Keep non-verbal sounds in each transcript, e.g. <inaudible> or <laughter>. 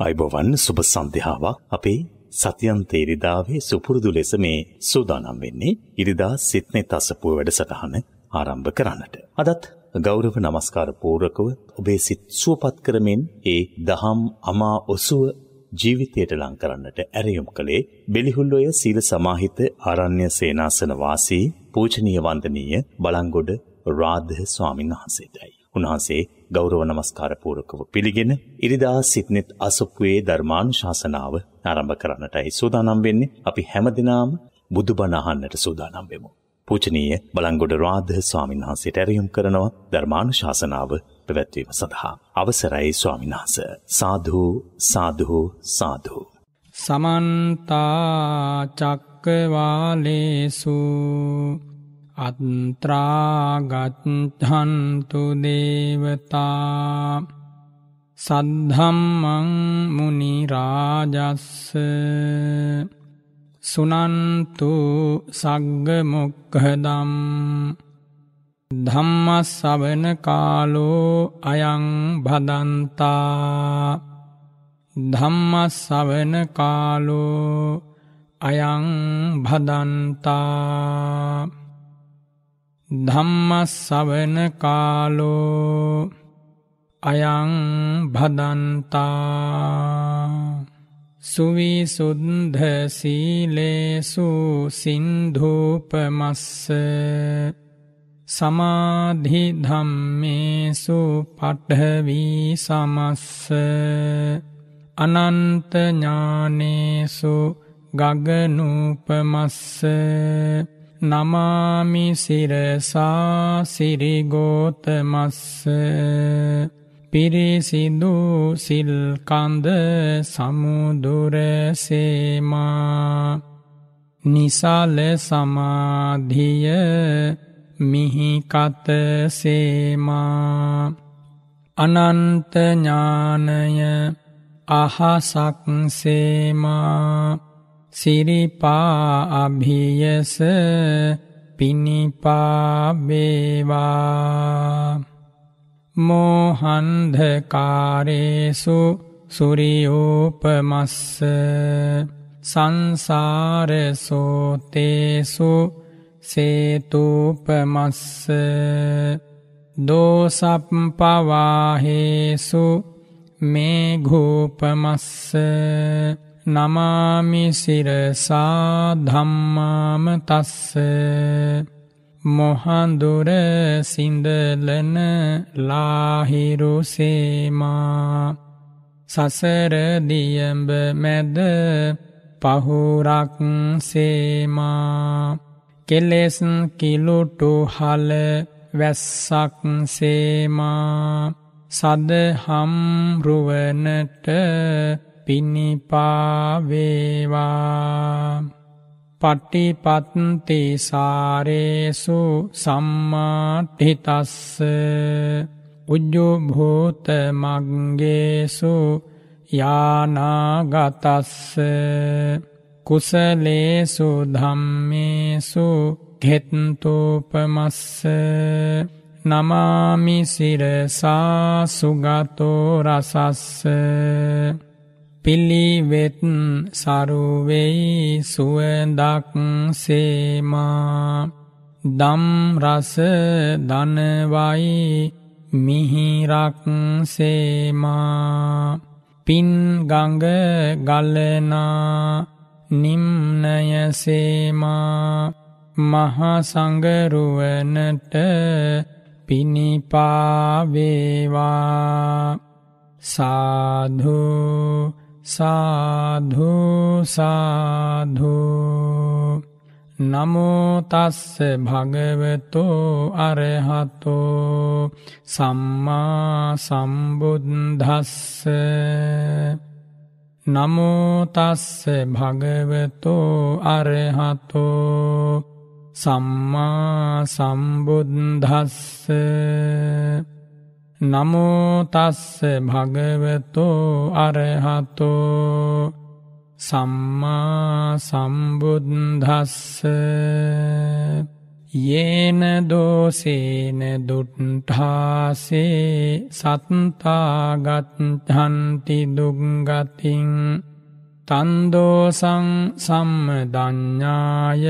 අයිබෝවන් සුබ සන්ධ්‍යාවක් අපේ සතියන්ත ඉරිදාවේ සුපුරුදු ලෙස මේ සූදානම් වෙන්නේ ඉරිදා සිත්නේ තසපුව වැඩසටහන ආරම්භ කරන්නට. අදත් ගෞරව නමස්කාර පූර්වකව ඔබේ සිත් සුවපත් කරමින් ඒ දහම් අමා ඔසුව ජීවිතයට ලං කරන්නට ඇරයුම් කළේ බෙලිහුල්ලොය සීල සමාහිත ආරණ්‍ය සේනාසන වාසී පූජනීය වන්දනීය බලංගොඩ රාධ ස්වාමීන් වහන්සේටයි. උන්වහන්සේ ගෞරව නමස්කාර පූර්වකව පිළිගෙන ඉරිදා සිත්නෙත් අසප්පුවේ ධර්මානුශාසනාව ආරම්භ කරන්නටයි සූදානම් වෙන්නේ. අපි හැමදිනාම බුදුබණ අහන්නට සූදානම් වෙමු. පූජනීය බලංගොඩ රාධ ස්වාමීන් වහන්සේට ඇරයුම් කරනවා ධර්මානුශාසනාව පැවැත්වීම සඳහා. අවසරයි ස්වාමීන් වහන්ස. සාදු සාදු සාදු. සමන්තා චක්කවාලේසු අත්ත්‍රාගත්හන්තු දේවතා සද්ධම්මං මුනිරාජස්ස සුනන්තු සග්ගමොක්හදම් ධම්මස්සවන කාලෝ අයං භදන්තා ධම්මස්සවන කාලෝ අයං භදන්තා ධම්මස්සවන කාලෝ අයං භදන්තා සුවිසුද්ධ සීලේසු සින්ධූපමස්ස සමාධි ධම්මේසු පට්ඨවී සමස්ස අනන්ත ඥානේසු ගගනූපමස්ස නමාමි සිරසා සිරිගෝතමස්ස. පිරිසිදු සිල්කන්ද සමුදුරසේමා. නිසාල සමාධිය මිහිකතසේමා. අනන්තඥානය අහසක්සේමා සිරිපා අභියස පිණිපාබේවා මෝහන්ධකාරේසු සුරියෝපමස්ස සංසාරසෝතේසු සේතූපමස්ස දෝසප්පවාහේසු මේඝූපමස්ස නමාමිසිරසා ධම්මාම තස්ස මොහන්දුර සිින්දලන ලාහිරුසේමා සසරදියඹ මැද පහුරක් සේමා කෙලෙස් කිලුටු හල වැස්සක් සේමා සදහම් රුවනට පිණිපාවේවා. පට්ටිපත්ති සාරේසු සම්මාට්හිතස්ස උජ්ජුභූත මංගේසු යානාගතස්ස. කුසලේසු ධම්මේසු ගෙත්තූපමස්ස නමාමිසිරසා සුගතෝ රසස්ස. පිළිවෙත් සරුවෙයි සුවදක් සේමා. දම්රස දනවයි මිහිරක් සේමා. පින්ගඟ ගලනා නිම්නය සේමා. මහසංගරුවනට පිණිපාවේවා සාධූ සාධූසාධූ නමෝතස්ස භගවතෝ අරහතෝ සම්මා සම්බුද්ධස්ස නමෝතස්ස භගවතෝ අරහතෝ සම්මා සම්බුද්ධස්ස නමෝතස්ස භගවතෝ අරහතෝ සම්මා සම්බුද්ධස්ස යේන දෝසේන දුට්ඨාසේ සත්තාගත්හන්ති දුග්ගතින් තන්දෝසං සම්මදඥ්ඥාය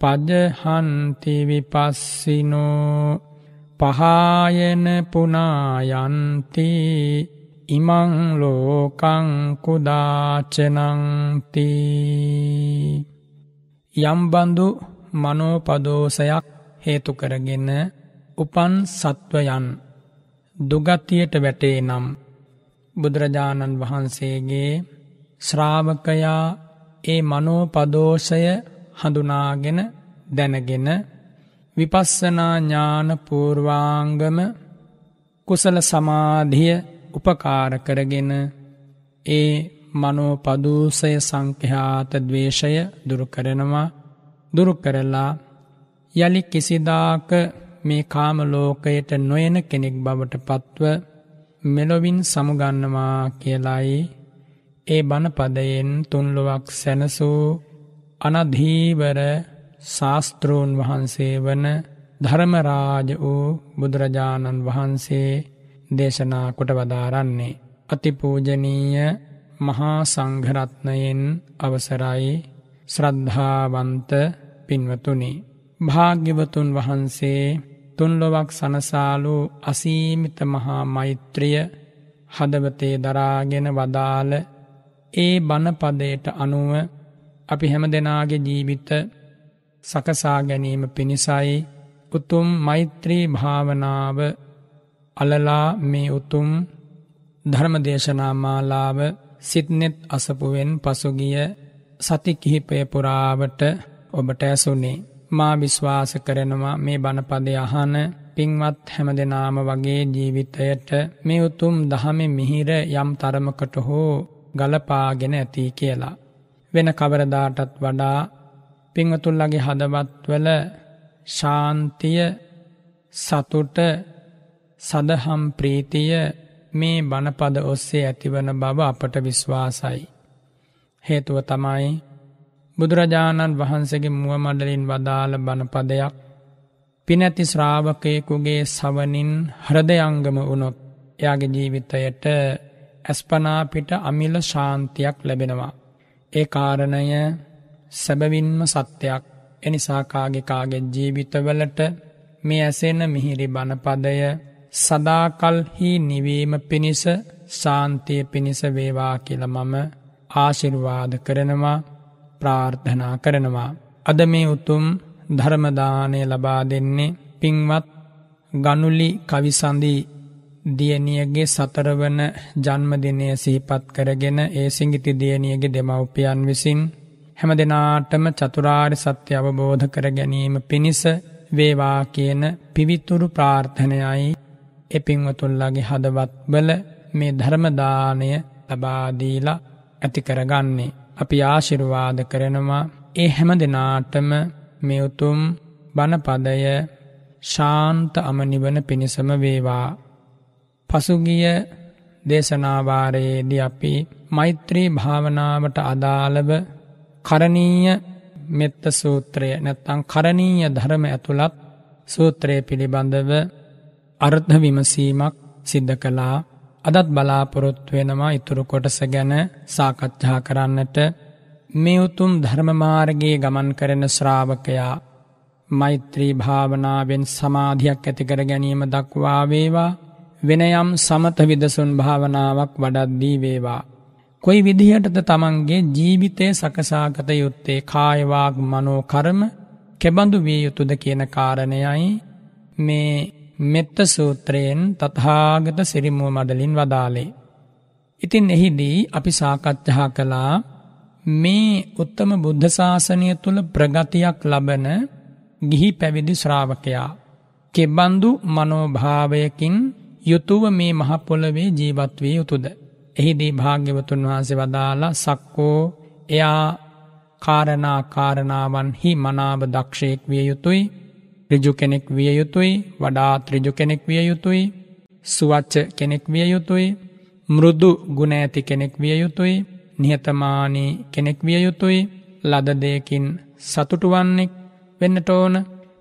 පජහන්ති විපස්සිනෝ පහායන පුනායන්ති ඉමං ලෝකං කුදාචනංති යම්බඳු මනෝපදෝසයක් හේතු කරගෙන උපන් සත්වයන් දුගතියට වැටේ නම් බුදුරජාණන් වහන්සේගේ ශ්‍රාවකයා ඒ මනෝපදෝෂය හඳුනාගෙන දැනගෙන විපස්සනා ඥාන පූර්වාංගම කුසල සමාධිය උපකාර කරගෙන ඒ මනෝපදූසය සංඛ්‍යාත දවේශය දුරු කරනවා දුරු කරලා යළි කිසිදාක මේ කාමලෝකයට නොයන කෙනෙක් බවට පත්ව මෙලොවින් සමුගන්නවා කියලායි ඒ බණපදයෙන් තුන්ලොවක් සැනසූ අනධීවර ශාස්තෘූන් වහන්සේ වන ධර්මරාජ වූ බුදුරජාණන් වහන්සේ දේශනා කොට වදාරන්නේ. අතිපූජනීය මහා සංඝරත්නයෙන් අවසරයි ශ්‍රද්ධාවන්ත පින්වතුනි. භාග්‍යවතුන් වහන්සේ තුන්ලොවක් සනසාලු අසීමිත මහා මෛත්‍රිය හදවතේ දරාගෙන වදාළ ඒ බණපදයට අනුව අපි හැම දෙනාගේ ජීවිත සකසා ගැනීම පිණිසයි උතුම් මෛත්‍රී භාවනාව අලලා මේ උතුම් ධර්මදේශනා මාලාව සිත්නෙත් අසපුුවෙන් පසුගිය සති කිහිපය පුරාවට ඔබට ඇසුනේ මා විශ්වාස කරනවා මේ බණපදය අහන පින්වත් හැම දෙනාම වගේ ජීවිතයට මේ උතුම් දහම මිහිර යම් තරමකට හෝ ගලපාගෙන ඇති කියලා. වෙන කවරදාටත් වඩා පිංවතුල්ලගේ හදවත්වල ශාන්තිය සතුට සදහම් ප්‍රීතිය මේ බණපද ඔස්සේ ඇතිවන බව අපට විශ්වාසයි. හේතුව තමයි බුදුරජාණන් වහන්සේගේ මුවමඩලින් වදාළ බණපදයක් පිනැති ශ්‍රාවකයෙකුගේ සවනින් හෘදයංගම වුණොත් එයාගේ ජීවිතයට ඇස්පනාපිට අමිල ශාන්තියක් ලැබෙනවා. ඒ කාරණය සැබවින්ම සත්‍යයක් එනිසාකාගෙකාගේ ජීවිතවලට මේ ඇසෙන මිහිරි බණපදය සදාකල්හි නිවීම පිණිස ශාන්තිය පිණිස වේවා කියල මම ආශිර්වාද කරනවා ප්‍රාර්ථනා කරනවා. අද මේ උතුම් ධර්මදානය ලබා දෙන්නේ පින්වත් ගනුලි කවිසඳී දියණියගේ සතරවන ජන්මදිනය සිහිපත් කරගෙන ඒ සිංගිති දියණියගේ දෙමව්පියන් විසින් හැම දෙනාටම චතුරාර්ය සත්‍ය අවබෝධ කර ගැනීම පිණිස වේවා කියන පිවිතුරු ප්‍රාර්ථනයයි එපින්වතුල්ලගේ හදවත්වල මේ ධර්මදානය ලබාදීලා ඇති කරගන්නේ. අපි ආශිර්වාද කරනවා ඒ හැම දෙනාටම මෙවුතුම් බණපදය ශාන්ත අමනිවන පිණිසම වේවා. පසුගිය දේශනාවාරයේදී අපි මෛත්‍රී භාවනාවට අදාළව කරණීය මෙත්ත සූත්‍රය නැත්තං කරණීය ධර්ම ඇතුළත් සූත්‍රය පිළිබඳව අර්ධ විමසීමක් සිද්ධ කළා. අදත් බලාපොරොත්තු වෙනවා ඉතුරු කොටස ගැන සාකච්ඡා කරන්නට. මේ උතුම් ධර්මමාර්ගයේ ගමන් කරන ශ්‍රාවකයා මෛත්‍රී භාවනාවෙන් සමාධයක් ඇතිකර ගැනීම දක්වා වේවා. වෙනයම් සමත විදසුන් භාවනාවක් වඩද්දී වේවා. කොයි විදිහටද තමන්ගේ ජීවිතය සකසාගත යුත්තේ කායවාග මනෝකරම කෙබඳු විය යුතුද කියන කාරණයයි මේ මෙත්ත සූත්‍රයෙන් තත්හාගත සිරිමුව මඩලින් වදාලේ. ඉතින් එහිදී අපි සාකච්ඡා කළා මේ උත්තම බුද්ධශාසනය තුළ ප්‍රගතියක් ලබන ගිහි පැවිදි ශ්‍රාවකයා. කෙබ්බන්දු මනෝභාවයකින් යුතුව මේ මහපොළවේ ජීවත් වී යුතුද. එහිදී භාග්‍යවතුන් වහන්සේ වදාලා සක්කෝ එයා කාරණා කාරණාවන්හි මනාව දක්ෂයෙක් විය යුතුයි රිජු කෙනෙක් විය යුතුයි වඩාත් රිජු කෙනෙක් විය යුතුයි සුවච්ච කෙනෙක් විය යුතුයි මෘදු ගුණ ඇති කෙනෙක් විය යුතුයි නිහතමානී කෙනෙක් විය යුතුයි ලදදයකින් සතුටුවන්නෙක් වෙන්නට ඕන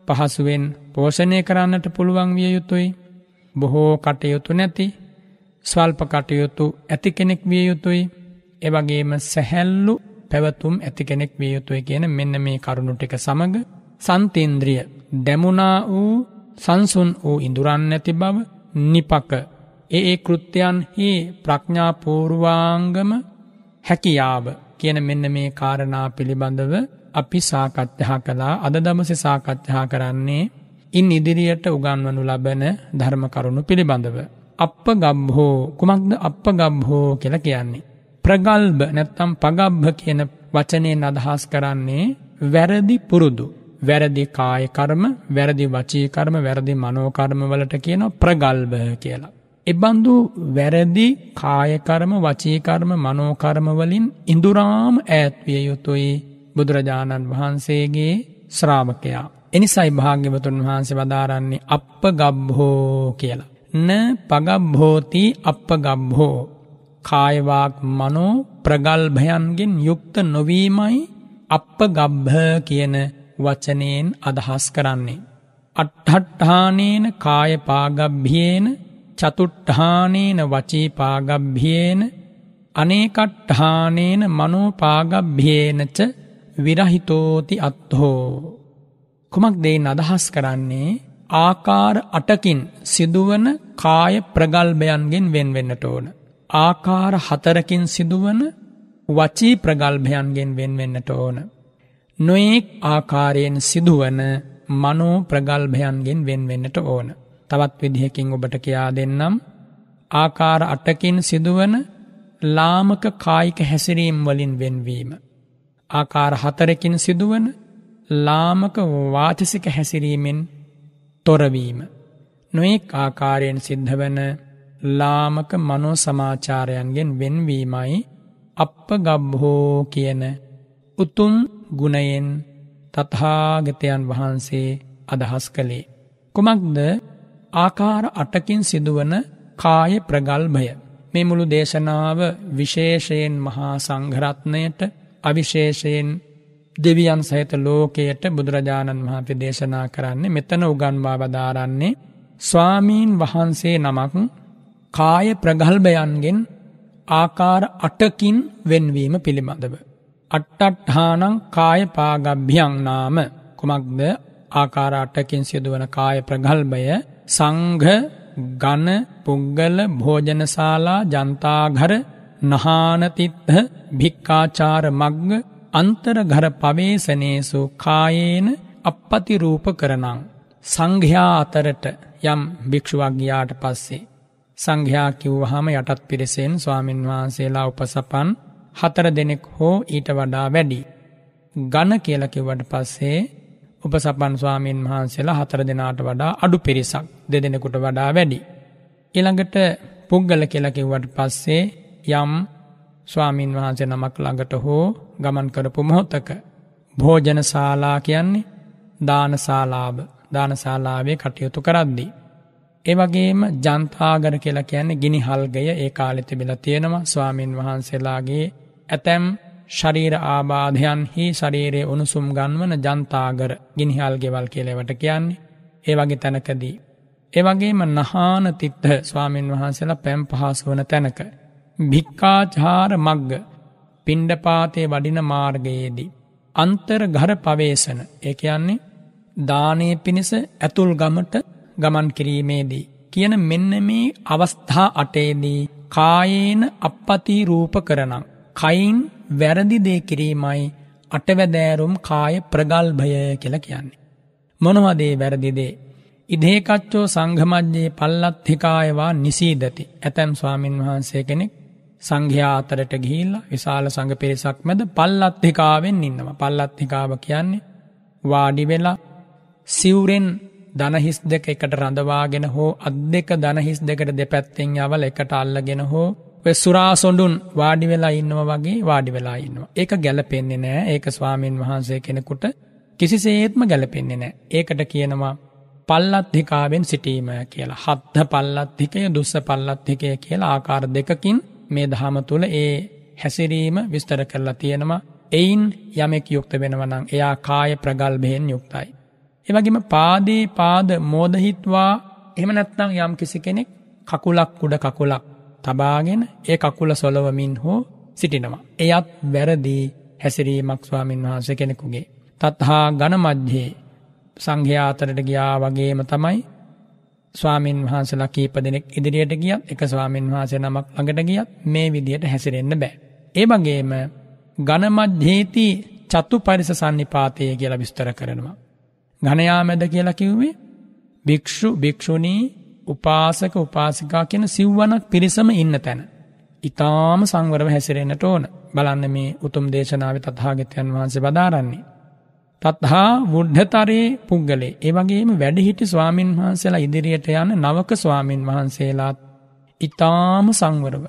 පහසුවෙන් පෝෂණය කරන්නට පුළුවන් විය යුතුයි. බොහෝ කටයුතු නැති ස්වල්ප කටයුතු ඇති කෙනෙක් විය යුතුයි. එවගේම සැහැල්ලු පැවතුම් ඇති කෙනෙක් විය යුතුයි කියන මෙන්න මේ කරුණු ටික සමඟ සන්තේන්ද්‍රිය දැමුණා වූ සංසුන් වූ ඉඳුරන් නැති බව නිපක ඒ ඒ කෘත්‍යයන්හි ප්‍රඥාපූර්වාංගම හැකියාව කියන මෙන්න මේ කාරණා පිළිබඳව අපි සාකච්ඡා කළා අද දමස සාකච්ඡා කරන්නේ ඉන් ඉදිරියට උගන්වනු ලබන ධර්ම කරුණු පිළිබඳව. අප ගබ්හෝ කුමක්ද අප ගබ්හෝ කියල කියන්නේ. ප්‍රගල්භ නැත්තම් පගබ්භ කියන වචනයෙන් අදහස් කරන්නේ වැරදි පුරුදු. වැරදි කායකර්ම වැරදි වචීකර්ම වැරදි මනෝකර්ම වලට කියන ප්‍රගල්භ කියලා. එබන්දු වැරදි කායකර්ම වචීකර්ම මනෝකර්මවලින් ඉඳුරාම ඈත්විය යුතුයි බුදුරජාණන් වහන්සේගේ ශ්‍රාවකයා. එනිසයි භාග්‍යවතුන් වහන්සේ වදාරන්නේ අප ගබ්හෝ කියලා. න පගබ්හෝති අප ගබ්හෝ. කායවාක් මනෝ ප්‍රගල්භයන්ගෙන් යුක්ත නොවීමයි අප ගබ්භ කියන වචනයෙන් අදහස් කරන්නේ. අට්හට්ඨානේන කාය පාගබ්භියේන චතුට්ඨානේන වචී පාගබ්භියේන අනේකට්ඨානේන මනෝපාගබ්භියේනච විරහිතෝති අත්හෝ. කුමක් දෙයින් අදහස් කරන්නේ ආකාර අටකින් සිදුවන කාය ප්‍රගල්භයන්ගෙන් වෙන්වෙන්නට ඕන. ආකාර හතරකින් සිදුවන වචී ප්‍රගල්භයන්ගෙන් වෙන්වෙන්නට ඕන. නොයෙක් ආකාරයෙන් සිදුවන මනෝ ප්‍රගල්භයන්ගෙන් වෙන්වෙන්නට ඕන. තවත් විදිහකින් ඔබට කියා දෙන්නම් ආකාර අටකින් සිදුවන ලාමක කායික හැසිරීම් වලින් වෙන්වීම. ආකාර හතරකින් සිදුවන ලාමක වාචසික හැසිරීමෙන් තොරවීම. නොයෙක් ආකාරයෙන් සිද්ධ වන ලාමක මනෝ සමාචාරයන්ගෙන් වෙන්වීමයි අප ගබ්හෝ කියන උතුම් ගුණයෙන් තත්හාගතයන් වහන්සේ අදහස් කළේ. කුමක්ද ආකාර අටකින් සිදුවන කාය ප්‍රගල්භය. මේ මුළු දේශනාව විශේෂයෙන් මහා සංඝරත්නයට අවිශේෂයෙන් දෙවියන් සහිත ලෝකයට බුදුරජාණන් වහන්සේ දේශනා කරන්නේ මෙතන උගන්වා වදාරන්නේ ස්වාමීන් වහන්සේ නමක් කාය ප්‍රගල්භයන්ගෙන් ආකාර අටකින් වෙන්වීම පිළිබඳව. අට්ටට්හානං කාය පාගබ්භියං නාම කුමක්ද ආකාර අටකින් සිදුවන කාය ප්‍රගල්භය සංඝ ගණ පුග්ගල භෝජනශාලා ජනතාඝර නහානතිත්හ භික්කාචාර මග්ග අන්තරඝර පවේශනේසු කායේන අපපති රූප කරනං. සංඝයා අතරට යම් භික්ෂුවක් ගියාට පස්සේ. සංඝයා කිව්වහම යටත් පිරිසෙන් ස්වාමින් වහන්සේලා උපසපන් හතර දෙනෙක් හෝ ඊට වඩා වැඩි. ගණ කියලකිව්වට පස්සේ උපසපන් ස්වාමීන් වහන්සේලා හතර දෙනාට වඩා අඩු පිරිසක් දෙදෙනෙකුට වඩා වැඩි. ඉළඟට පුද්ගල කියලකිව්වට පස්සේ යම් ස්වාමීන් වහන්සේ නමක් ළඟට හෝ ගමන් කරපු මොහොත්තක. භෝජන ශාලා කියන්නේ දානශාලාභ දානශාලාවේ කටයුතු කරද්දී. ඒවගේම ජන්තාගර කියලා කියන්නේ ගිනි හල්ගය ඒ කාලෙ තිබිල තියෙනවා ස්වාමීන් වහන්සේලාගේ ඇතැම් ශරීර ආබාධයන්හි ශරීරයේ උණුසුම් ගන්වන ජන්තාගර ගිනිහල් ගෙවල් කියලවට කියන්නේ ඒ වගේ තැනකදී. ඒවගේම නහාන තිත්හ ස්වාමීන් වහන්සේලා පැම් පහස වන තැනක. භික්කාචාර මග්ග පින්ඩපාතය වඩින මාර්ගයේදී. අන්තර ගර පවේශන ඒ කියන්නේ දානය පිණිස ඇතුල් ගමට ගමන් කිරීමේදී. කියන මෙන්න මේ අවස්ථා අටේදී කායේන අපපති රූප කරනම්. කයින් වැරදි දේ කිරීමයි අටවැදෑරුම් කාය ප්‍රගල්භය කියල කියන්නේ. මොනවදේ වැරදිදේ. ඉදේකච්චෝ සංඝමජ්‍යයේ පල්ලත්හිකායවා නිසීදති ඇතැම් ස්වාමීන් වහන්සේ කෙනෙක් සංඝයා අතරට ගිහිල්ල විශාල සඟ පිරිසක් මැද පල්ලත්හිකාවෙන් ඉන්නම පල්ලත්හිකාව කියන්නේ වාඩි වෙලා සිවුරෙන් දනහිස් දෙක එකට රඳවාගෙන හෝ අත් දෙක දනහිස් දෙකට දෙපැත්තෙන් යවල එකට අල්ලගෙන හෝ සුරාසොඩුන් වාඩි වෙලා ඉන්නව වගේ වාඩි වෙලා ඉන්නවා. ඒක ගැලපෙන්නේ නෑ ඒක ස්වාමීන් වහන්සේ කෙනෙකුට කිසිසේත්ම ගැලපෙන්නේ නෑ. ඒකට කියනවා පල්ලත්හිකාවෙන් සිටීම කියලා. හත්හ පල්ලත්හිකය දුස්ස පල්ලත්හිකය කියලා ආකාර දෙකකින් මේ දහම තුළ ඒ හැසිරීම විස්තර කරලා තියෙනවා. එයින් යමෙක් යුක්ත වෙනවනං එයා කාය ප්‍රගල්භයෙන් යුක්තයි. එවගේම පාදේ පාද මෝදහිත්වා එහෙම නැත්නම් යම් කිසි කෙනෙක් කකුලක් උඩ කකුලක් තබාගෙන ඒ කකුල සොලවමින් හෝ සිටිනවා. එයත් වැරදි හැසිරීමක් ස්වාමින් වහන්සේ කෙනෙකුගේ. තත්හා ගණ මධ්‍යේ සංඝ්‍යාතරට ගියා වගේම තමයි ස්වාමින් වහන්සලා කීප දෙනෙක් ඉදිරියට ගියත් එක ස්වාමින් වහන්සේ නමක් ළඟට ගියත් මේ විදියට හැසිරෙන්න බෑ. ඒ වගේම ගණමධ්‍යේති චත්තු පරිස සන්නිපාතය කියලා විස්තර කරනවා. ගණයාමැද කියලා කිව්වේ භික්‍ෂු භික්‍ෂුණී උපාසක උපාසිකා කියන සිව්වනක් පිරිසම ඉන්න තැන. ඉතාම සංවරව හැසිරෙන්න්නට ඕන බලන්න මේ උතුම් දේශනාව තත්හාගතයන් වහන්සේ බදාරන්නේ. තත්හා වුද්ධතරයේ පුද්ගලේ ඒවගේම වැඩිහිටි ස්වාමින් වහන්සේලා ඉදිරියට යන නවක ස්වාමින් වහන්සේලාත් ඉතාම සංවරව.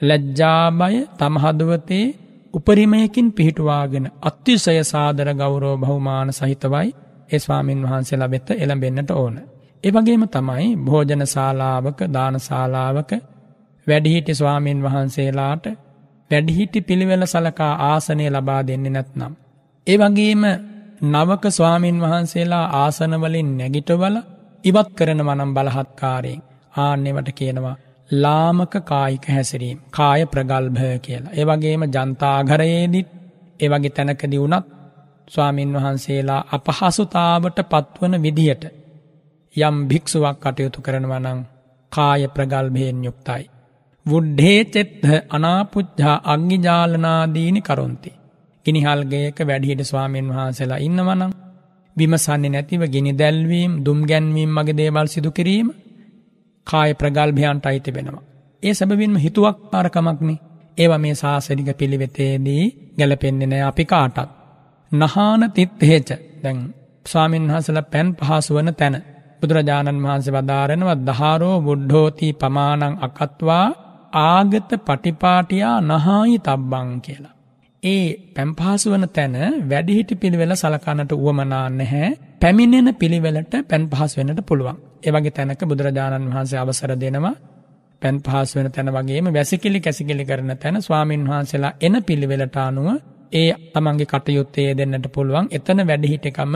ලැජ්ජාබය තමහදුවතේ උපරිමයකින් පිහිටුවාගෙන අත්තිසය සාදර ගෞරෝ බහුමාන සහිතවයි ඒ ස්වාමින් වහන්සේලා වෙත එළඹෙන්න්නට ඕන. එවගේම තමයි භෝජන ශාලාවක දානශාලාවක වැඩිහිටි ස්වාමීන් වහන්සේලාට වැඩිහිටි පිළිවෙල සලකා ආසනය ලබා දෙන්නේ නැත්නම්. ඒවගේම නවක ස්වාමීන් වහන්සේලා ආසනවලින් නැගිටවල ඉවත් කරන වනම් බලහත්කාරයෙන් ආන්නෙවට කියනවා ලාමක කායික හැසිරීම් කාය ප්‍රගල්භය කියලා. ඒවගේම ජනතාගරයේදිත් ඒවගේ තැනකදි වුණත් ස්වාමීන් වහන්සේලා අපහසුතාවට පත්වන විදිහට යම් භික්ෂුවක් කටයුතු කරනවනං කාය ප්‍රගල්භයෙන් යුක්තයි. වුඩ්ඩේ චෙත්හ අනාපුච්්හා අග්ගිජාලනාදීනි කරුන්ති. ගිනිහල්ගේක වැඩිහිට ස්වාමීන් වහන්සේලා ඉන්නවනම් විමසන්නේ නැතිව ගිනි දැල්වීම් දුම් ගැන්වීම් මගේ දේවල් සිදු කිරීම කාය ප්‍රගල්භයන්ට අයිති වෙනවා. ඒ සැබවින්ම හිතුවක් පාරකමක්නි ඒව මේ ශාසනික පිළිවෙතේදී ගැලපෙන්නේ නෑ අපි කාටත්. නහාන තිත්හෙච දැන් ස්වාමීන් වහසල පැන් පහසුවන තැන බුදුරජාණන් වහන්සේ වදාරෙනව දහාරෝ බුද්ධෝති පමානං අකත්වා ආගත පටිපාටියා නහායි තබ්බං කියලා. ඒ පැම්පහසුවන තැන වැඩිහිටි පිළිවෙල සලකන්නට වුවමනා නැහැ. පැමිණෙන පිළිවෙලට පැන් පහස් වෙනට පුළුවන්. ඒවගේ තැනක බුදුරජාණන් වහන්සේ අවසර දෙනවා. පැන් පහස් වෙන තැන වගේම වැසිකිලි කැසිකිලි කරන තැන ස්වාමීන් වහන්සේලා එන පිළිවෙලට අනුව ඒ තමන්ගේ කටයුත්තේ දෙන්නට පුළුවන්. එතන වැඩිහිටකම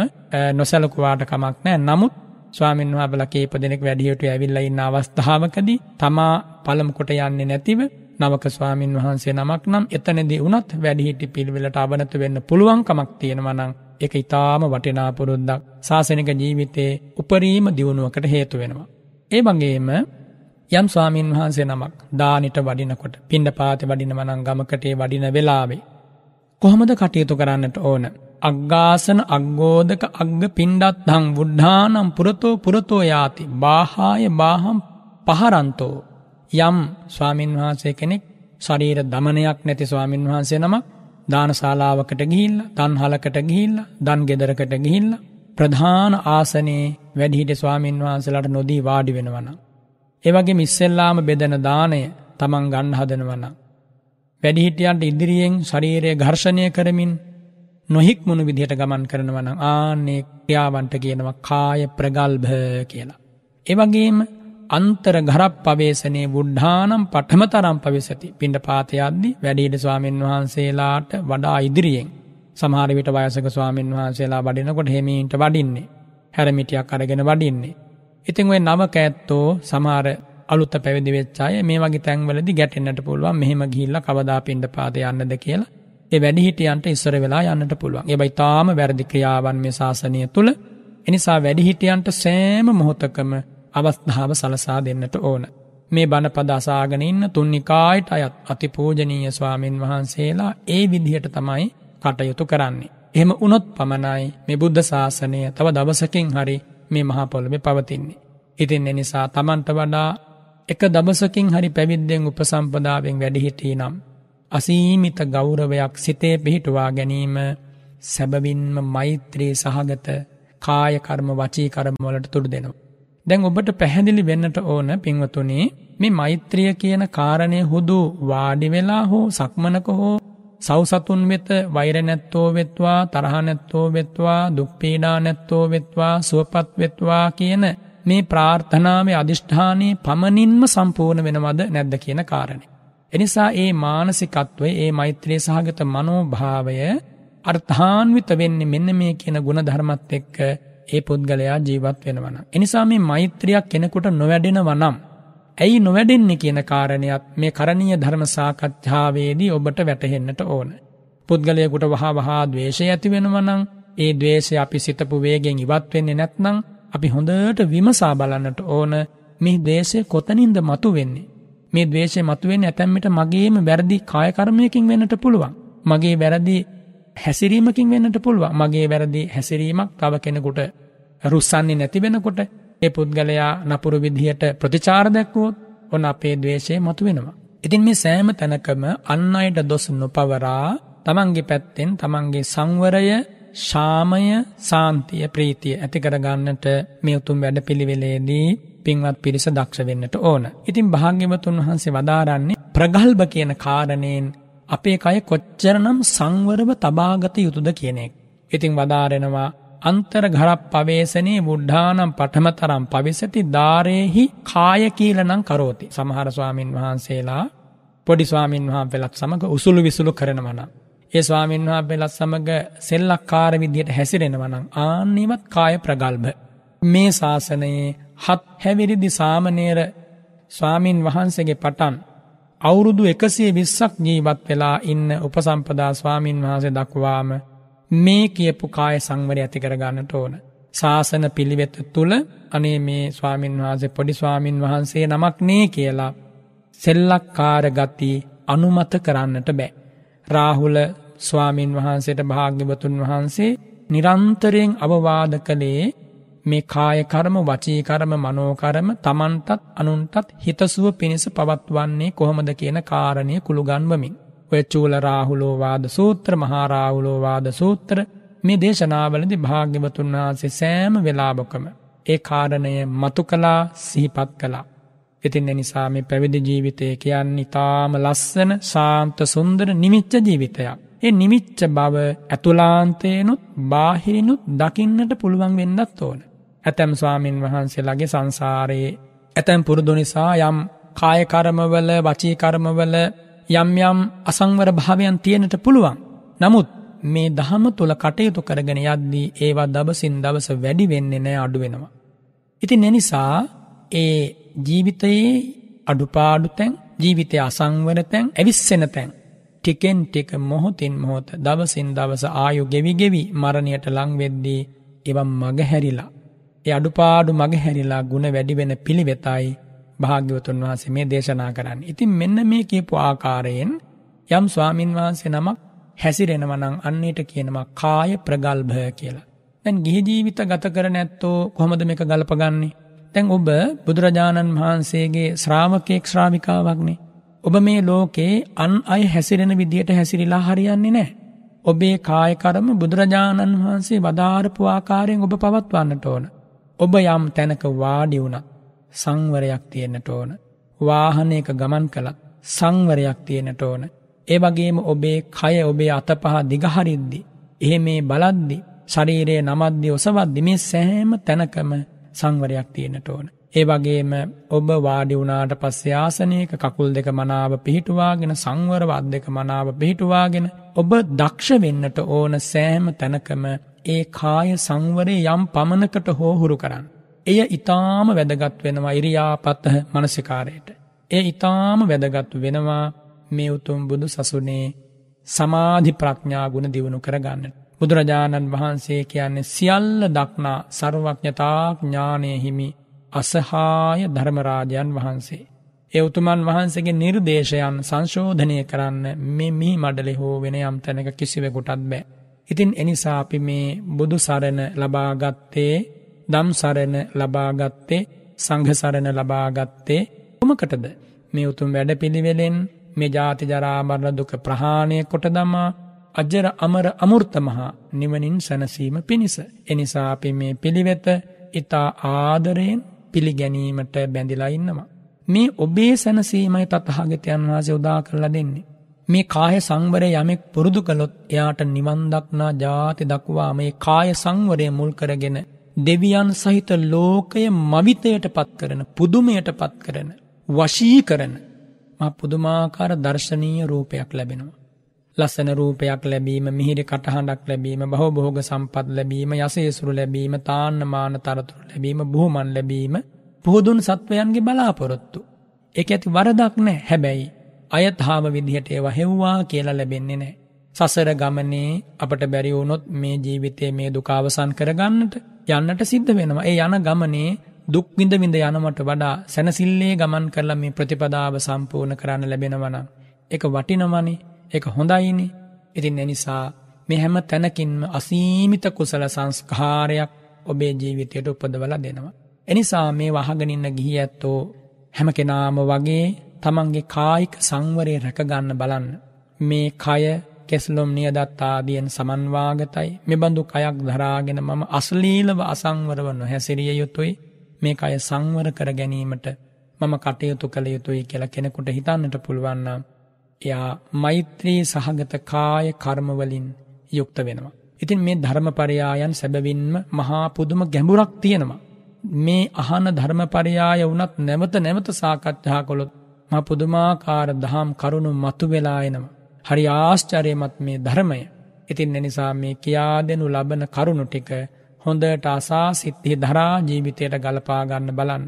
නොසැලකුවාට කමක් නෑ නමුත් ස්වාමීන් වහබල කේප දෙනෙක් වැඩියට ඇවිල්ල ඉන්න අවස්ථාවකදී තමා පළමකොට යන්නේ නැතිව නවක ස්වාමීන් වහන්සේ නමක් නම් එතනදී වනත් වැඩිහිටි පිළිවෙලට අබනත වෙන්න පුළුවන්කමක් තියෙනවනං එක ඉතාම වටිනාපුරුද්දක් ශාසනික ජීවිතයේ උපරීම දියුණුවකට හේතු වෙනවා. ඒ වගේම යම් ස්වාමීන් වහන්සේ නමක් දානිට වඩිනකොට පින්ඩ පාති වඩින වනං ගමකටේ වඩින වෙලාවේ. කොහොමද කටයුතු කරන්නට ඕන. අග්ගාසන අග්ගෝදක අග්ග පින්ඩත් හං බුද්ධානම් පුරතෝ පුරතෝ යාති බාහාය බාහම් පහරන්තෝ යම් ස්වාමින් වහන්සේ කෙනෙක් ශරීර දමනයක් නැති ස්වාමින් වහන්සේ නමක් දානශාලාවකට ගිහිල්ල දන්හලකට ගිහිල්ල දන් ගෙදරකට ගිහිල්ල ප්‍රධාන ආසනයේ වැඩිහිට ස්වාමින් වහන්සලට නොදී වාඩි වෙනවන. ඒවගේ මිස්සෙල්ලාම බෙදන දානය තමන් ගන්න හදනවන. වැඩිහිටියන්ට ඉදිරියෙන් ශරීරය ඝර්ෂණය කරමින් නොහික්මුණු විදිහට ගමන් කරනවන ආන්නේ ක්‍රියාවන්ට කියනවා කාය ප්‍රගල්භ කියලා. ඒවගේම අන්තර ගරප් පවේශනයේ බුද්ධානම් පටමතරම් පවිසති පිඩ පාතයද්දි වැඩීඩ ස්වාමීන් වහන්සේලාට වඩා ඉදිරියෙන්. සමහරවිට වයසක ස්වාමීන් වහන්සේලා වඩිනකොට හෙමීන්ට වඩින්නේ. හැරමිටියක් අරගෙන වඩින්නේ. ඉතිං ඔය නවක ඇත්තෝ සමහර අලුත පැවිදි වෙච්චාය මේ වගේ තැන්වලදි ගැටෙන්න්නට පුළුවන් මෙහෙම ගිල්ල කවදා පින්ඩ පාද යන්නද කියලා. ඒ වැඩිහිටියන්ට ඉස්සර වෙලා යන්නට පුළුවන්. එබයි තාම වැරදි ක්‍රියාවන් මේ ශාසනය තුළ. එනිසා වැඩිහිටියන්ට සෑම මොහොතකම අවස්ථාව සලසා දෙන්නට ඕන. මේ බණපද අසාගෙන ඉන්න තුන්නිකායිට අයත් අතිපූජනීය ස්වාමීන් වහන්සේලා ඒ විදිහට තමයි කටයුතු කරන්නේ. එහෙම උනොත් පමණයි මේ බුද්ධ ශාසනය තව දවසකින් හරි මේ මහපොළොවෙ පවතින්නේ. ඉතින් එනිසා තමන්ට වඩා එක දබසකින් හරි පැවිද්දෙන් උපසම්පදාවෙන් වැඩිහිටී නම්. අසීමිත ගෞරවයක් සිතේ පිහිටුවා ගැනීම සැබවින්ම මෛත්‍රී සහගත කායකර්ම වචී කරමවලට තුඩු දෙනවා. දැන් ඔබට පැහැදිලි වෙන්නට ඕන පින්වතුනේ මේ මෛත්‍රිය කියන කාරණය හුදු වාඩි වෙලා හෝ සක්මනක හෝ සෞසතුන් වෙත වෛර නැත්තෝ වෙත්වා තරහ නැත්තෝ වෙත්වා දුක්පීඩා නැත්තෝ වෙත්වා සුවපත් වෙත්වා කියන මේ ප්‍රාර්ථනාවේ අධිෂ්ඨානයේ පමණින්ම සම්පූර්ණ වෙනවද නැද්ද කියන කාරණය. එනිසා ඒ මානසිකත්වය ඒ මෛත්‍රයේ සහගත මනෝභාවය අර්ථාන්විත වෙන්නේ මෙන්න මේ කියන ගුණ ධර්මත් එක්ක ඒ පුද්ගලයා ජීවත් වෙනවන. එනිසා මේ මෛත්‍රියක් කෙනෙකුට නොවැඩෙනව නම්. ඇයි නොවැඩෙන්නේ කියන කාරණයක් මේ කරණීය ධර්ම සාකච්ඡාවේදී ඔබට වැටහෙන්නට ඕන. පුද්ගලයකුට වහා වහා දවේශය ඇති වෙනවනං ඒ දවේශය අපි සිතපු වේගෙන් ඉවත් වෙන්නේ නැත්නම් අපි හොඳට විමසා බලන්නට ඕන මේ දේශය කොතනින්ද මතු වෙන්නේ. මේ දවේශය මතුවෙන් ඇතැම්මිට මගේම වැරදි කායකර්මයකින් වෙන්නට පුළුවන්. මගේ වැරදි හැසිරීමකින් වෙන්නට පුළුව මගේ වැරදි හැසිරීමක් තව කෙනෙකුට රුස්සන්නේ නැති වෙනකොට ඒ පුද්ගලයා නපුරු විදිහට ප්‍රතිචාර දැක්වුවොත් ඔන්න අපේ දවේශය මතු වෙනවා. ඉතින් මේ සෑම තැනකම අන්න අයට දොස් නොපවරා තමන්ගේ පැත්තෙන් තමන්ගේ සංවරය ශාමය සාන්තිය ප්‍රීතිය ඇතිකරගන්නට මේ උතුම් වැඩ පිළිවෙලේදී පින්වත් පිරිස දක්ෂ වෙන්නට ඕන. ඉතින් භාග්‍යවතුන් වහන්සේ වදාරන්නේ ප්‍රගල්භ කියන කාරණයෙන් අපේ කය කොච්චරනම් සංවරව තබාගත යුතුද කියනෙක්. ඉතිං වදාරෙනවා අන්තර ගරක් පවේශනයේ බුද්ධානම් පටමතරම් පවිසති ධාරයෙහි කායකීලනං කරෝති. සමහර ස්වාමීන් වහන්සේලා පොඩි ස්වාමීන් වහා පෙළත් සමඟ උසුළු විසුළු කරනවන. ඒ ස්වාමීන් වහා පෙළත් සමඟ සෙල්ලක් කාර විදියට හැසිරෙනවනං ආන්නීමත් කාය ප්‍රගල්භ. මේ ශාසනයේ හත් හැවිරිදි සාමනේර ස්වාමීන් වහන්සේගේ පටන් අවුරුදු එකසේ විස්සක් ජීවත් වෙලා ඉන්න උපසම්පදා ස්වාමීන් වහන්සේ දක්වාම මේ කියපු කාය සංවරය ඇති කරගන්නට ඕන. ශාසන පිළිවෙත්ත තුළ අනේ මේ ස්වාමීන් වහන්සේ පොඩි ස්වාමීන් වහන්සේ නමක් නේ කියලා සෙල්ලක් කාරගති අනුමත කරන්නට බෑ. රාහුල ස්වාමීන් වහන්සේට භාග්‍යවතුන් වහන්සේ නිරන්තරයෙන් අවවාද කළේ මේ කායකර්ම වචීකරම මනෝකරම තමන්ටත් අනුන්ටත් හිතසුව පිණිස පවත්වන්නේ කොහොමද කියන කාරණය කුළුගන්වමින්. ඔය චූල රාහුලෝවාද සූත්‍ර මහාරාහුලෝවාද සූත්‍ර මේ දේශනාවලදි භාග්‍යවතුන් වහන්සේ සෑම වෙලාබොකම. ඒ කාරණය මතු කලා සිහිපත් කලා. ඉතින් එනිසා මේ පැවිදි ජීවිතය කියන්න ඉතාම ලස්සන සාන්ත සුන්දර නිමිච්ච ජීවිතයක්. ඒ නිමිච්ච බව ඇතුලාන්තයනුත් බාහිරිනුත් දකින්නට පුළුවන් වෙන්නත් ඕන. ඇතැම් ස්වාමීන් වහන්සේලාගේ සංසාරයේ ඇතැම් පුරුදු නිසා යම් කායකරමවල වචීකරමවල යම් යම් අසංවර භාවයන් තියෙනට පුළුවන්. නමුත් මේ දහම තුළ කටයුතු කරගෙන යද්දී ඒවා දබසින් දවස වැඩි වෙන්නේ නෑ අඩු වෙනවා. ඉතින් එනිසා ඒ ජීවිතයේ අඩුපාඩු තැන් ජීවිතය අසංවර තැන් ඇවිස්සෙන තැන් ටිකෙන් ටික මොහොතින් මොහොත දවසින් දවස ආයු ගෙවි ගෙවි මරණයට ලංවෙද්දී එවම් මගහැරිලා ඒ අඩුපාඩු මග හැරිලා ගුණ වැඩිවෙන පිළිවෙතයි භාග්‍යවතුන් වහන්සේ මේ දේශනා කරන්න. ඉතින් මෙන්න මේ කියපු ආකාරයෙන් යම් ස්වාමින් වහන්සේ නමක් හැසිරෙනවනං අන්නේට කියනවා කාය ප්‍රගල්භය කියලා. දැන් ගිහිජීවිත ගත කර නැත්තෝ කොහොමද මේක ගලපගන්නේ. තැන් ඔබ බුදුරජාණන් වහන්සේගේ ශ්‍රාවකයෙක් ශ්‍රාවිකාවක්නේ. ඔබ මේ ලෝකේ අන් අය හැසිරෙන විදියට හැසිරිලා හරියන්නේ නෑ. ඔබේ කායකරම බුදුරජාණන් වහන්සේ වදාරපු ආකාරයෙන් ඔබ පවත්වන්නට ඕන. ඔබ යම් තැනක වාඩි වුණත් සංවරයක් තියෙන්න්නට ඕන. වාහනයක ගමන් කළත් සංවරයක් තියෙනට ඕන. ඒවගේම ඔබේ කය ඔබේ අතපහ දිගහරිද්දි. එහෙ මේ බලද්දි ශරීරයේ නමද්දි ඔසවද්දි මේ සෑම තැනකම සංවරයක් තියෙනට ඕන. ඒ වගේම ඔබ වාඩි වුණාට පස්සේ ආසනයක කකුල් දෙක මනාව පිහිටුවාගෙන සංවරවත් දෙක මනාව පිහිටුවාගෙන ඔබ දක්ෂ වෙන්නට ඕන සෑම තැනකම ඒ කාය සංවරය යම් පමණකට හෝහුරු කරන්න. එය ඉතාම වැදගත් වෙනවා ඉරියාපත්හ මනසිකාරයට. එය ඉතාම වැදගත්තු වෙනවා මේ උතුම් බුදු සසුනේ සමාධි ප්‍රඥා ගුණ දියුණු කරගන්න. බුදුරජාණන් වහන්සේ කියන්නේ සියල්ල දක්නා සර්වඥතාඥානය හිමි අසහාය ධර්මරාජයන් වහන්සේ. ඒ උතුමන් වහන්සේගේ නිර්දේශයන් සංශෝධනය කරන්න මේ මිහි මඩලෙ හෝ වෙන යම් තැනක කිසිවෙකුටත් බෑ. ඉතින් එනිසා අපි මේ බුදු සරණ ලබාගත්තේ දම් සරණ ලබාගත්තේ සංඝසරණ ලබාගත්තේ කොමකටද මේ උතුම් වැඩ පිළිවෙලෙන් මේ ජාති ජරාමරණ දුක ප්‍රහාණය කොට දමා අජර අමර අමුෘතමහා නිවනින් සැනසීම පිණිස. එනිසා අපි මේ පිළිවෙත ඉතා ආදරයෙන් පිළිගැනීමට බැඳිලා ඉන්නවා. මේ ඔබේ සැනසීමයි තතහාගතයන් වහසේ උදා කරලා දෙන්නේ. මේ කාය සංවරය යමෙක් පුරුදු කළොත් එයාට නිවන්දක්නා ජාති දක්වා මේ කාය සංවරය මුල් කරගෙන දෙවියන් සහිත ලෝකය මවිතයට පත් කරන පුදුමයට පත් කරන වශී කරන පුදුමාකාර දර්ශනීය රූපයක් ලැබෙනවා. ලස්සන රූපයක් ලැබීම මිහිරි කටහඬක් ලැබීම බහෝ බෝග සම්පත් ලැබීම යසේසුරු ලැබීම තාන්න මාන තරතුරු ලැබීම බොහොමන් ලැබීම පුහුදුන් සත්වයන්ගේ බලාපොරොත්තු. එක ඇති වරදක් නෑ හැබැයි අයත්හාාව විදිහට ඒවා හෙව්වා කියලා ලැබෙන්නේ නෑ. සසර ගමනේ අපට බැරිවුණොත් මේ ජීවිතය මේ දුකාවසන් කරගන්නට යන්නට සිද්ධ වෙනවා. ඒ යන ගමනේ දුක්විඳ විඳ යනමට වඩා සැනසිල්ලේ ගමන් කරලා මේ ප්‍රතිපදාව සම්පූර්ණ කරන්න ලැබෙනවනම්. එක වටිනවනේ එක හොඳයිනි ඉතින් එනිසා මෙ හැම තැනකින්ම අසීමිත කුසල සංස්කාරයක් ඔබේ ජීවිතයට උපදවල දෙනවා. එනිසා මේ වහගනින්න ගිහි ඇත්තෝ හැම කෙනාම වගේ තමන්ගේ කායික සංවරය රැකගන්න බලන්න. මේ කය කෙස්ලොම් නියදත්තාදියෙන් සමන්වාගතයි මෙබඳු කයක් දරාගෙන මම අස්ලීලව අසංවරව නොහැසිරිය යුතුයි මේ අය සංවර කර ගැනීමට මම කටයුතු කළ යුතුයි කියලා කෙනෙකුට හිතන්නට පුළුවන්නම්. එයා මෛත්‍රී සහගත කාය කර්මවලින් යුක්ත වෙනවා. ඉතින් මේ ධර්මපරයායන් සැබවින්ම මහා පුදුම ගැඹුරක් තියෙනවා. මේ අහන ධර්මපරයාය වනත් නැවත නැවත සාකච්ඡා කොළොත් ම පුදුමාකාර දහම් කරුණු මතු වෙලා එනවා. හරි ආශ්චරයමත් මේ ධර්මය. ඉතින් එනිසා මේ කියා දෙනු ලබන කරුණු ටික හොඳට අසා සිත්හි දරා ජීවිතයට ගලපාගන්න බලන්න.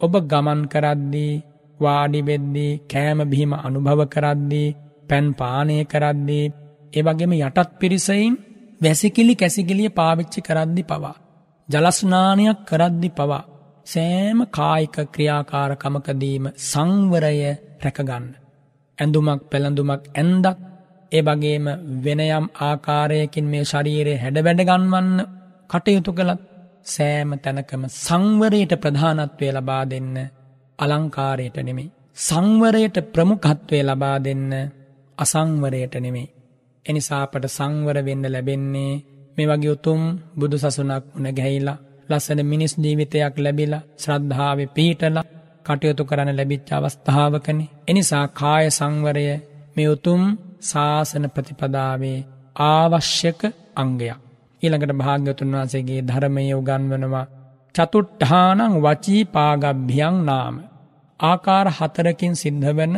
ඔබ ගමන් කරද්දී වාඩිවෙද්දී කෑම බිහිම අනුභව කරද්දී පැන් පානය කරද්දී ඒවගේම යටත් පිරිසයින් වැසිකිලි කැසිකිලිය පාවිච්චි කරද්දි පවා. ජලස්නානයක් කරද්දි පවා. සෑම කායික ක්‍රියාකාරකමකදීම සංවරය රැකගන්න. ඇඳුමක් පැළඳුමක් ඇන්දත් ඒ වගේම වෙනයම් ආකාරයකින් මේ ශරීරය හැඩවැඩගන්වන්න කටයුතු කළත් සෑම තැනකම සංවරයට ප්‍රධානත්වය ලබා දෙන්න අලංකාරයට නෙමෙයි. සංවරයට ප්‍රමුඛත්වය ලබා දෙන්න අසංවරයට නෙමෙයි. එනිසාපට සංවර වෙන්න ලැබෙන්නේ මේ වගේ උතුම් බුදු සසුනක් උන ගැහිලා ලස්සන මිනිස් ජීවිතයක් ලැබිලා ශ්‍රද්ධාව පිහිටල කටයුතු කරන්න ලැබිච්ච අවස්ථාවකන. එනිසා කාය සංවරය මේ උතුම් ශාසන ප්‍රතිපදාවේ ආවශ්‍යක අංගයක්. ඊළඟට භාග්‍යතුන් වහන්සේගේ ධර්මය උගන්වනවා චතුට්ඨානං වචී පාගබ්භියං නාම. ආකාර හතරකින් සිද්ධ වන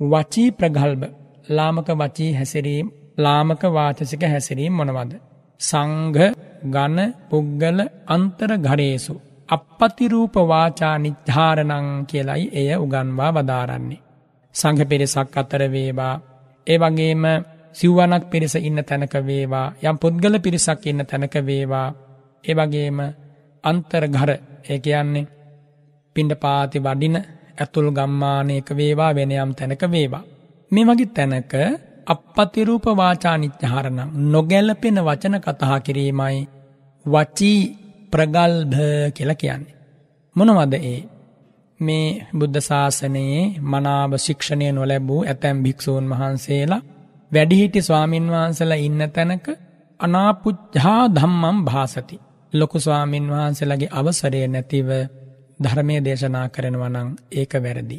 වචී ප්‍රගල්භ ලාමක වචී හැසිරීම් ලාමක වාචසික හැසිරීම් මොනවද. සංඝ ගණ පුග්ගල අන්තර ගරේසු. අපපතිරූප වාචා නිච්ධාරණං කියලයි එය උගන්වා වදාරන්නේ. සංඝ පිරිසක් අතර වේවා ඒ වගේම සිව්වනක් පිරිස ඉන්න තැනක වේවා යම් පුද්ගල පිරිසක් ඉන්න තැනක වේවා ඒ වගේම අන්තර් ගර ඒ කියන්නේ පින්ඩ පාති වඩින ඇතුල් ගම්මානයක වේවා වෙනයම් තැනක වේවා. මේ වගේ තැනක අපපතිරූප වාචානිච්චහරනම් නොගැලපෙන වචන කතහා කිරීමයි වචී ප්‍රගල්භ කියල කියන්නේ. මොනවද ඒ මේ බුද්ධ ශාසනයේ මනාව ශික්ෂණය නොලැබූ ඇතැම් භික්‍ෂූන් වහන්සේලා වැඩිහිටි ස්වාමින් වහන්සලා ඉන්න තැනක අනාපුච්්ජා ධම්මම් භාසති. ලොකු ස්වාමින් වහන්සේලගේ අවසරය නැතිව ධර්මය දේශනා කරනවනං ඒක වැරදි.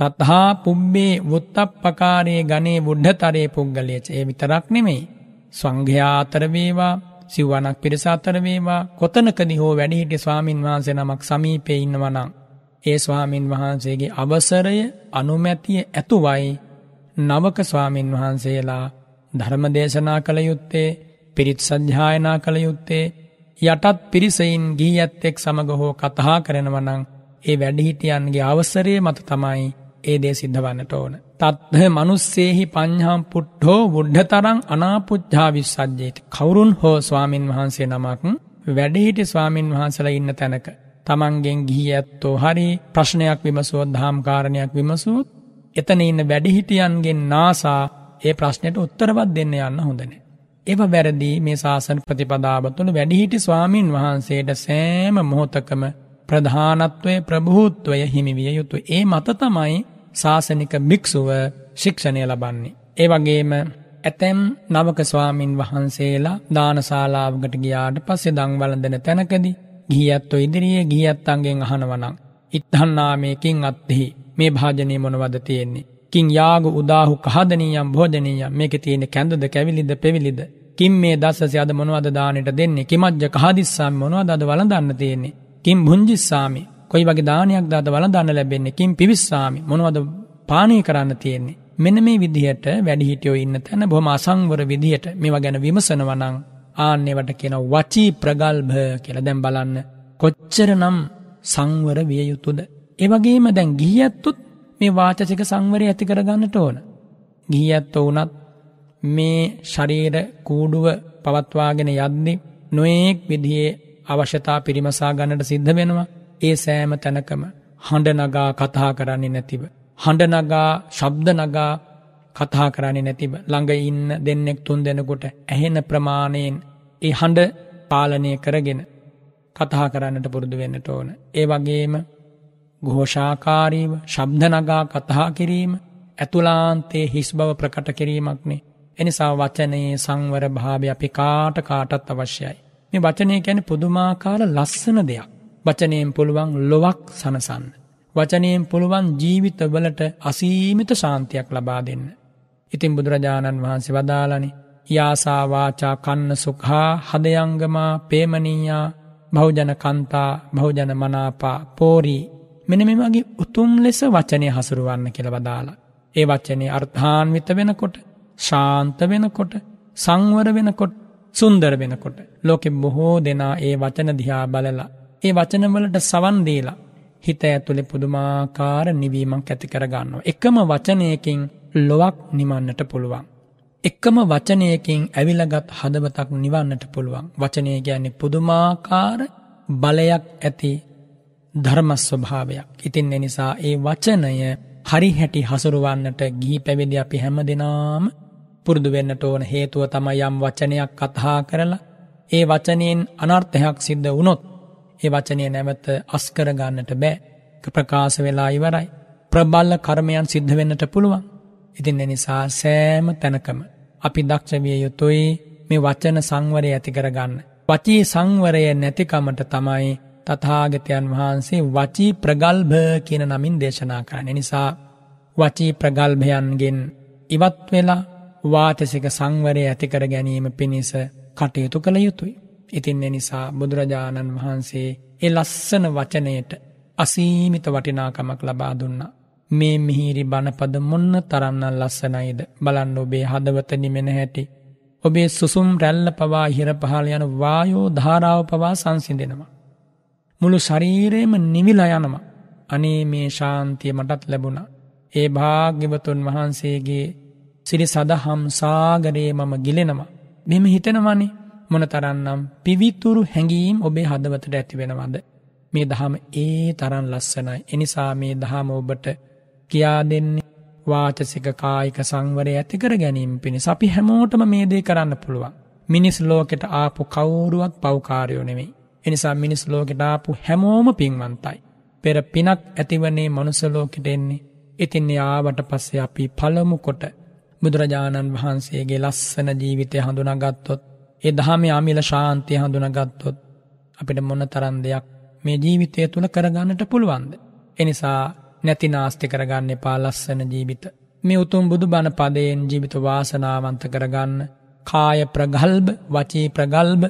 තත්හා පුබ්බේ වුත්තප්පකාරයේ ගනේ බුද්ධතරයේ පුද්ගලයච ඒ විතරක් නෙමෙයි. ස්වංඝ්‍යාතරවේවා සිව්වනක් පිරිසාතරවේවා කොතනකදි හෝ වැඩිහිටි ස්වාමින් වහන්සේ නමක් සමීපය ඉන්නවනං. ඒ ස්වාමින් වහන්සේගේ අවසරය අනුමැතිය ඇතුවයි නවක ස්වාමින් වහන්සේලා ධර්ම දේශනා කළ යුත්තේ පිරිත් සජ්‍යායනා කළ යුත්තේ යටත් පිරිසයින් ගී ඇත්තෙක් සමග හෝ කතහා කරනවනං ඒ වැඩිහිටියන්ගේ අවසරේ මත තමයි ඒ දේ සිද්ධවන්නට ඕන. තත්හ මනුස්සේහි පං්හම් පුට්හෝ වුඩ්ඩ තරං අනාපුච්්ජා විශ්සජ්ජයට කවුරුන් හෝ ස්වාමින් වහන්සේ නමක් වැඩිහිටි ස්වාමින් වහන්සල ඉන්න තැනක. තමන්ගෙන් ගිහි ඇත්තෝ හරි ප්‍රශ්නයක් විමසුවත් දහම්කාරණයක් විමසූත් එතන ඉන්න වැඩිහිටියන්ගෙන් නාසා ඒ ප්‍රශ්නයට උත්තරවත් දෙන්න යන්න හොඳනේ. එව වැරදි මේ ශාසන ප්‍රතිපදාවතුළ වැඩිහිටි ස්වාමීන් වහන්සේට සෑම මොහොතකම ප්‍රධානත්වය ප්‍රභූත්වය හිමිවිය යුතු ඒ මත තමයි ශාසනික භික්‍ෂුව ශික්ෂණය ලබන්නේ. ඒ වගේම ඇතැම් නවක ස්වාමින් වහන්සේලා දානශාලාවකට ගියාට පස්සෙ දංවලදන තැනකදි ගියත්තෝ ඉදිරියේ ගියත්තන්ගෙන් අහනවනං. ඉත්හන්නාමයකින් අත්හෙහි මේ භාජනය මොනවද තියෙන්නේ. කින් යාග උදාහු කහදනීයම් භෝජනීය මේක තියෙන කැඳද කැවිලිද පෙවිලිද. කින් මේ දස්සස අද මොනවද දානට දෙන්නේ කිමජ්ජ කහදිස්සාම මොනවද අද වලදන්න තියෙන්නේ. කින් බුංජිස්සාමි කොයි වගේ දානයක් දාද වලදන්න ලැබෙන්නේ කින් පිවිස්සාමි මොනවද පානය කරන්න තියෙන්නේ. මෙන මේ විදිහට වැඩිහිටියෝ ඉන්න තැන බොහොම අසංවර විදිහට මේවා ගැන විමසනවනං ආන්‍යවට කියන වචී ප්‍රගල්භ කියලා දැම් බලන්න කොච්චර නම් සංවර විය යුතුද. ඒවගේම දැන් ගිහියත්තුත් මේ වාචසික සංවරය ඇති කරගන්නට ඕන. ගිහියත්ත වනත් මේ ශරීර කූඩුව පවත්වාගෙන යද්දි නොයෙක් විදියේ අවශ්‍යතා පිරිමසා ගන්නට සිද්ධ වෙනවා ඒ සෑම තැනකම හඬනගා කතා කරන්නේ නැතිව. හඬනගා ශබ්දනගා කතා කරන්නේ නැතිව ළඟ ඉන්න දෙන්නෙක් තුන් දෙනකොට ඇහෙන ප්‍රමාණයෙන් ඒ හඬ පාලනය කරගෙන කතා කරන්නට පුරුදු වෙන්නට ඕන. ඒ වගේම ගෝෂාකාරීව ශබ්දනගා කතා කිරීම ඇතුලාන්තේ හිස් බව ප්‍රකට කිරීමක්නේ. එනිසා වචනයේ සංවර භාවය අපි කාට කාටත් අවශ්‍යයි. මේ වචනය ගැන පුදුමාකාර ලස්සන දෙයක්. වචනයෙන් පුළුවන් ලොවක් සනසන්න. වචනයෙන් පුළුවන් ජීවිතවලට අසීමිත ශාන්තියක් ලබා දෙන්න. ඉතින් බුදුරජාණන් වහන්සේ වදාලනි යාසාවාචා කන්න සුකහා හදයංගමා පේමනීයා බෞජන කන්තා බෞජන මනාපා පෝරී මෙන මෙමගේ උතුම් ලෙස වචනය හසුරුවන්න කියල වදාලා. ඒ වචනය අර්ථාන්විත වෙනකොට ශාන්ත වෙනකොට සංවර වෙනකොට සුන්දර වෙනකොට. ලෝකෙ බොහෝ දෙනා ඒ වචන දිහා බලලා. ඒ වචනවලට සවන්දීලා හිත ඇතුළෙ පුදුමාකාර නිවීමක් ඇති කරගන්නවා. එකම වචනයකින් ලොවක් නිමන්නට පුළුවන්. එක්කම වචනයකින් ඇවිලගත් හදවතක් නිවන්නට පුළුවන්. වචනය ගැන්නේ පුදුමාකාර බලයක් ඇති ධර්මස්වභාවයක්. ඉතින් එනිසා ඒ වචනය හරි හැටි හසුරුවන්නට ගී පැවිදි අපි හැම දෙනාම පුරුදු වෙන්නට ඕන හේතුව තමයි යම් වචනයක් කතහා කරලා ඒ වචනයෙන් අනර්ථයක් සිද්ධ වුණොත් ඒ වචනය නැවත අස්කරගන්නට බෑ ප්‍රකාශ වෙලා ඉවරයි ප්‍රබල්ල කර්මයන් සිද්ධ වෙන්නට පුළුවන් ඉතින් එනිසා සෑම තැනකම අපි දක්ෂවිය යුතුයි මේ වචන සංවරය ඇති කරගන්න. වචී සංවරය නැතිකමට තමයි තථාගතයන් වහන්සේ වචී ප්‍රගල්භ කියන නමින් දේශනා කරන්න. නිසා වචී ප්‍රගල්භයන්ගෙන් ඉවත් වෙලා වාතසික සංවරය ඇතිකර ගැනීම පිණිස කටයුතු කළ යුතුයි. ඉතින් එනිසා බුදුරජාණන් වහන්සේ එ ලස්සන වචනයට අසීමිත වටිනාකමක් ලබා දුන්නා. මේ මිහිරි බණපද මොන්න තරන්න ලස්සනයිද බලන්න ඔබේ හදවත නිමෙන හැටි. ඔබේ සුසුම් රැල්ල පවා හිර පහල යන වායෝ ධාරාව පවා සංසිඳෙනවා. මුළු ශරීරයම නිවිල යනම අනේ මේ ශාන්තිය මටත් ලැබුණ. ඒ භාග්‍යවතුන් වහන්සේගේ සිරි සදහම් සාගරයේ මම ගිලෙනම. මෙම හිතනවනේ මොන තරන්නම් පිවිතුරු හැඟීම් ඔබේ හදවතට ඇතිවෙනවද. මේ දහම ඒ තරන් ලස්සනයි. එනිසා මේ දහම ඔබට කියා දෙන්නේ වාචසික කායික සංවරය ඇතිකර ගැනීම පිණි අපි හැමෝටම මේ දේ කරන්න පුළුවන්. මිනිස් ලෝකෙට ආපු කවුරුවත් පෞකාරයෝ නෙවෙයි. එනිසා මිනිස් ලෝකෙට ආපු හැමෝම පින්වන්තයි. පෙර පිනක් ඇතිවනේ මනුසලෝකෙට එන්නේ. ඉතින් යාවට පස්සේ අපි පළමු කොට බුදුරජාණන් වහන්සේගේ ලස්සන ජීවිතය හඳුනගත්තොත් ඒ දහම අමිල ශාන්තිය හඳුනගත්තොත් අපිට මොන තරන් දෙයක් මේ ජීවිතය තුළ කරගන්නට පුළුවන්ද. එනිසා නැති නාස්ති කරගන්න එපා ලස්සන ජීවිත. මේ උතුම් බුදු බණ පදයෙන් ජීවිත වාසනාවන්ත කරගන්න කාය ප්‍රගල්භ වචී ප්‍රගල්භ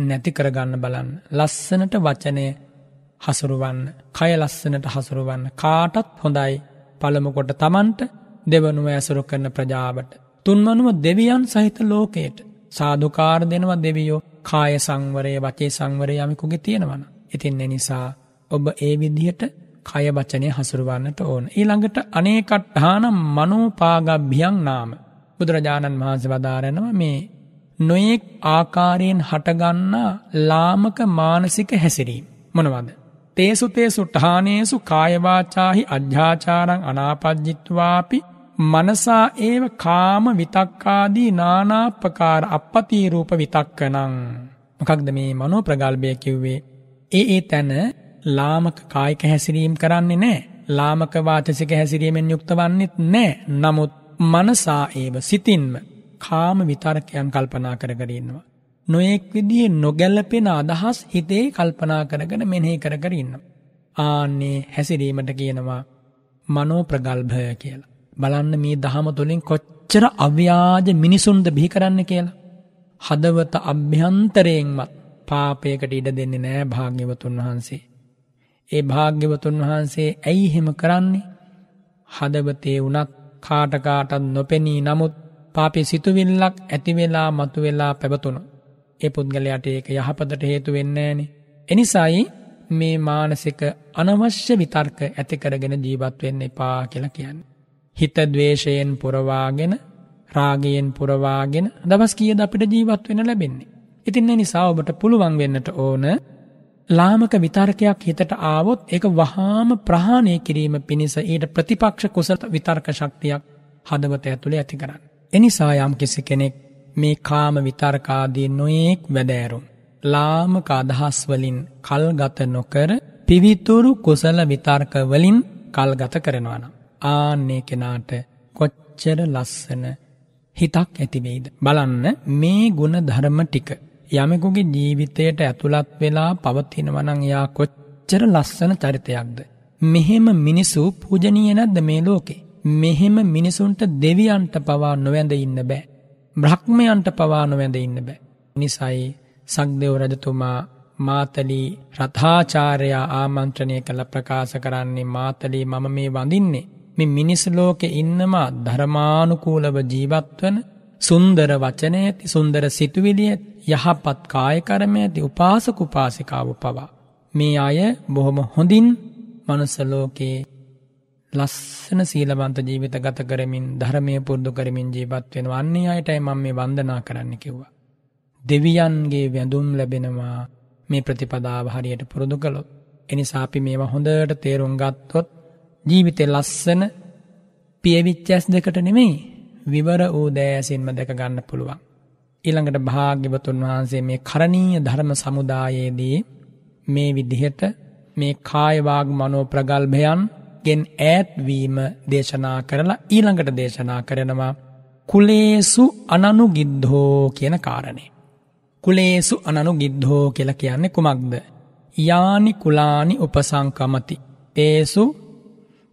නැති කරගන්න බලන්න. ලස්සනට වචනය හසුරුවන්න කය ලස්සනට හසුරුවන්න කාටත් හොඳයි පළමුකොට තමන්ට දෙවනුව ඇසුරු කරන ප්‍රජාවට. තුන්වනුව දෙවියන් සහිත ලෝකයට සාධකාර දෙනවා දෙවියෝ කාය සංවරය වචේ සංවරය යමකුගේ තියෙනවන. ඉතින් එනිසා ඔබ ඒ විදිහට කය වචනය හසුරුවන්නට ඕන. ඊළඟට අනේකට්හානම් මනෝපාගභ්‍යයන් නාම. බුදුරජාණන් වහන්සේ වදාරනවා මේ නොයෙක් ආකාරයෙන් හටගන්නා ලාමක මානසික හැසිරීම්. මොනවද. තේසු තේසු ටානේසු කායවාචාහි අධ්‍යාචාරං අනාපජ්ජිත්වාපි මනසා ඒව කාම විතක්කාදී නානාපකාර අපපතීරූප විතක්කනං. මොකක්ද මේ මනෝ ප්‍රගල්භය කිව්වේ. ඒ ඒ තැන ලාමක කායික හැසිරීම් කරන්නේ නෑ. ලාමක වාචසික හැසිරීමෙන් යුක්ත වන්නෙත් නෑ නමුත් මනසා ඒව සිතින්ම කාම විතර්කයන් කල්පනා කරගරන්නවා. නොයෙක් විදිේ නොගැල්ලපෙන අදහස් හිතේ කල්පනා කරගෙන මෙනෙහි කරකරන්න. ආන්නේ හැසිරීමට කියනවා මනෝ ප්‍රගල්භය කියලා. බලන්න මේ දහම තුළින් කොච්චර අව්‍යාජ මිනිසුන්ද බිහි කරන්න කියලා. හදවත අභ්‍යන්තරයෙන්මත් පාපයකට ඉඩ දෙන්නේ නෑ භාග්‍යවතුන් වහන්සේ. ඒ භාග්‍යවතුන් වහන්සේ ඇයි හෙම කරන්නේ හදවතේ වනත් කාටකාටත් නොපෙනී නමුත් පාපි සිතුවිල්ලක් ඇතිවෙලා මතුවෙලා පැවතුණු. ඒ පුද්ගලයට ඒක යහපතට හේතු වෙන්නේනේ. එනිසායි මේ මානසික අනවශ්‍ය විතර්ක ඇතිකරගෙන ජීවත් වෙන්න එපා කියලා කියන්න. හිත දවේශයෙන් පුරවාගෙන රාගයෙන් පුරවාගෙන දවස් කියද අපිට ජීවත් වෙන ලැබෙන්නේ. ඉතින්න නිසා ඔබට පුළුවන් වෙන්නට ඕන ලාමක විතර්කයක් හිතට ආවොත් ඒක වහාම ප්‍රහාණය කිරීම පිණිස ඊට ප්‍රතිපක්ෂ කුසල විතර්ක ශක්තියක් හදවත ඇතුළේ ඇති කරන්න. එනිසා යම් කිසි කෙනෙක් මේ කාම විතර්කාදී නොයෙක් වැදෑරුම්. ලාමක අදහස්වලින් කල්ගත නොකර පිවිතුරු කුසල විතර්කවලින් කල්ගත කරනවාන. ආන්නේ කෙනාට කොච්චර ලස්සන හිතක් ඇතිවෙයිද. බලන්න මේ ගුණ ධර්ම ටික. යමෙකුගේ ජීවිතයට ඇතුළත් වෙලා පවතිනවනං යා කොච්චර ලස්සන චරිතයක්ද. මෙහෙම මිනිස්සු පූජනීය නැද්ද මේ ලෝකේ. මෙහෙම මිනිසුන්ට දෙවියන්ට පවා නොවැඳ ඉන්න බෑ. බ්‍රහ්මයන්ට පවා නොවැඳ ඉන්න බෑ. නිසයි සක්දෙව් රජතුමා මාතලී රථාචාරයා ආමන්ත්‍රණය කළ ප්‍රකාශ කරන්නේ මාතලී මම මේ වඳින්නේ. මෙ මිනිස් ලෝකෙ ඉන්නවා ධර්මානුකූලව ජීවත්වන සුන්දර වචනය ඇති සුන්දර සිතුවිලිය යහපත් කායකරම ඇති උපාසකුපාසිකාව පවා. මේ අය බොහොම හොඳින් මනුස්සලෝකයේ ලස්සන සීලවන්ත ජීවිත ගත කරමින් ධර්මය පුරදු කරමින් ජීවත් වෙන වන්නේ අයටයි මම මේ වන්දනා කරන්න කිව්වා. දෙවියන්ගේ වැඳුම් ලැබෙනවා මේ ප්‍රතිපදාව හරියට පුරුදු කළොත්. එනිසාපි මේවා හොඳට තේරුම් ගත්තොත් ජීවිතය ලස්සන පියවිච්චැස් දෙකට නෙමෙයි විවර වූ දෑසින්ම දැක ගන්න පුළුවන්. ඊළඟට භාග්‍යවතුන් වහන්සේ මේ කරණීය ධර්ම සමුදායේදී මේ විදිහට මේ කායවාග මනෝ ප්‍රගල්භයන් ගෙන් ඈත්වීම දේශනා කරලා ඊළඟට දේශනා කරනවා කුලේසු අනනු ගිද්ධෝ කියන කාරණය. කුලේසු අනනු ගිද්ධෝ කියල කියන්නේ කුමක්ද. යානි කුලානි උපසංකමති. ඒසු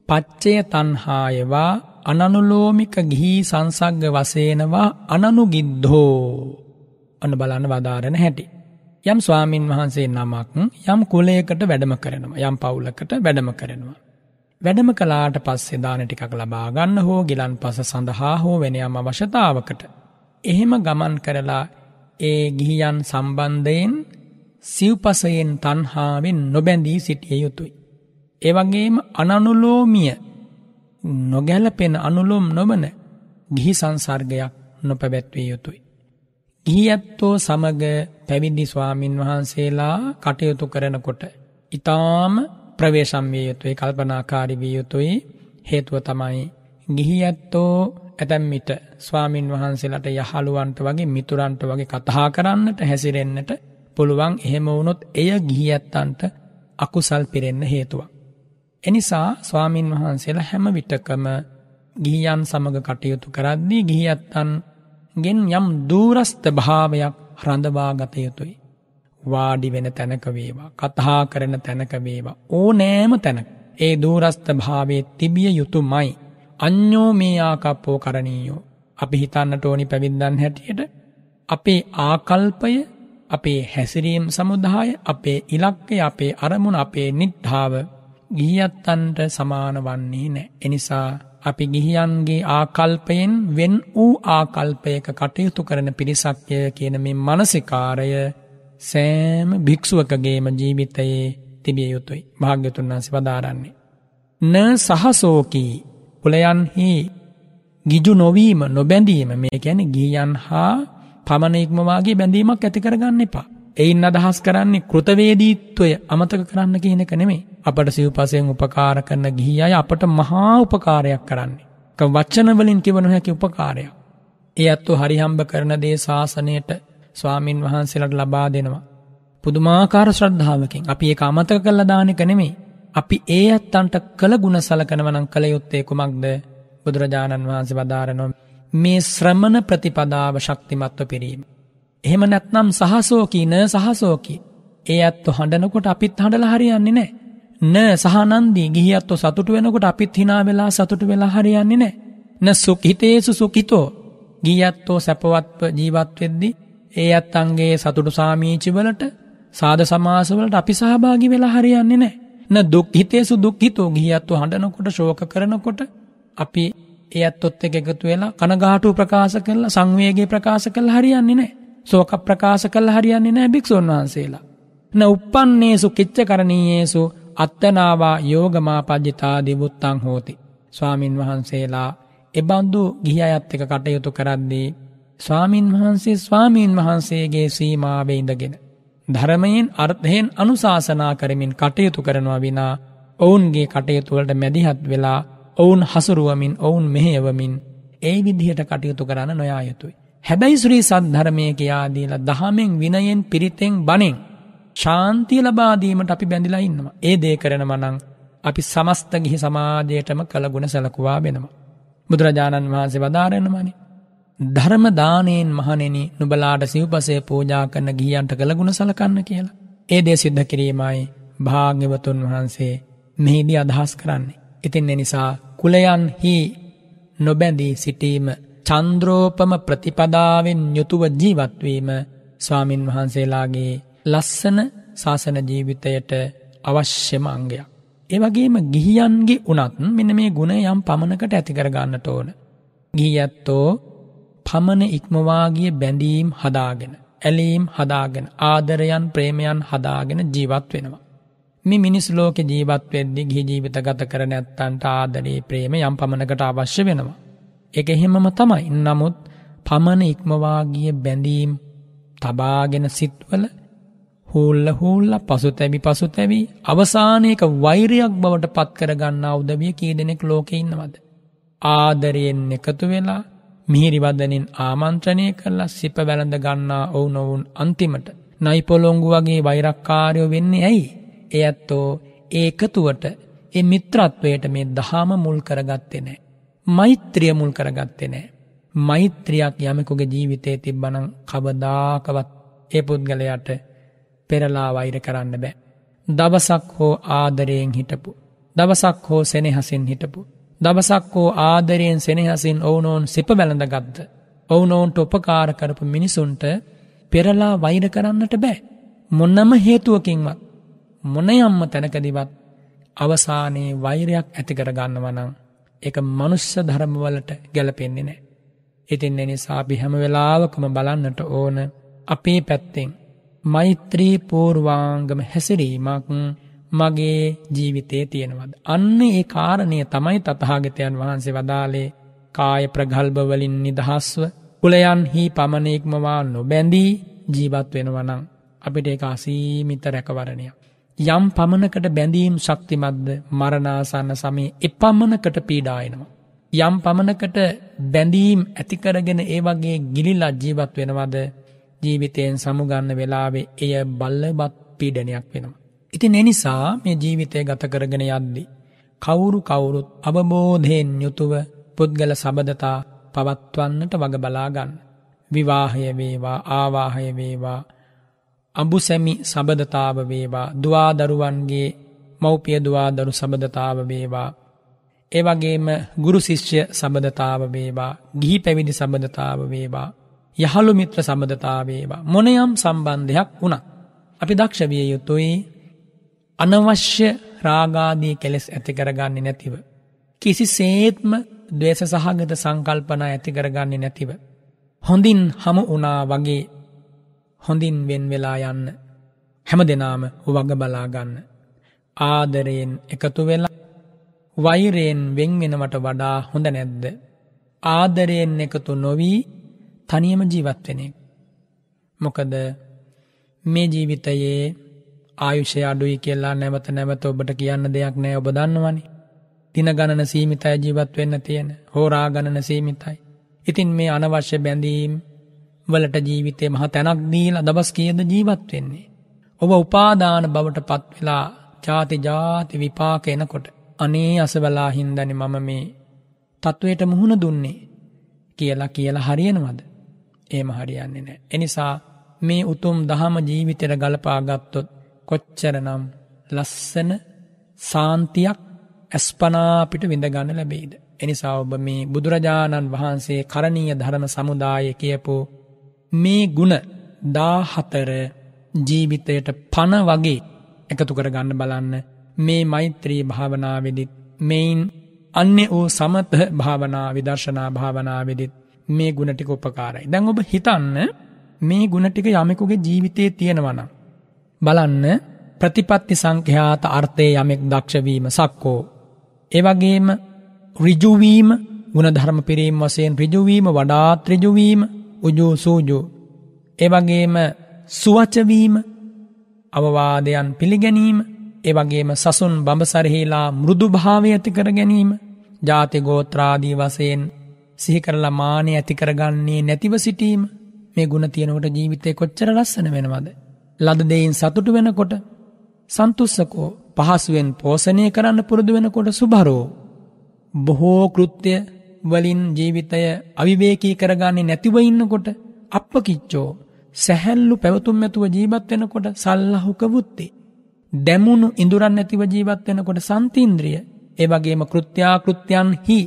පච්චය තන්හායවා අනනුලෝමික ගිහි සංසග්ග වසේනවා අනනු ගිද්ධෝ ඔන්න බලන්න වදාරණ හැටි. යම් ස්වාමීන් වහන්සේ නමක් යම් කුලයකට වැඩම කරනවා යම් පවුලකට වැඩම කරනවා. වැඩම කලාට පස්සේ දාන ටිකක් ලබාගන්න හෝ ගිලන් පස සඳහා හෝ වෙනයම් අවශ්‍යතාවකට. එහෙම ගමන් කරලා ඒ ගිහියන් සම්බන්ධයෙන් සිව්පසයෙන් තන්හාාවෙන් නොබැඳී සිටිය යුතුයි. ඒවගේම අනනුලෝමිය නොගැලපෙන අනුලොම් නොබන ගිහි සංසර්ගයක් නොපැබැත්විය යුතුයි. ගිහි ඇත්තෝ සමග පැවිදි ස්වාමින් වහන්සේලා කටයුතු කරනකොට. ඉතාම ප්‍රවේශම්විය යුතුයි කල්පනාකාරි විය යුතුයි හේතුව තමයි ගිහි ඇත්තෝ ඇතැම්මිට ස්වාමින් වහන්සේලට යහළුවන්ට වගේ මිතුරන්ට වගේ කතහා කරන්නට හැසිරෙන්න්නට පුළුවන් එහෙම වුණොත් එය ගිහි ඇත්තන්ට අකුසල් පිරෙන්න හේතුවක්. එනිසා ස්වාමීන් වහන්සේලා හැම විටකම ගිහියන් සමඟ කටයුතු කරද්දී ගිහියත්තන් ගෙන් යම් දූරස්ථ භාවයක් රඳවා ගත යුතුයි. වාඩි වෙන තැනක වේවා කතහා කරන තැනක වේවා ඕ නෑම තැනක ඒ දූරස්ථ භාවේ තිබිය යුතුමයි. අඥ්ඥෝ මේ ආකප්පෝ කරණීයෝ. අපි හිතන්නට ඕනි පැවිද්දන් හැටියට අපේ ආකල්පය අපේ හැසිරීම් සමුදාය අපේ ඉලක්කය අපේ අරමුණ අපේ නිද්ධාව ගිහියත්තන්ට සමාන වන්නේ නෑ. එනිසා අපි ගිහියන්ගේ ආකල්පයෙන් වෙන් වූ ආකල්පයක කටයුතු කරන පිරිසක්ය කියන මේ මනසිකාරය සෑම භික්‍ෂුවකගේම ජීවිතයේ තිබිය යුතුයි භාග්‍යතුන් වන්සි වදාරන්නේ. න සහසෝකී පුලයන්හි ගිජු නොවීම නොබැඳීම මේ ගැන ගීයන් හා පමණෙක්මවාගේ බැඳීමක් ඇතිකරගන්න එපා. එයින් අදහස් කරන්නේ කෘතවේදීත්වය අමතක කරන්න කියනක නෙමේ අපට සිව්පසයෙන් උපකාර කරන ගිහි අය අපට මහා උපකාරයක් කරන්නේ. වච්චනවලින් කිවනු හැකි උපකාරයක්. ඒ අත්තු හරිහම්බ කරන දේ ශාසනයට ස්වාමීන් වහන්සේලට ලබා දෙනවා. පුදුමාකාර ශ්‍රද්ධාවකින් අපි ඒ අමතක කල්ල දානක නෙමේ. අපි ඒ අත්තන්ට කළ ගුණ සලකනවනං කළ යුත්තේ කුමක්ද බුදුරජාණන් වහන්සේ වදාරනො මේ ශ්‍රමණ ප්‍රතිපදාව ශක්තිමත්ව පිරීම. එහෙම නැත්නම් සහසෝකී න සහසෝකි. ඒ ඇත්තු හඬනකොට අපිත් හඬල හරියන්නේ නෑ. න සහනන්දී ගිහියත්තු සතුට වෙනකොට අපිත් හිනා වෙලා සතුට වෙලා හරියන්නේ නෑ. න සුක්හිතේසු සුකිතෝ ගියත්තෝ සැපවත්ව ජීවත්වෙද්දි ඒ අත්තන්ගේ සතුටු සාමීචිවලට සාධ සමාසවලට අපි සහභාගි වෙලා හරියන්නේ නෑ. න දුක් හිතේසු දුක් හිතෝ ගිහියත්තු හඬනකොට ශෝක කරනකොට අපි ඒ ඇත්තොත් එක එකතු වෙලා කනගාටු ප්‍රකාශ කරලා සංවේගේ ප්‍රකාශ කළ හරියන්නේ නෑ. සෝක ප්‍රකාශ කළ හරියන්නේ නෑ භික්‍ෂූන් වහන්සේලා. න උපන්නේසු කිච්ච කරණීයේසු අත්තනාවා යෝගමා පජ්ජිතා දිවුත්තං හෝති. ස්වාමින් වහන්සේලා එබන්දු ගිහ අයත් එක කටයුතු කරද්දී. ස්වාමින් වහන්සේ ස්වාමීන් වහන්සේගේ සීමාව ඉඳගෙන. ධර්මයෙන් අර්ථයෙන් අනුශාසනා කරමින් කටයුතු කරනවා විනා ඔවුන්ගේ කටයුතුවලට මැදිහත් වෙලා ඔවුන් හසුරුවමින් ඔවුන් මෙහෙයවමින් ඒ විදිහට කටයුතු කරන්න නොයා යුතුයි. හැබැයි ශ්‍රී සද්ධර්මය කියාදීල දහමෙන් විනයෙන් පිරිතෙන් බනින් ශාන්තිය ලබාදීමට අපි බැඳිලා ඉන්නවා. ඒ දේ කරන මනං අපි සමස්ත ගිහි සමාජයටම කළගුණ සැලකුවා වෙනවා. බුදුරජාණන් වහන්සේ වදාරන්නමනි. ධර්මදානයෙන් මහනෙන නුබලාට සිව්පසේ පූජා කරන ගියන්ට කළගුණ සලකන්න කියලා. ඒ දේ සිද්ධ කිරීමයි භාග්‍යවතුන් වහන්සේ මෙහිදී අදහස් කරන්නේ. ඉතින් එනිසා කුලයන් හි නොබැඳී සිටීම චන්ද්‍රෝපම ප්‍රතිපදාවෙන් යුතුව ජීවත්වීම ස්වාමින් වහන්සේලාගේ ලස්සන ශාසන ජීවිතයට අවශ්‍යම අංගයක්. ඒවගේම ගිහියන්ගේ උනත් මෙන මේ ගුණ යම් පමණකට ඇතිකරගන්නට ඕන. ගිහියත්තෝ පමණ ඉක්මවාගිය බැඳීම් හදාගෙන. ඇලීම් හදාගෙන ආදරයන් ප්‍රේමයන් හදාගෙන ජීවත් වෙනවා. මේ මිනිස් ලෝක ජීවත් වෙද්දි ගිහි ජීවිත ගත කරන ඇත්තන්ට ආදරේ ප්‍රේම යම් පමණකට අවශ්‍ය වෙනවා. එක එහෙමම තමයි. නමුත් පමණ ඉක්මවාගිය බැඳීම් තබාගෙන සිත්වල හූල්ල හූල්ල පසු තැබි පසු තැවී අවසානයක වෛරයක් බවට පත් කරගන්නා උදවිය කී දෙනෙක් ලෝකෙ ඉන්නවද. ආදරයෙන් එකතු වෙලා මිහිරිවදනින් ආමන්ත්‍රණය කරලා සිප වැළඳ ගන්නා ඔවු නොවුන් අන්තිමට නයිපොලොංගු වගේ වෛරක්කාරයෝ වෙන්නේ ඇයි. එ ඇත්තෝ ඒකතුවට ඒ මිත්‍රත්වයට මේ දහම මුල් කරගත්තේ නෑ. මෛත්‍රිය මුල් කරගත්තේ නෑ. මෛත්‍රියක් යමකුගේ ජීවිතය තිබ්බනං කබදාකවත් ඒ පුද්ගලයට පෙරලා වෛර කරන්න බෑ. දවසක් හෝ ආදරයෙන් හිටපු. දවසක් හෝ සෙනෙහසින් හිටපු. දවසක් හෝ ආදරයෙන් සෙනෙහසින් ඔවුනෝන් සිප බැලඳ ගත්ත. ඔවුනෝන්ට උපකාර කරපු මිනිසුන්ට පෙරලා වෛර කරන්නට බෑ. මොන්නම හේතුවකින්වත් මොනයම්ම තැනකදිවත් අවසානයේ වෛරයක් ඇතිකර ගන්නවනං එක මනුෂ්‍ය ධර්මවලට ගැලපෙන්නේ නෑ. ඉතින් එනිසා අපි හැම වෙලාවකම බලන්නට ඕන අපේ පැත්තෙන් මෛත්‍රී පූර්වාංගම හැසිරීමක් මගේ ජීවිතේ තියෙනවද. අන්න ඒ කාරණය තමයි තතහාගතයන් වහන්සේ වදාලේ කාය ප්‍රගල්භවලින් නිදහස්ව කුලයන් හි පමණෙක්මවා නොබැඳී ජීවත් වෙනවනං අපිට ඒ අසීමිත රැකවරණයක්. යම් පමණකට බැඳීම් ශක්තිමත්ද මරණාසන්න සමය එපමණකට පීඩායනවා. යම් පමණකට බැඳීම් ඇතිකරගෙන ඒ වගේ ගිලිලා ජීවත් වෙනවද ජීවිතයෙන් සමුගන්න වෙලාවේ එය බල්ලබත් පීඩනයක් වෙනවා. ඉතින් එනිසා මේ ජීවිතය ගත කරගෙන යද්දි. කවුරු කවුරුත් අවබෝධයෙන් යුතුව පුද්ගල සබඳතා පවත්වන්නට වග බලාගන්න. විවාහය වේවා ආවාහය වේවා අඹුසැමි සබඳතාව වේවා දවාදරුවන්ගේ මව්පිය දවාදරු සබඳතාව වේවා. ඒවගේම ගුරු ශිෂ්‍ය සබඳතාව වේවා ගිහි පැවිදි සබඳතාව වේවා යහළු මිත්‍ර සබඳතාවේවා මොනයම් සම්බන්ධයක් වුණා. අපි දක්ෂවිය යුතුයි අනවශ්‍ය රාගාදී කෙලෙස් ඇතිකරගන්නේ නැතිව. කිසි සේත්ම දවේශ සහගත සංකල්පන ඇතිකරගන්නේ නැතිව. හොඳින් හමු වනා වගේ හොඳින් වෙන් වෙලා යන්න හැම දෙනාම වග බලාගන්න. ආදරයෙන් එකතු වෙලා වෛරයෙන් වෙන්වෙනවට වඩා හොඳ නැද්ද. ආදරයෙන් එකතු නොවී තනියම ජීවත්වෙනෙ. මොකද මේ ජීවිතයේ ආයුෂය අඩුයි කියලා නැවත නැවත ඔබට කියන්න දෙයක් නෑ ඔබ දන්නවනි. තින ගණන සීමිතයි ජීවත් වෙන්න තියෙන හෝරා ගණන සීමිතයි. ඉතින් මේ අනවශ්‍ය බැඳීම් වලට ජීවිතය මහ තැනක් දීල දබස් කියද ජීවත් වෙන්නේ. ඔබ උපාදාන බවට පත්වෙලා ජාති ජාති විපාක එනකොට අනේ අසවලා හින්දනි මම මේ තත්ත්වයට මුහුණ දුන්නේ කියලා කියලා හරියනවද. ඒම හරියන්නේ නෑ. එනිසා මේ උතුම් දහම ජීවිතයට ගලපාගත්තොත් කොච්චරනම් ලස්සන සාන්තියක් ඇස්පනාපිට විඳගන්න ලැබෙයිද. එනිසා ඔබ මේ බුදුරජාණන් වහන්සේ කරණීය ධර්ම සමුදාය කියපු මේ ගුණ දාහතර ජීවිතයට පණ වගේ එකතු කර ගන්න බලන්න මේ මෛත්‍රී භාවනාවෙදිත් මෙයින් අන්‍ය වූ සමත භාවනා විදර්ශනා භාවනාවෙදිත් මේ ගුණටික උපකාරයි. දැන් ඔබ හිතන්න මේ ගුණටික යමෙකුගේ ජීවිතයේ තියෙනවනම්. බලන්න ප්‍රතිපත්ති සංඛ්‍යාත අර්ථය යමෙක් දක්ෂවීම සක්කෝ. ඒවගේම රිජුවීම ගුණධර්ම පිරීම් වසයෙන් රිජුවීම වඩාත් රිජුවීම උජූ සූජු. ඒවගේම සුවචවීම අවවාදයන් පිළිගැනීම එවගේම සසුන් බඹසරහිලා මෘදුභාවය ඇති කර ගැනීම ජාති ගෝත්‍රාදී වසයෙන් සිහිකරලා මානය ඇතිකරගන්නේ නැතිව සිටීම මේ ගුණ තියෙනකොට ජීවිතය කොච්චර ලස්සන වෙනවද. ලද දෙයින් සතුටු වෙනකොට සන්තුස්සකෝ පහසුවෙන් පෝසනය කරන්න පුරුදු වෙනකොට සුභරෝ. බොහෝ කෘත්‍ය වලින් ජීවිතය අවිවේකී කරගන්නේ නැතිව ඉන්නකොට අප කිච්චෝ සැහැල්ලු පැවතුම් ඇතුව ජීවත් වෙනකොට සල්ලහුකවුත්තේ. දැමුණු ඉඳුරන් නැතිව ජීවත් වෙනකොට සන්තින්ද්‍රිය ඒවගේම කෘත්‍යාකෘත්‍යයන් හි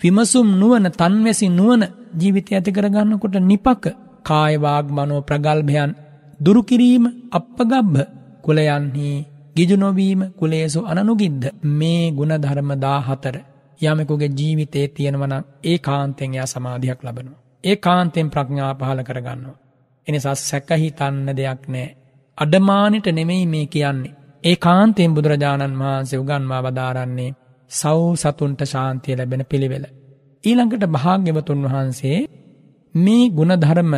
විමසුම් නුවන තන්වැසි නුවන ජීවිතය ඇති කරගන්නකොට නිපක කායවාග මනෝ ප්‍රගල්භයන් දුරුකිරීම අපගබ්භ කුලයන්හි ගිජුනොවීම කුලේසු අනනුගිද්ද මේ ගුණධර්මදා හතර යමකුගේ ජීවිතේ තියෙනවන ඒ කාන්තෙන් යා සමාධයක් ලබනවා. ඒ කාන්තෙන් ප්‍රඥා පහල කරගන්නවා. එනිසා සැකහිතන්න දෙයක් නෑ. අඩමානට නෙමෙයි මේ කියන්නේ. ඒ කාන්තයෙන් බුදුරජාණන් වහන්සේ උගන්වා වදාරන්නේ සව් සතුන්ට ශාන්තිය ලැබෙන පිළිවෙල. ඊළඟට භාග්‍යවතුන් වහන්සේ මේ ගුණධර්ම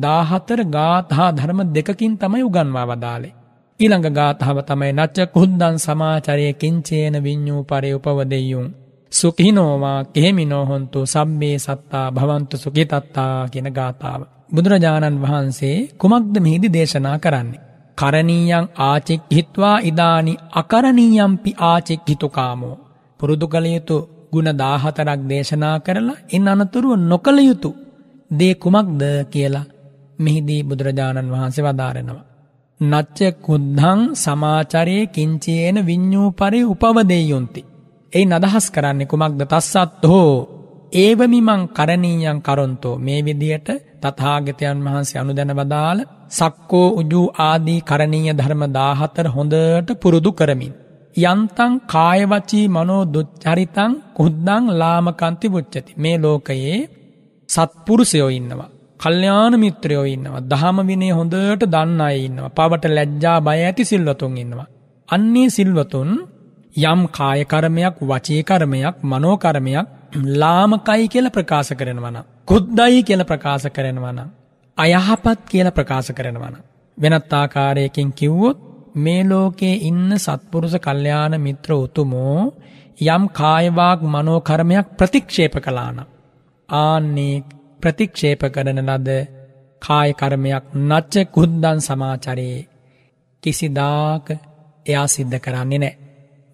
දාහතර ගාතහා ධර්ම දෙකකින් තමයි උගන්වා වදාලේ. ඊළඟ ගාතහාව තමයි නච්ච කුද්දන් සමාචරය කිංචේන විඤ්ඥූ පරය උපවදෙයුම්. සුකිනෝවා කෙහෙමිනෝහොන්තු සබ්බේ සත්තා භවන්තු සුකිතත්තා කියෙන ගාථාව. බුදුරජාණන් වහන්සේ කුමක්ද මෙහිදි දේශනා කරන්නේ. කරණීයන් ආචෙක් හිත්වා ඉදානි අකරණීයම්පි ආචෙක් හිතුකාමෝ. පුරුදු කළ යුතු ගුණ දාහතරක් දේශනා කරලා එන් අනතුරුව නොකළ යුතු දේ කුමක්ද කියලා මෙහිදී බුදුරජාණන් වහන්සේ වදාරෙනවා. නච්ච කුද්ධං සමාචරයේ කිංචයන විඤ්ඥූ පරි උපවදේයුන්ති. එයි අදහස් කරන්නේ කුමක්ද තස්සත් හෝ ඒවමිමං කරණීයන් කරොන්තෝ මේ විදියට තථාගතයන් වහන්සේ අනුදැන වදාළ සක්කෝ උජූ ආදී කරණීය ධර්ම දාහතර හොඳට පුරුදු කරමින්. යන්තං කායවචී මනෝ දුච්චරිතං කුද්දං ලාමකන්ති පුච්චති. මේ ලෝකයේ සත්පුරුසයෝ ඉන්නවා. කල්්‍යාන මිත්‍රයෝ ඉන්නවා. දහම විනේ හොඳට දන්න අය ඉන්නවා. පවට ලැජ්ජා බය ඇති සිල්වතුන් ඉන්නවා. අන්නේ සිල්වතුන් යම් කායකරමයක් වචීකරමයක් මනෝකරමයක් ලාමකයි කියල ප්‍රකාශ කරනවන. කුද්දයි කියල ප්‍රකාශ කරනවන. අයහපත් කියල ප්‍රකාශ කරනවන. වෙනත් ආකාරයකින් කිව්වොත් මේ ලෝකයේ ඉන්න සත්පුරුස කල්්‍යාන මිත්‍ර උතුමෝ යම් කායවාක් මනෝකරමයක් ප්‍රතික්ෂේප කලාන. ආන්නේ ප්‍රතික්ෂේප කරන ලද කායකර්මයක් නච්ච කුද්දන් සමාචරයේ කිසිදාක එයා සිද්ධ කරන්නේ නෑ.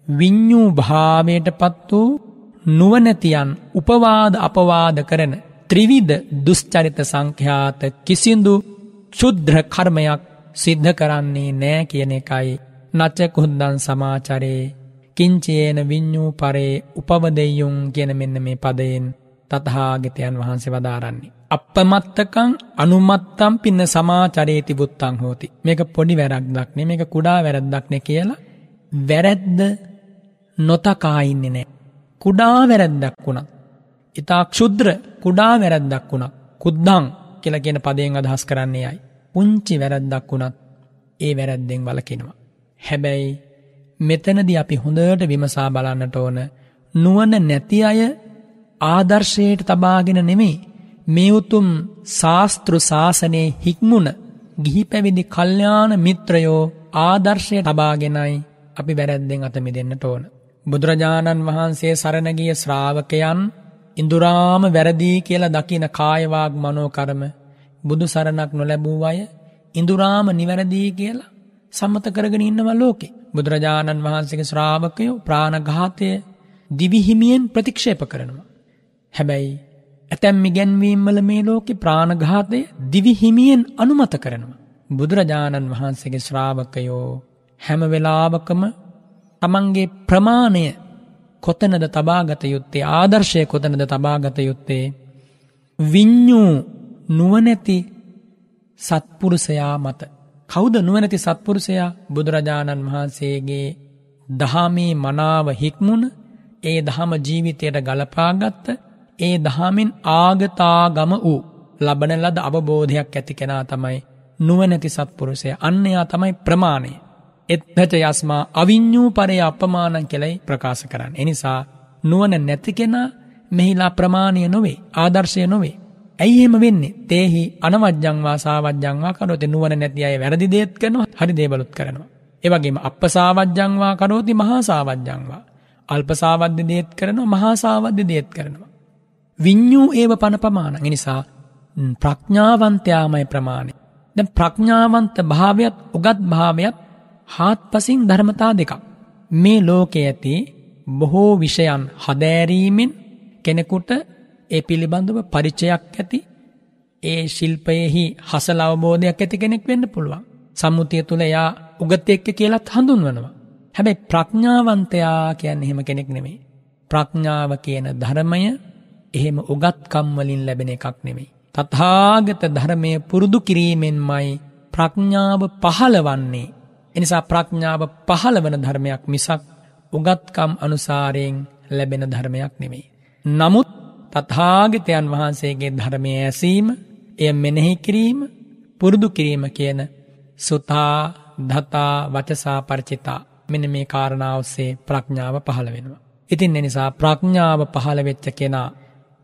විඤ්ඥූ භාවයට පත් වූ නුවනැතියන් උපවාද අපවාද කරන ත්‍රිවිධ දුෂ්චරිත සංඛ්‍යාත කිසිදු ශුද්‍ර කර්මයක් සිද්ධ කරන්නේ නෑ කියන එකයි. නච්චකුද්දන් සමාචරයේ කිංචයන විඤ්ඥූ පරේ උපවදෙයුම් කියන මෙන්න මේ පදයෙන් තතහාගතයන් වහන්සේ වදාරන්නේ. අපමත්තකං අනුමත්තම් පින්න සමාචරේති බුත්තං හෝති. මේක පොඩි වැරක්දක්නේ මේක කුඩා වැරද්දක්න කියලා වැරැද්ද නොතකාඉන්න නෑ. කුඩා වැරැද්දක් වුණා. ඉතා ක්ෂුද්‍ර කුඩා වැරැද්දක් වුණා කුද්දං කියල කියෙන පදයෙන් අදහස් කරන්නේ යයි. පුංචි වැරැද්දක් වුණත් ඒ වැරැද්දෙන් වලකිනවා. හැබැයි මෙතනද අපි හොඳට විමසා බලන්නට ඕන නුවන නැති අය ආදර්ශයට තබාගෙන නෙමේ මේ උතුම් ශාස්තෘ ශාසනයේ හික්මුණ ගිහි පැවිදි කල්්‍යාන මිත්‍රයෝ ආදර්ශය තබාගෙනයි අපි වැරැද්දෙන් අතමි දෙන්නට ඕන. බුදුරජාණන් වහන්සේ සරණගිය ශ්‍රාවකයන් ඉඳුරාම වැරදිී කියලා දකින කායවාග මනෝකරම බුදු සරණක් නොලැබූ අය ඉඳුරාම නිවැරදී කියලා සම්මත කරගෙන ඉන්නවා ලෝකෙ. බුදුරජාණන් වහන්සේක ශ්‍රාවකයෝ ප්‍රාණඝාතය දිවිහිමියෙන් ප්‍රතික්ෂේප කරනවා. හැබැයි ඇතැම්මි ගැන්වීම්වල මේ ලෝකෙ ප්‍රාණඝාතය දිවිහිමියෙන් අනුමත කරනවා. බුදුරජාණන් වහන්සේගේ ශ්‍රාවකයෝ හැම වෙලාවකම තමන්ගේ ප්‍රමාණය කොතනද තබාගත යුත්තේ ආදර්ශය කොතනද තබාගත යුත්තේ? විඤ්ඥූ නුවනැති සත්පුරුසයා මත. කෞද නුවනැති සත්පුරුසයා බුදුරජාණන් වහන්සේගේ දහමේ මනාව හික්මුණ ඒ දහම ජීවිතයට ගලපාගත්ත ඒ දහමෙන් ආගතාගම වූ ලබන ලද අවබෝධයක් ඇති කෙනා තමයි නුවනැති සත්පුරුෂය. අන්නයා තමයි ප්‍රමාණය. එත්හට යස්මා අවිඤ්ඥූ පරය අපමානන් කෙලයි ප්‍රකාශ කරන්න. එනිසා නුවන නැති කෙනා මෙහිලා ප්‍රමාණය නොවේ ආදර්ශය නොවේ. ඇයි එහෙම වෙන්නේ තේහි අනවජ්ජංවා සාවජ්ජංවා කරෝති නුවන නැති අය වැරදි දේත් කරනවා හරි දේබලුත් කරනවා. එවගේම අප සාවජ්ජංවා කරෝති මහා සාවජ්ජංවා. අල්පසාවද්‍ය දේත් කරනවා මහාසාවද්‍ය දේත් කරනවා. විඤ්ඥූ ඒව පන පමාණ නිසා ප්‍රඥාවන්තයාමයි ප්‍රමාණය. දැ ප්‍රඥාවන්ත භාවයත් උගත් භාවයත් හාත් පසින් ධර්මතා දෙකක්. මේ ලෝකෙ ඇති බොහෝ විෂයන් හදෑරීමෙන් කෙනෙකුට ඒ පිළිබඳව පරිචයක් ඇති ඒ ශිල්පයෙහි හසල අවබෝධයක් ඇති කෙනෙක් වෙන්න පුළුවන්. සම්මුතිය තුළ යා උගත එක්ක කියලත් හඳුන්වනවා. හැබැයි ප්‍රඥාවන්තයා කියන්න එහෙම කෙනෙක් නෙමෙයි. ප්‍රඥාව කියන ධර්මය එහෙම උගත්කම්වලින් ලැබෙන එකක් නෙමෙයි. තථාගත ධර්මය පුරුදු කිරීමෙන්මයි ප්‍රඥාව පහළවන්නේ. එනිසා ප්‍රඥාව පහළවන ධර්මයක් මිසක් උගත්කම් අනුසාරයෙන් ලැබෙන ධර්මයක් නෙමෙයි. නමුත් තථාගතයන් වහන්සේගේ ධර්මය ඇසීම එය මෙනෙහි කිරීම පුරුදු කිරීම කියන සුතා දතා වචසා පරිචිතා මෙන මේ කාරණාවස්සේ ප්‍රඥාව පහළ වෙනවා. ඉතින් එනිසා ප්‍රඥාව පහළ වෙච්ච කෙනා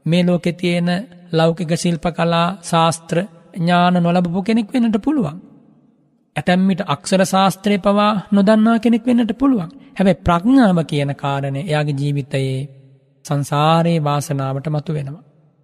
මේ ලෝකෙ තියෙන ලෞකික ශිල්ප කලා ශාස්ත්‍ර ඥාන නොලබපු කෙනෙක් වෙන්නට පුළුවන්. ඇතැම්මිට අක්ෂර ශාස්ත්‍රය පවා නොදන්නා කෙනෙක් වෙන්නට පුළුවන්. හැබැ ප්‍රඥාව කියන කාරණය එයාගේ ජීවිතයේ සංසාරයේ වාසනාවට මතු වෙනවා.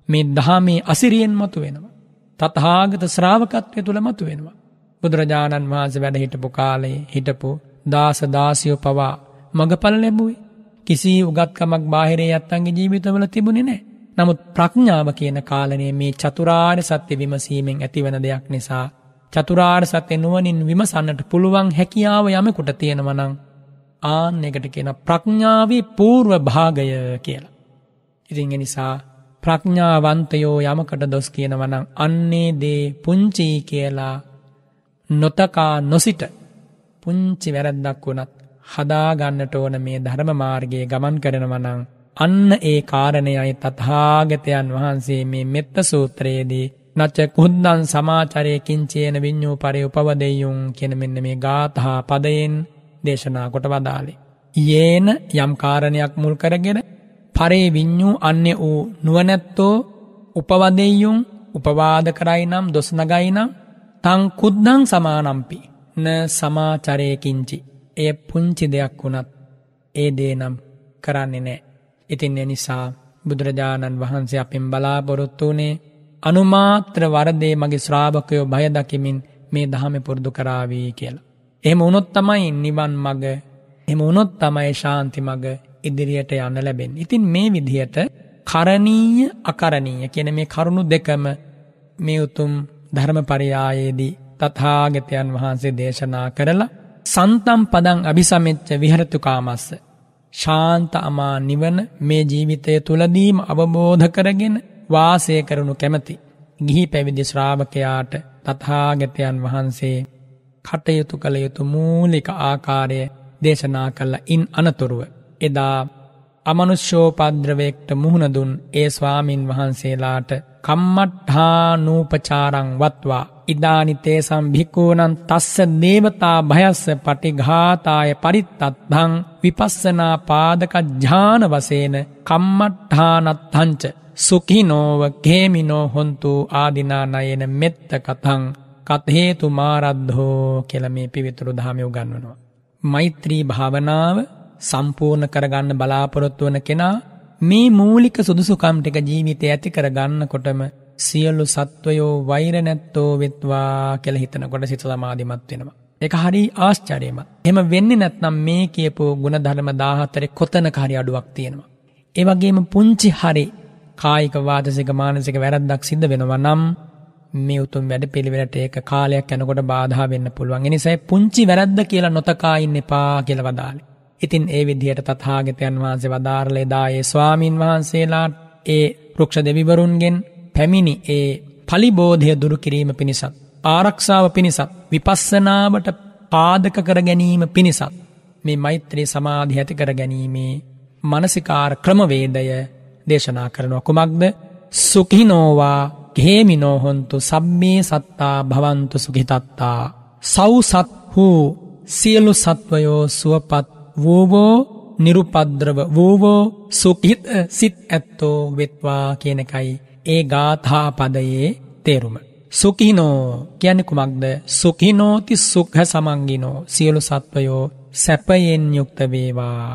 මේ දහමේ අසිරියෙන් මතු වෙනවා. තත්හාගත ශ්‍රාවකත්වය තුළ මතු වෙනවා. බුදුරජාණන් වහන්සේ වැඩ හිටපු කාලයේ හිටපු දාස දාසියෝ පවා මගපල ලැබුවේ කිසි උගත්කමක් බාහිරේ අත්තන්ගේ ජීවිතවල තිබුණේ නෑ. නමුත් ප්‍රඥාව කියන කාලනේ මේ චතුරාර් සත්‍ය විමසීමෙන් ඇතිවන දෙයක් නිසා. චතුරාර් සත්‍ය නුවනින් විමසන්නට පුළුවන් හැකියාව යමකුට තියෙනවනං ආන්න එකට කියන ප්‍රඥාවේ පූර්ව භාගය කියලා. ඉතිං නිසා ප්‍රඥාවන්තයෝ යමකට දොස් කියනවනං අන්නේ දේ පුංචී කියලා නොතකා නොසිට පුංචි වැරැද්දක් වුණත් හදාගන්නට ඕන මේ ධර්ම මාර්ගයේ ගමන් කරනවනං අන්න ඒ කාරණයයි තථාගතයන් වහන්සේ මේ මෙත්ත සූත්‍රයේදී නච්ච කුද්දන් සමාචරයකින් චේන විඤ්ඥූ පරය උපවදෙයුම් කෙන මෙන්න මේ ගාතහා පදයෙන් දේශනා කොට වදාලේ. යේන යම් කාරණයක් මුල් කරගෙන පරේ විඤ්ඥූ අන්‍ය වූ නුවනැත්තෝ උපවදෙයුම් උපවාද කරයි නම් දොස්නගයි නම් තං කුද්දං සමානම්පි න සමාචරයකින්චි එය පුංචි දෙයක් වුණත් ඒ දේනම් කරන්නේ නෑ. ඉතින් එනිසා බුදුරජාණන් වහන්සේ අපින් බලාපොරොත්තු වනේ අනුමාත්‍ර වරදේ මගේ ශ්‍රාභකයෝ භයදකිමින් මේ දහම පුරුදු කරාවී කියලා. එහෙම උනොත් තමයි නිවන් මග එම උනොත් තමයි ශාන්ති මග ඉදිරියට යන්න ලැබෙන්. ඉතින් මේ විදිහට කරණීය අකරණීය කියන මේ කරුණු දෙකම මේ උතුම් ධර්ම පරියායේදී තථාගතයන් වහන්සේ දේශනා කරලා සන්තම් පදං අභිසමෙච්ච විහරතුකාමස්ස. ශාන්ත අමා නිවන මේ ජීවිතය තුළදීම අවබෝධ කරගෙන වාසය කරනු කැමති. ගිහි පැවිදි ශ්‍රාවකයාට තථාගතයන් වහන්සේ කටයුතු කළ යුතු මූලික ආකාරය දේශනා කල්ල ඉන් අනතුරුව. එදා අමනුෂ්‍යෝපද්‍රවයෙක්ට මුහුණදුන් ඒ ස්වාමින් වහන්සේලාට කම්මට්හානූපචාරං වත්වා ඉදානිතේසම් භික්කූනන් තස්ස දේවතා භයස්ස පටිඝාතාය පරිත්තත්හං විපස්සනා පාදක ජාන වසේන කම්මට්හානත්හංච සුකිනෝව කේමිනෝ හොන්තු ආදිනා නයන මෙත්ත කතං කත්හේතු මාරද්ධෝ කෙල මේ පිවිතුරු දහමයෝ ගන්වනවා. මෛත්‍රී භාවනාව සම්පූර්ණ කරගන්න බලාපොරොත්තු වන කෙනා මේ මූලික සුදුසුකම් ටික ජීවිතය ඇති කරගන්න කොටම සියල්ලු සත්වයෝ වෛර නැත්තෝ වෙත්වා කෙළ හිතනකොට සිත සමාධිමත් වෙනවා. එක හරි ආශ්චරයම. එම වෙන්න නැත්නම් මේ කියපු ගුණධර්ම දාහතරෙ කොතන හරි අඩුවක් තියෙනවා. ඒවගේම පුංචි හරි කායික වාදසික මානසික වැරද්දක් සිද්ධ වෙනවා නම් මේ උතුම් වැඩ පිළිවෙලට ඒක කාලයක් යනකොට බාධා වෙන්න පුළුවන්. එනිසයි පුංචි වැරද්ද කියලා නොතකා ඉන්න එපා කියලා වදාළේ. ඉතින් ඒ විදිහට තථාගතයන් වහන්සේ වදාරලා එදා ඒ ස්වාමින් වහන්සේලා ඒ වෘක්ෂ දෙවිවරුන්ගෙන් පැමිණි ඒ පලිබෝධය දුරු කිරීම පිණිසත්. ආරක්ෂාව පිණිසත් විපස්සනාවට පාදක කර ගැනීම පිණිසත්. මේ මෛත්‍රී සමාධි ඇති කර ගැනීමේ මනසිකාර ක්‍රමවේදය දේශනා කරනවා කුමක්ද සුකිනෝවා ගෙමිනෝහොන්තු සබ්මේ සත්තා භවන්තු සුගිතත්තා සෞසත් වූ සියලු සත්වයෝ සුවපත් වූවෝ නිරුපද්‍රව වූවෝ සුකිත සිත් ඇත්තෝ වෙත්වා කියනකයි ඒ ගාථා පදයේ තේරුම. සුකිනෝ කියන්න කුමක්ද සුකිනෝති සුක්හ සමංගිනෝ සියලු සත්වයෝ සැපයෙන් යුක්ත වේවා.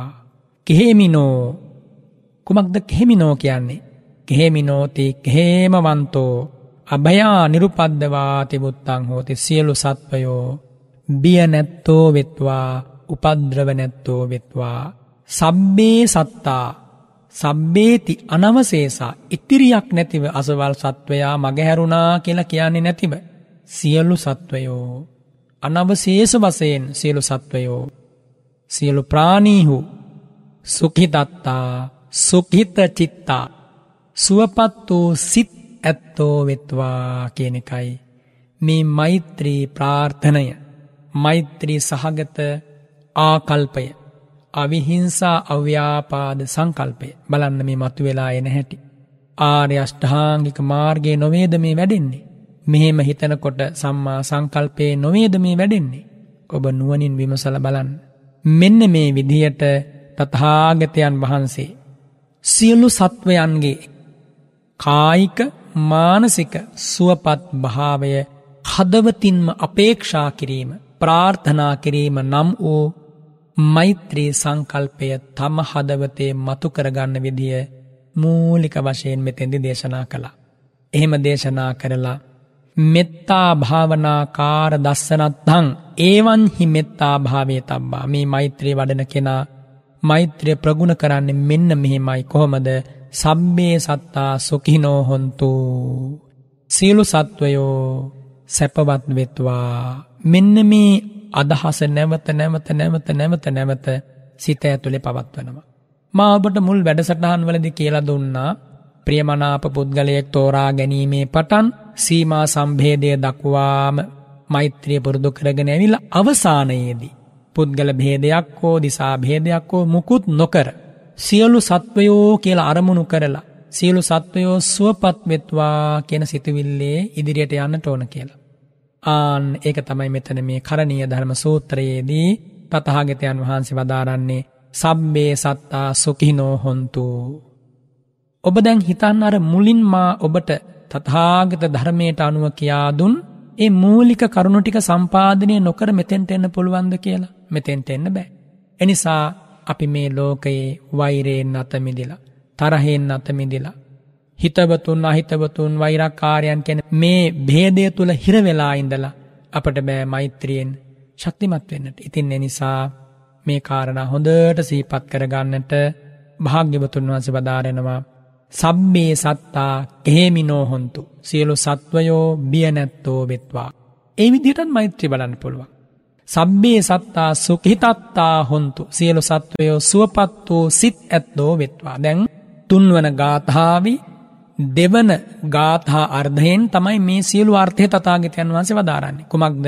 කෙහෙමිනෝ කුමක්ද කෙහෙමිනෝ කියන්නේ. කෙහෙමිනෝති කෙහේමවන්තෝ අභයා නිරුපද්දවා තිබුත්තං හෝති සියලු සත්වයෝ බිය නැත්තෝ වෙත්වා උපද්‍රව නැත්තෝ වෙත්වා සබ්බේ සත්තා සබ්බේති අනවසේසා ඉතිරියක් නැතිව අසවල් සත්වයා මගහැරුණා කියලා කියන්නේ නැතිව. සියලු සත්වයෝ අනවශේෂ වශයෙන් සියලු සත්වයෝ සියලු ප්‍රාණීහු සුඛිතත්තා සුඛිත චිත්තා සුවපත් වූ සිත් ඇත්තෝ වෙත්වා කියන එකයි මේ මෛත්‍රී ප්‍රාර්ථනය මෛත්‍රී සහගත ආකල්පය. අවිහිංසා අව්‍යාපාද සංකල්පය බලන්න මේ මතු වෙලා එන හැටි. ආර්ය අෂ්ඨාංගික මාර්ගයේ නොවේද මේ වැඩෙන්නේ. මෙහෙම හිතනකොට සම්මා සංකල්පයේ නොවේද මේ වැඩෙන්නේ. ඔබ නුවනින් විමසල බලන්න. මෙන්න මේ විදිහට තථාගතයන් වහන්සේ. සියලු සත්වයන්ගේ කායික මානසික සුවපත් භාවය හදවතින්ම අපේක්ෂා කිරීම ප්‍රාර්ථනා කිරීම නම් වූ මෛත්‍රී සංකල්පය තම හදවතේ මතු කරගන්න විදිය මූලික වශයෙන් මෙතෙන්දි දේශනා කළා. එහෙම දේශනා කරලා මෙත්තා භාවනාකාර දස්සනත්හං ඒවන්හි මෙත්තා භාවය තබ්බා. මේ මෛත්‍රී වඩන කෙනා මෛත්‍රය ප්‍රගුණ කරන්නේ මෙන්න මෙහෙමයි. කොහොමද? සබ්බේ සත්තා සුකිනෝ හොන්තු. සියලු සත්වයෝ සැපවත් වෙත්වා. මෙන්න මේ අදහස නැවත නැවත නැවත නැවත නැවත සිත ඇතුළේ පවත්වනවා. මා ඔබට මුල් වැඩසටහන් වලදි කියලා දුන්නා ප්‍රියමනාප පුද්ගලයෙක් තෝරා ගැනීමේ පටන් සීමා සම්භේදය දක්වාම මෛත්‍රිය පුරුදු කරගෙන ඇවිල්ලා අවසානයේදී පුද්ගල භේදයක් හෝ දිසා භේදයක් හෝ මුකුත් නොකර සියලු සත්වයෝ කියලා අරමුණු කරලා සියලු සත්වයෝ සුවපත් වෙත්වා කියන සිතුවිල්ලේ ඉදිරියට යන්නට ඕන කියලා. ආන් ඒක තමයි මෙතන මේ කරණීය ධර්ම සූත්‍රයේදී තථාගතයන් වහන්සේ වදාරන්නේ සබ්බේ සත්තා සුඛිනෝ හොන්තු. ඔබ දැන් හිතන්න අර මුලින් මා ඔබට තථාගත ධර්මයට අනුව කියා දුන් ඒ මූලික කරුණු ටික සම්පාදනය නොකර මෙතෙන්ට එන්න පුළුවන්ද කියලා මෙතෙන්ට එන්න බෑ. එනිසා අපි මේ ලෝකයේ වෛරයෙන් අතමිදිලා තරහෙන් අතමිදිලා හිතවතුන් අහිතවතුන් වෛරක්කාරයන් කැන මේ භේදය තුළ හිරවෙලා ඉඳලා අපට බෑ මෛත්‍රියෙන් ශක්තිමත් වෙන්නට ඉතින් එනිසා මේ කාරණ හොඳට සීපත් කරගන්නට භාග්‍යවතුන් වහන්ස බදාරෙනවා සබ්බේ සත්තා එහෙමිනෝ හොන්තු සියලු සත්වයෝ බිය නැත්තෝ වෙත්වා. ඒ විදිහටත් මෛත්‍රී බලන්න පුළුවන්. සබ්බේ සත්තා සුඛිතත්තා හොන්තු සියලු සත්වයෝ සුවපත් වූ සිත් ඇත්තෝ වෙත්වා. දැන් තුන්වන ගාථාවි දෙවන ගාථා අර්ධයෙන් තමයි මේ සියලු අර්ථය තතාගතයන් වහන්සේ වදාරන්නේ. කුමක්ද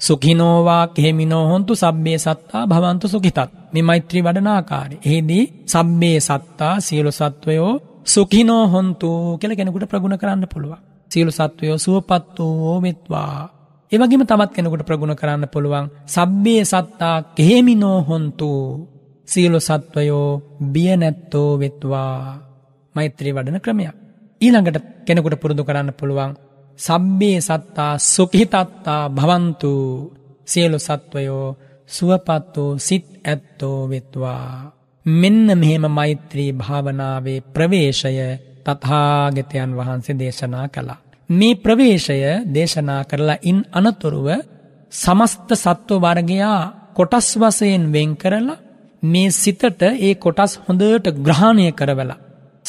සුඛිනෝවා කෙහෙමිනෝ හොන්තු සබ්බේ සත්තා භවන්තු සුඛිතත්. මේ මෛත්‍රී වඩනාකාරය. එහිදී සබ්බේ සත්තා සියලු සත්වයෝ සුඛිනෝ හොන්තු කියලා කෙනෙකුට ප්‍රගුණ කරන්න පුළුවන්. සියලු සත්වයෝ සුවපත් වූ වෙත්වා. ඒ වගේම තවත් කෙනෙකුට ප්‍රගුණ කරන්න පුළුවන්. සබ්බේ සත්තා කෙහෙමිනෝ හොන්තු සියලු සත්වයෝ බිය නැත්තෝ වෙත්වා. මෛත්‍රී වඩන ක්‍රමයක්. ඊළඟට කෙනෙකුට පුරුදු කරන්න පුළුවන්. සබ්බේ සත්තා සුකිහිතත්තා භවන්තු සියලු සත්වයෝ සුවපත් වූ සිත් ඇත්තෝ වෙත්වා. මෙන්න මෙහෙම මෛත්‍රී භාවනාවේ ප්‍රවේශය තථාගතයන් වහන්සේ දේශනා කළා. මේ ප්‍රවේශය දේශනා කරලා ඉන් අනතුරුව සමස්ත සත්ව වර්ගයා කොටස් වශයෙන් වෙන් කරලා මේ සිතට ඒ කොටස් හොඳට ග්‍රහණය කරවලා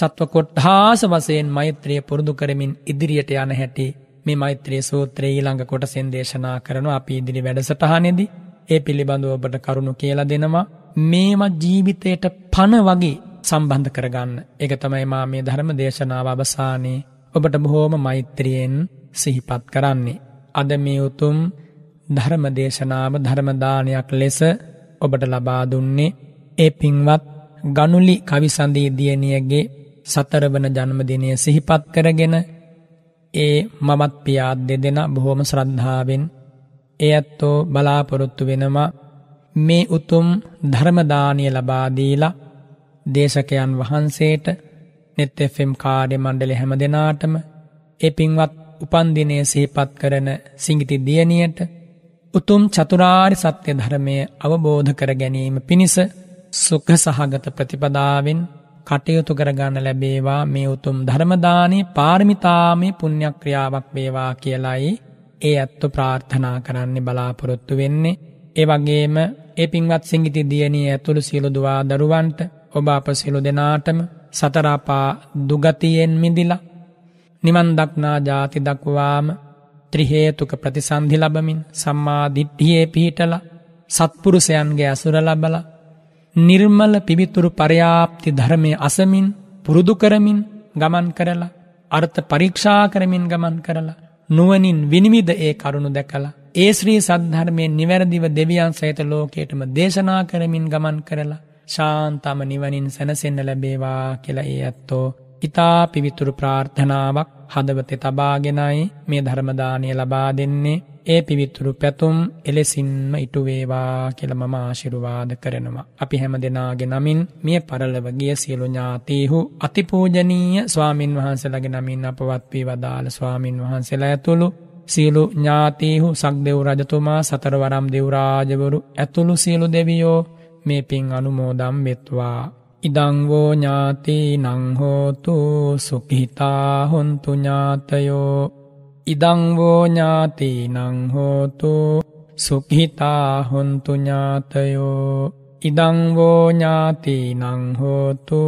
සත්ව කොට්හාස වසයෙන් මෛත්‍රය පුරුදු කරමින් ඉදිරියට යන හැටි මේ මෛත්‍රයේ සූත්‍රයේ ඊළඟ කොටසෙන් දේශනා කරන අපි ඉදිරි වැඩසටහනෙදී ඒ පිළිබඳව ඔබට කරුණු කියලා දෙනවා මේවා ජීවිතයට පණ වගේ සම්බන්ධ කරගන්න. ඒක තමයි මා මේ ධර්ම දේශනාව අවසානයේ ඔබට බොහෝම මෛත්‍රියෙන් සිහිපත් කරන්නේ. අද මේ උතුම් ධර්ම දේශනාව ධර්ම දානයක් ලෙස ඔබට ලබා දුන්නේ ඒ පින්වත් ගනුලි කවිසඳී දියණියගේ සතරවන ජන්මදිනය සිහිපත් කරගෙන ඒ මමත් පියාත් දෙදෙන බොහෝම ශ්‍රද්ධාවෙන් ඒ ඇත්තෝ බලාපොරොත්තු වෙනවා. මේ උතුම් ධර්මදානය ලබාදීලා දේශකයන් වහන්සේට නෙත්තෙෆම් කාඩය මණ්ඩලි හැම දෙනාටම ඒ පින්වත් උපන්දිනය සහිපත් කරන සිංගිති දියණියට උතුම් චතුරාරි සත්‍ය ධර්මය අවබෝධ කර ගැනීම පිණිස සුඛ සහගත ප්‍රතිපදාවෙන් කටයුතු කරගන්න ලැබේවා. මේ උතුම් ධර්මදානී පාරමිතාමේ පුණ්‍යක්‍රියාවක් වේවා කියලයි ඒ ඇත්තු ප්‍රාර්ථනා කරන්නේ බලාපොරොත්තු වෙන්නේ. ඒ වගේම ඒ පින්වත් සිංගිති දියණිය ඇතුළු සියලු දුවා දරුවන්ට ඔබ අප සියලු දෙනාටම සතරාපා දුගතියෙන් මිදිලා නිවන් දක්නා ජාති දක්වාම ත්‍රිහේතුක ප්‍රතිසන්ධි ලබමින් සම්මා දිට්ඨියේ පිහිටලා සත්පුරුෂයන්ගේ අසුර ලබලා නිර්මල පිවිතුරු පර්යාප්ති ධර්මය අසමින් පුරුදු කරමින් ගමන් කරලා අර්ථ පරීක්ෂා කරමින් ගමන් කරලා නුවනින් විනිවිද ඒ කරුණු දැකලා ඒ ශ්‍රී සද්ධර්මයෙන් නිවැරදිව දෙවියන් සහිත ලෝකයටම දේශනා කරමින් ගමන් කරලා ශාන්තම නිවනින් සැනසෙන්න ලැබේවා කියලා ඒ ඇත්තෝ ඉතා පිවිතුරු ප්‍රාර්ථනාවක් හදවතෙ තබාගෙනයි මේ ධර්මදානය ලබා දෙන්නේ. ඒ පිවිතුරු පැතුම් එලෙසින්ම ඉටුවේවා කියල මම ආශිරුවාද කරනවා. අපි හැම දෙනාගේ නමින් මිය පරලවගිය සියලු ඥාතීහු අතිපූජනීය ස්වාමින් වහන්සේලගේ නමින් අපවත් වී වදාළ ස්වාමින් වහන්සේලා ඇතුළු සියලු ඥාතීහු සක්දෙව් රජතුමා සතරවරම් දෙවරාජවරු ඇතුළු සියලු දෙවියෝ මේ පින් අනුමෝදම් වෙත්වා. ඉදංවෝ ඥාති නංහෝතු සුකිහිතා හොන්තු ඥාතයෝ ඉදංවෝ ඥාති නංහෝතු සුකිහිතා හොන්තු ඥාතයෝ. ඉදංවෝ ඥාති නංහෝතු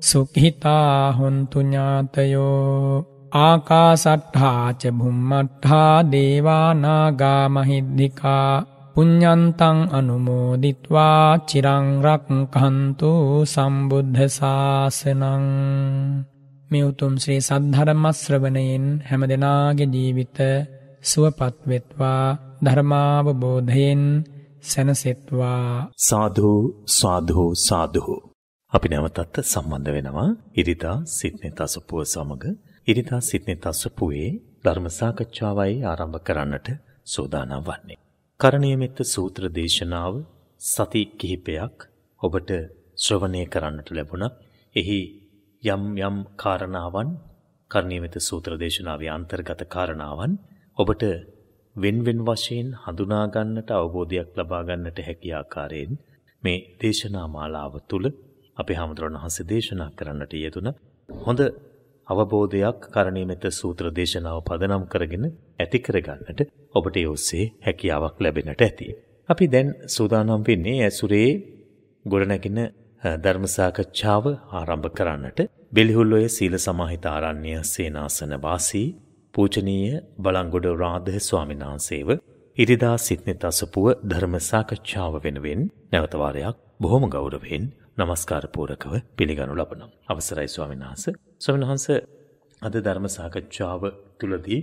සුකිහිතා හොන්තු ඥාතයෝ. ආකාසට්හාච බුම්මට්හා දේවානාගා මහිද්දිකා පුඤ්ඤන්තං අනුමෝදිත්වා චිරංරක් කන්තු සම්බුද්ධ ශාසනං. මේ උතුම් ශ්‍රී සද්ධර්මශ්‍රවණයෙන් හැම දෙනාගේ ජීවිත සුවපත් වෙත්වා ධර්මාවබෝධයෙන් සැනසෙත්වා. සාධු සාධු සාධු අපි නැවතත් සම්බන්ධ වෙනවා ඉරිදා සිත්නේ තසපුව සමග. ඉරිදා සිත්නේ තසපුවේ ධර්ම සාකච්ඡාවයි ආරම්භ කරන්නට සූදානම් වන්නේ. කරණීයමෙත්ත සූත්‍ර දේශනාව සති කිහිපයක් ඔබට ශ්‍රවණය කරන්නට ලැබුණා. එහි යම් යම් කාරණාවන් කරණීයමෙත්ත සූත්‍ර දේශනාවේ අන්තර්ගත කාරණාවන් ඔබට වෙන් වෙන් වශයෙන් හඳුනා ගන්නට අවබෝධයක් ලබා ගන්නට හැකි ආකාරයෙන් මේ දේශනා මාලාව තුල අපේ හැමදෙරණ හස්සේ දේශනා කරන්නට යෙදුන හොඳ අවබෝධයක් කරණීයමෙත සූත්‍ර දේශනාව පදනම් කරගෙන ඇති කරගන්නට ඔබට ඒ ඔස්සේ හැකියාවක් ලැබෙන්නට ඇති. අපි දැන් සූදානම් වෙන්නේ ඇසුරේ ගොඩනැගෙන ධර්ම සාකච්ඡාව ආරම්භ කරන්නට බෙලිහුල්ලොය සීල සමාහිත ආරණ්‍ය සේනාසන වාසී පූජනීය බලංගොඩ රාධ ස්වාමීන් වහන්සේව ඉරිදා සිත්නෙත් අසපුව ධර්ම සාකච්ඡාව වෙනුවෙන් නැවත වාරයක් බොහොම ගෞරවයෙන් নমස්කාර පූරකව පිළිගනු ලබනවා. අවසරයි ස්වාමීන් වහන්සේ. ස්වාමීන් වහන්සේ අද ධර්ම සාකච්ඡාව තුලදී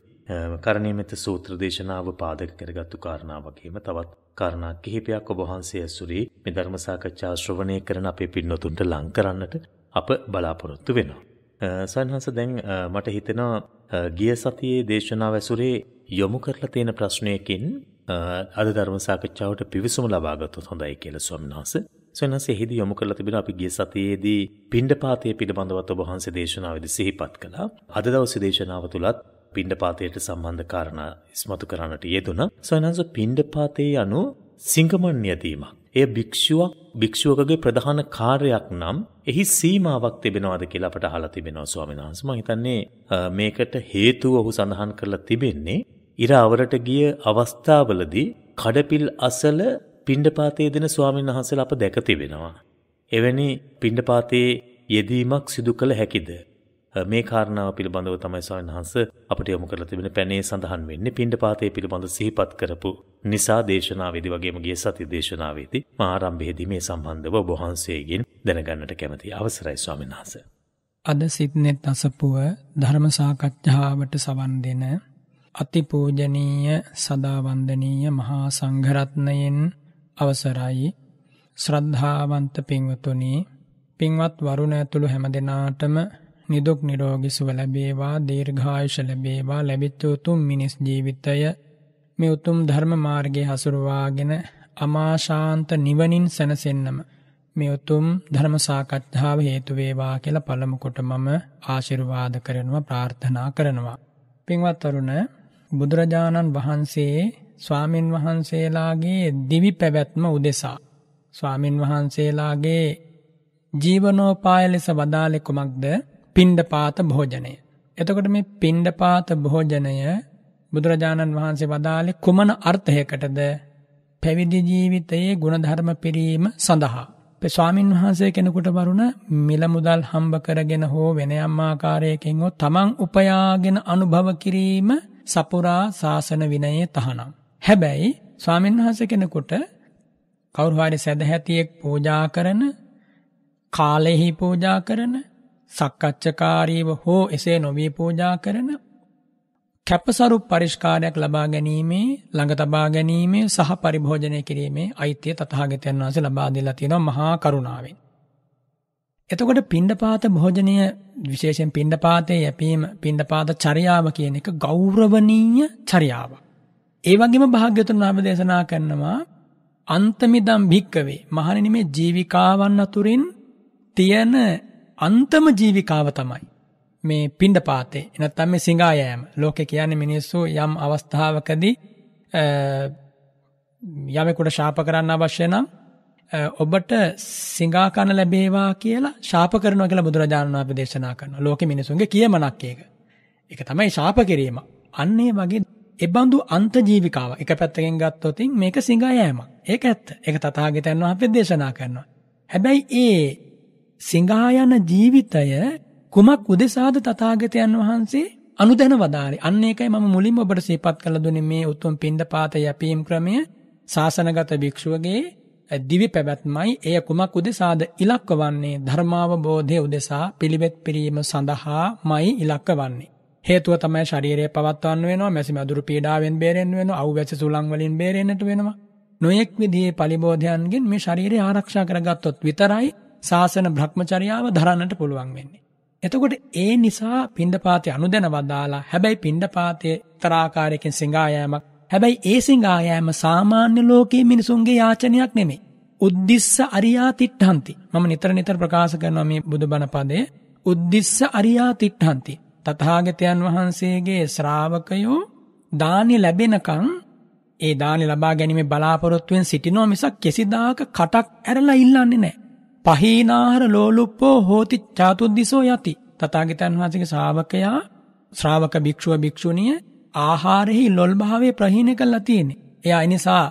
කරණීයමෙත සූත්‍ර දේශනාව පාදක කරගත්තු කාරණා වගේම තවත් කාරණා කිහිපයක් ඔබ වහන්සේ ඇසුරේ මේ ධර්ම සාකච්ඡා ශ්‍රවණය කරන අපේ පින්නතුන්ට ලං කරන්නට අප බලාපොරොත්තු වෙනවා. සයන්හස දැන් මට හිතෙනවා ගිය සතියේ දේශනාව ඇසුරේ යොමු කරලා තියෙන ප්‍රශ්නයකින් අද ධර්ම සාකච්ඡාවට පිවිසුම ලබා ගත්තොත් හොඳයි කියලා ස්වාමීන් වහන්සේ. සොනස එහිදී යොමු කරලා තිබෙන අපි ගිය සතියේදී පිණ්ඩපාතය පිළිබඳවත් ඔබ වහන්සේ දේශනාවේදී සිහිපත් කළා. අද දවසේ දේශනාව තුලත් පිණ්ඩපාතයට සම්බන්ධ කාරණා ඉස්මතු කරන්නට යෙදුණා. සොනස පිණ්ඩපාතයේ අනු සිංගමන් යදීමක්. එය භික්ෂුවක් භික්ෂුවකගේ ප්‍රධාන කාර්යයක් නම් එහි සීමාවක් තිබෙනවද කියලා අපට අහලා තිබෙනවා ස්වාමීන් වහන්සේ. මම හිතන්නේ මේකට හේතුව ඔහු සඳහන් කරලා තිබෙන්නේ ඉර අවරට ගිය අවස්ථාවලදී කඩපිල් අසල පිණ්ඩපාතයේ දෙන ස්වාමීන් වහන්සේලා අප දැක තිබෙනවා. එවැනි පිණ්ඩපාතයේ යෙදීමක් සිදු කළ හැකිද? මේ කාරණාව පිළිබඳව තමයි ස්වාමීන් වහන්සේ අපට යොමු කරලා තිබෙන පැනේ සඳහන් වෙන්නේ පිණ්ඩපාතයේ පිළිබඳ සිහිපත් කරපු නිසා දේශනාවේදී වගේම ගිය සති දේශනාවේදී මා ආරම්භයේදී මේ සම්බන්ධව ඔබ වහන්සේගෙන් දැනගන්නට කැමති අවසරයි ස්වාමීන් වහන්සේ. අද සිත්නෙත් අසපුව ධර්ම සාකච්ඡාවට සවන් දෙන අතිපූජනීය සදාවන්දනීය මහා සංඝරත්නයෙන් අවසරයි ශ්‍රද්ධාවන්ත පින්වතුනි පින්වත් වරුණ ඇතුළු හැම දෙනාටම නිදුක් නිරෝගී සුව ලැබේවා දීර්ඝායුෂ ලැබේවා ලැබිච්ච උතුම් මිනිස් ජීවිතය මේ උතුම් ධර්ම මාර්ගයේ හසුරුවාගෙන අමාශාන්ත නිවනින් සැනසෙන්නම මේ උතුම් ධර්ම සාකච්ඡාව හේතු වේවා කියලා පළමු කොට මම ආශිර්වාද කරනවා ප්‍රාර්ථනා කරනවා. පින්වත් වරුණ බුදුරජාණන් වහන්සේ ස්වාමින් වහන්සේලාගේ දිවි පැවැත්ම උදෙසා ස්වාමින් වහන්සේලාගේ ජීවනෝපාය ලෙස වදාළෙ කුමක්ද පිණ්ඩපාත භෝජනය. එතකොට මේ පිණ්ඩපාත භෝජනය බුදුරජාණන් වහන්සේ වදාළේ කුමන අර්ථයකටද පැවිදි ජීවිතයේ ගුණධර්ම පිරීම සඳහා. ස්වාමින් වහන්සේ කෙනෙකුට වරුණ මිල මුදල් හම්බ කරගෙන හෝ වෙන යම් ආකාරයකින් හෝ තමන් උපයාගෙන අනුභව කිරීම සපුරා ශාසන විනයේ තහනම්. හැබැයි ස්වාමින් වහන්සේ කෙනෙකුට කවුරු හරි සදැහැතියෙක් පූජා කරන කාලෙහි පූජා කරන සක්කච්ඡකාරීව හෝ එසේ නොවී පූජා කරන කැපසරු පරිෂ්කාරයක් ලබා ගැනීමේ ළඟ තබා ගැනීමේ සහ පරිභෝජනය කිරීමේ අයිතිය තථාගතයන් වහන්සේ ලබා දීලා තියෙනවා මහා කරුණාවෙන්. එතකොට පිණ්ඩපාත භෝජනය විශේෂයෙන් පිණ්ඩපාතයේ යැපීම පිණ්ඩපාත චර්යාව කියන එක ගෞරවනීය චර්යාවක්. ඒ වගේම භාග්‍යතුන් වහන්සේ දේශනා කරනවා අන්තමිදම් භික්කවේ මහණෙනි මේ ජීවිකාවන් අතුරින් තියෙන අන්තම ජීවිකාව තමයි මේ පිණ්ඩපාතේ නැත්නම් මේ සිඟා යෑම. ලෝකේ කියන්නේ මිනිස්සු යම් අවස්ථාවකදී යමෙකුට ශාප කරන්න අවශ්‍ය නම් ඔබට සිඟා කන ලැබේවා කියලා ශාප කරනවා කියලා බුදුරජාණන් වහන්සේ දේශනා කරනවා. ලෝකෙ මිනිසුන්ගේ කියමනක් ඒක. ඒක තමයි ශාප කිරීම. අන්න ඒ වගේ එබඳු අන්ත ජීවිකාව එක පැත්තකින් ගත්තොත් මේක සිඟා යෑමක්. ඒක ඇත්ත. ඒක තථාගතයන් වහන්සේ දේශනා කරනවා. හැබැයි ඒ සිඟා යන ජීවිතය කුමක් උදෙසාද තථාගතයන් වහන්සේ අනුදැන වදාරේ. අන්න ඒකයි මම මුලින්ම ඔබට සිහිපත් කළ දුන්නේ මේ උතුම් පින්ඩපාත යැපීම් ක්‍රමය ශාසනගත භික්ෂුවගේ දිවි පැවැත්මයි එය කුමක් උදෙසාද ඉලක්ක වන්නේ ධර්මාවබෝධය උදෙසා පිළිවෙත් පිරීම සඳහාමයි ඉලක්ක වන්නේ. හේතුව තමයි ශරීරය පවත්වන්න වෙනවා මැසි මදුරු පීඩාවෙන් බේරෙන්න වෙනවා අවුවැසි සුළං වලින් බේරෙන්නට වෙනවා. නොයෙක් විදිහේ පලිබෝධයන්ගෙන් මේ ශරීරය ආරක්ෂා කරගත්තොත් විතරයි ශාසන භ්‍රමචරියාව දරන්නට පුළුවන් වෙන්නේ. එතකොට ඒ නිසා පිණ්ඩපාතය අනුදැන වදාලා හැබැයි පිණ්ඩපාතය තරාකාරයකින් සිංගායෑමක් හැබැයි ඒ සිංගායෑම සාමාන්‍ය ලෝකයේ මිනිසුන්ගේ යාචනයක් නෙමේ. උද්දිස්ස අරියා තිට්ඨන්ති. මම නිතර නිතර ප්‍රකාශ කරනවා මේ බුදුබණ පදයේ උද්දිස්ස අරියා තිට්ඨන්ති. තථාගතයන් වහන්සේගේ ශ්‍රාවකයෝ දානි ලැබෙනකන් ඒ දානි ලබා ගැනීමේ බලාපොරොත්තුවෙන් සිටිනවා මිසක් කිසිදාක කටක් ඇරලා ඉල්ලන්නේ නැහැ. පහීනාහර ලෝලුප්පෝ හෝති චාතුද්දිසෝ යති. තථාගතයන් වහන්සේගේ ශ්‍රාවකයා ශ්‍රාවක භික්ෂුව භික්ෂුණිය ආහාරෙහි ලොල් භාවයේ ප්‍රහීන කළා තියෙන්නේ. එයා නිසා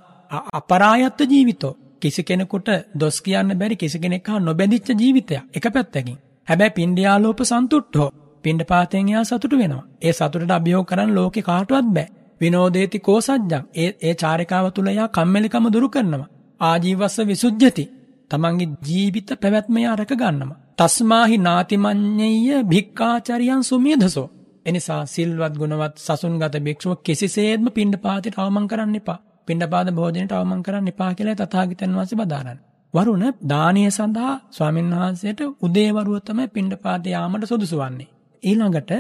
අපරායත්ත ජීවිතෝ කිසි කෙනෙකුට දොස් කියන්න බැරි කිසි කෙනෙක් හා නොබැඳිච්ච ජීවිතයක් එක පැත්තකින්. හැබැයි පින්ඩියාලෝප සන්තුට්ඨෝ පින්ඩපාතයෙන් එයා සතුටු වෙනවා. ඒ සතුටට අභියෝග කරන්න ලෝකේ කාටවත් බෑ. විනෝදේති කෝසජ්ජං ඒ ඒ චාරිකාව තුල එයා කම්මැලිකම දුරු කරනවා. ආජීවස්ස විසුද්ධ්‍යති තමන්ගේ ජීවිත පැවැත්ම යා රැක ගන්නවා. තස්මාහි නාතිමඤ්ඤය භික්ඛාචරියන් සුමේධසෝ. එනිසා සිල්වත් ගුණවත් සසුන්ගත භික්ෂුව කිසිසේත්ම පිණ්ඩපාතයට අවමන් කරන්න එපා. පිණ්ඩපාත භෝජනයට අවමන් කරන්න එපා කියලා තථාගතයන් වහන්සේ බදාරන්නේ. වරුණ දානීය සඳහා ස්වාමීන් වහන්සේට උදේවරුව තමයි පිණ්ඩපාත යාමට සුදුසු වන්නේ. ඊළඟට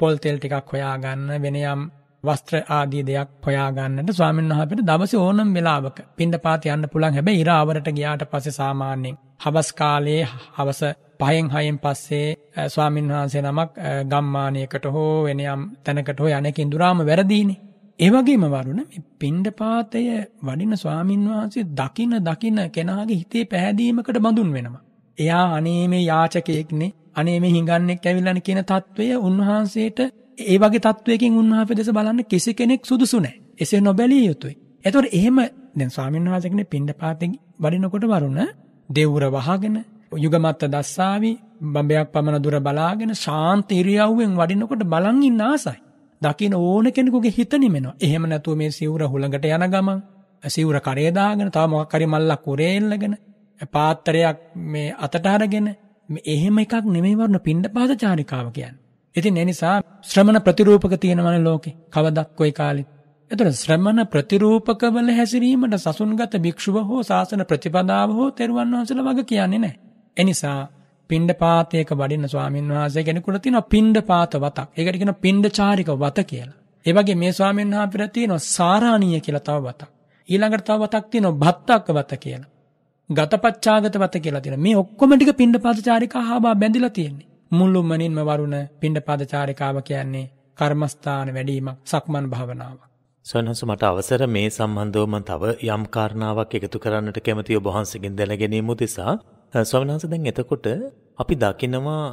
පොල් තෙල් ටිකක් හොයාගන්න වෙන යම් වස්ත්‍ර ආදී දෙයක් හොයාගන්නට ස්වාමීන් වහන්සේට දවසේ ඕනම වෙලාවක පින්ඩපාත යන්න පුළුවන් හැබැයි ඉර ආවරට ගියාට පස්සේ සාමාන්‍යයෙන් හවස් කාලයේ හවස පහෙන් හයෙන් පස්සේ ස්වාමීන් වහන්සේ නමක් ගම්මානයකට හෝ වෙන යම් තැනකට හෝ යන්නක ඉඳුරාම වැරදීනේ. ඒ වගේම වරුණ මේ පින්ඩපාතය වඩින ස්වාමීන් වහන්සේ දකින දකින කෙනාගේ හිතේ පැහැදීමකට බඳුන් වෙනවා. එයා අනේ මේ යාචකයෙක්නේ අනේ මේ හිඟන්නෙක් ඇවිල්ලානේ කියන తත්වය උන්වහන්සේට ඒ වගේ තත්වයකින් උන්වහන්සේ දෙස බලන්න කිසි කෙනෙක් සුදුසු නැහැ. එසේ නොබැලිය යුතුයි. එතකොට එහෙම දැන් ස්වාමීන් වහන්සේ කෙනෙක් පින්ඩපාතෙන් වඩිනකොට වරුණ දෙවුර වහගෙන යුගමත්ත දස්සාවි බඹයක් පමණ දුර බලාගෙන ශාන්ත ඉරියව්වෙන් වඩිනකොට බලන් ඉන්න ආසයි. දකින්න ඕන කෙනෙකුගේ හිත නිමෙනවා. එහෙම නැතුව මේ සිවුර හුලඟට යන ගමන් සිවුර කරේ දාගෙන තව මොකක් හරි මල්ලක් උරේ එල්ලගෙන පාත්‍රයක් මේ අතට අරගෙන එහෙම එකක් නෙමෙයි වරුණ පින්ඩපාත චාරිකාව කියන්නේ. ඉතින් ඒ නිසා ශ්‍රමණ ප්‍රතිරූපක තියෙනවනේ ලෝකේ. කවදක් කොයි කාලෙත්. එතකොට ශ්‍රමණ ප්‍රතිරූපකවල හැසිරීමට සසුන්ගත භික්ෂුව හෝ සාසන ප්‍රතිපදාව හෝ තෙරුවන් වහන්සේලා වග කියන්නේ නැහැ. එනිසා පින්ඩ පාතයක වඩින්න ස්වාමීන් වහන්සේ කෙනෙකුට තියෙනවා පින්ඩ පාත වතක්. ඒකට කියන පින්ඩචාරික වත කියලා. ඒ වගේ මේ ස්වාමීන් වහන්සේ තියෙනවා සාරාණීය කියලා තව වතක්. ඊළඟට තව වතක් තියෙනවා භත්තක්ක වත කියලා. ගතපච්චාගත වත කියලා තියෙනවා. මේ ඔක්කොම ටික පින්ඩ පාත චාරිකා හාබා බැඳිලා තියෙන්නේ. මුළුමනින්ම වරුණ පින්ඩ පාත චාරිකාව කියන්නේ කර්මස්ථාන වැඩීමක් සක්මන් භාවනාවක්. සොනහස මට අවසර මේ සම්බන්ධව මම තව යම් කාරණාවක් එකතු කරන්නට කැමති ඔබ වහන්සේගෙන් දැන ගැනීම උදෙසා ස්වාමීන් වහන්සේ දැන් එතකොට අපි දකිනවා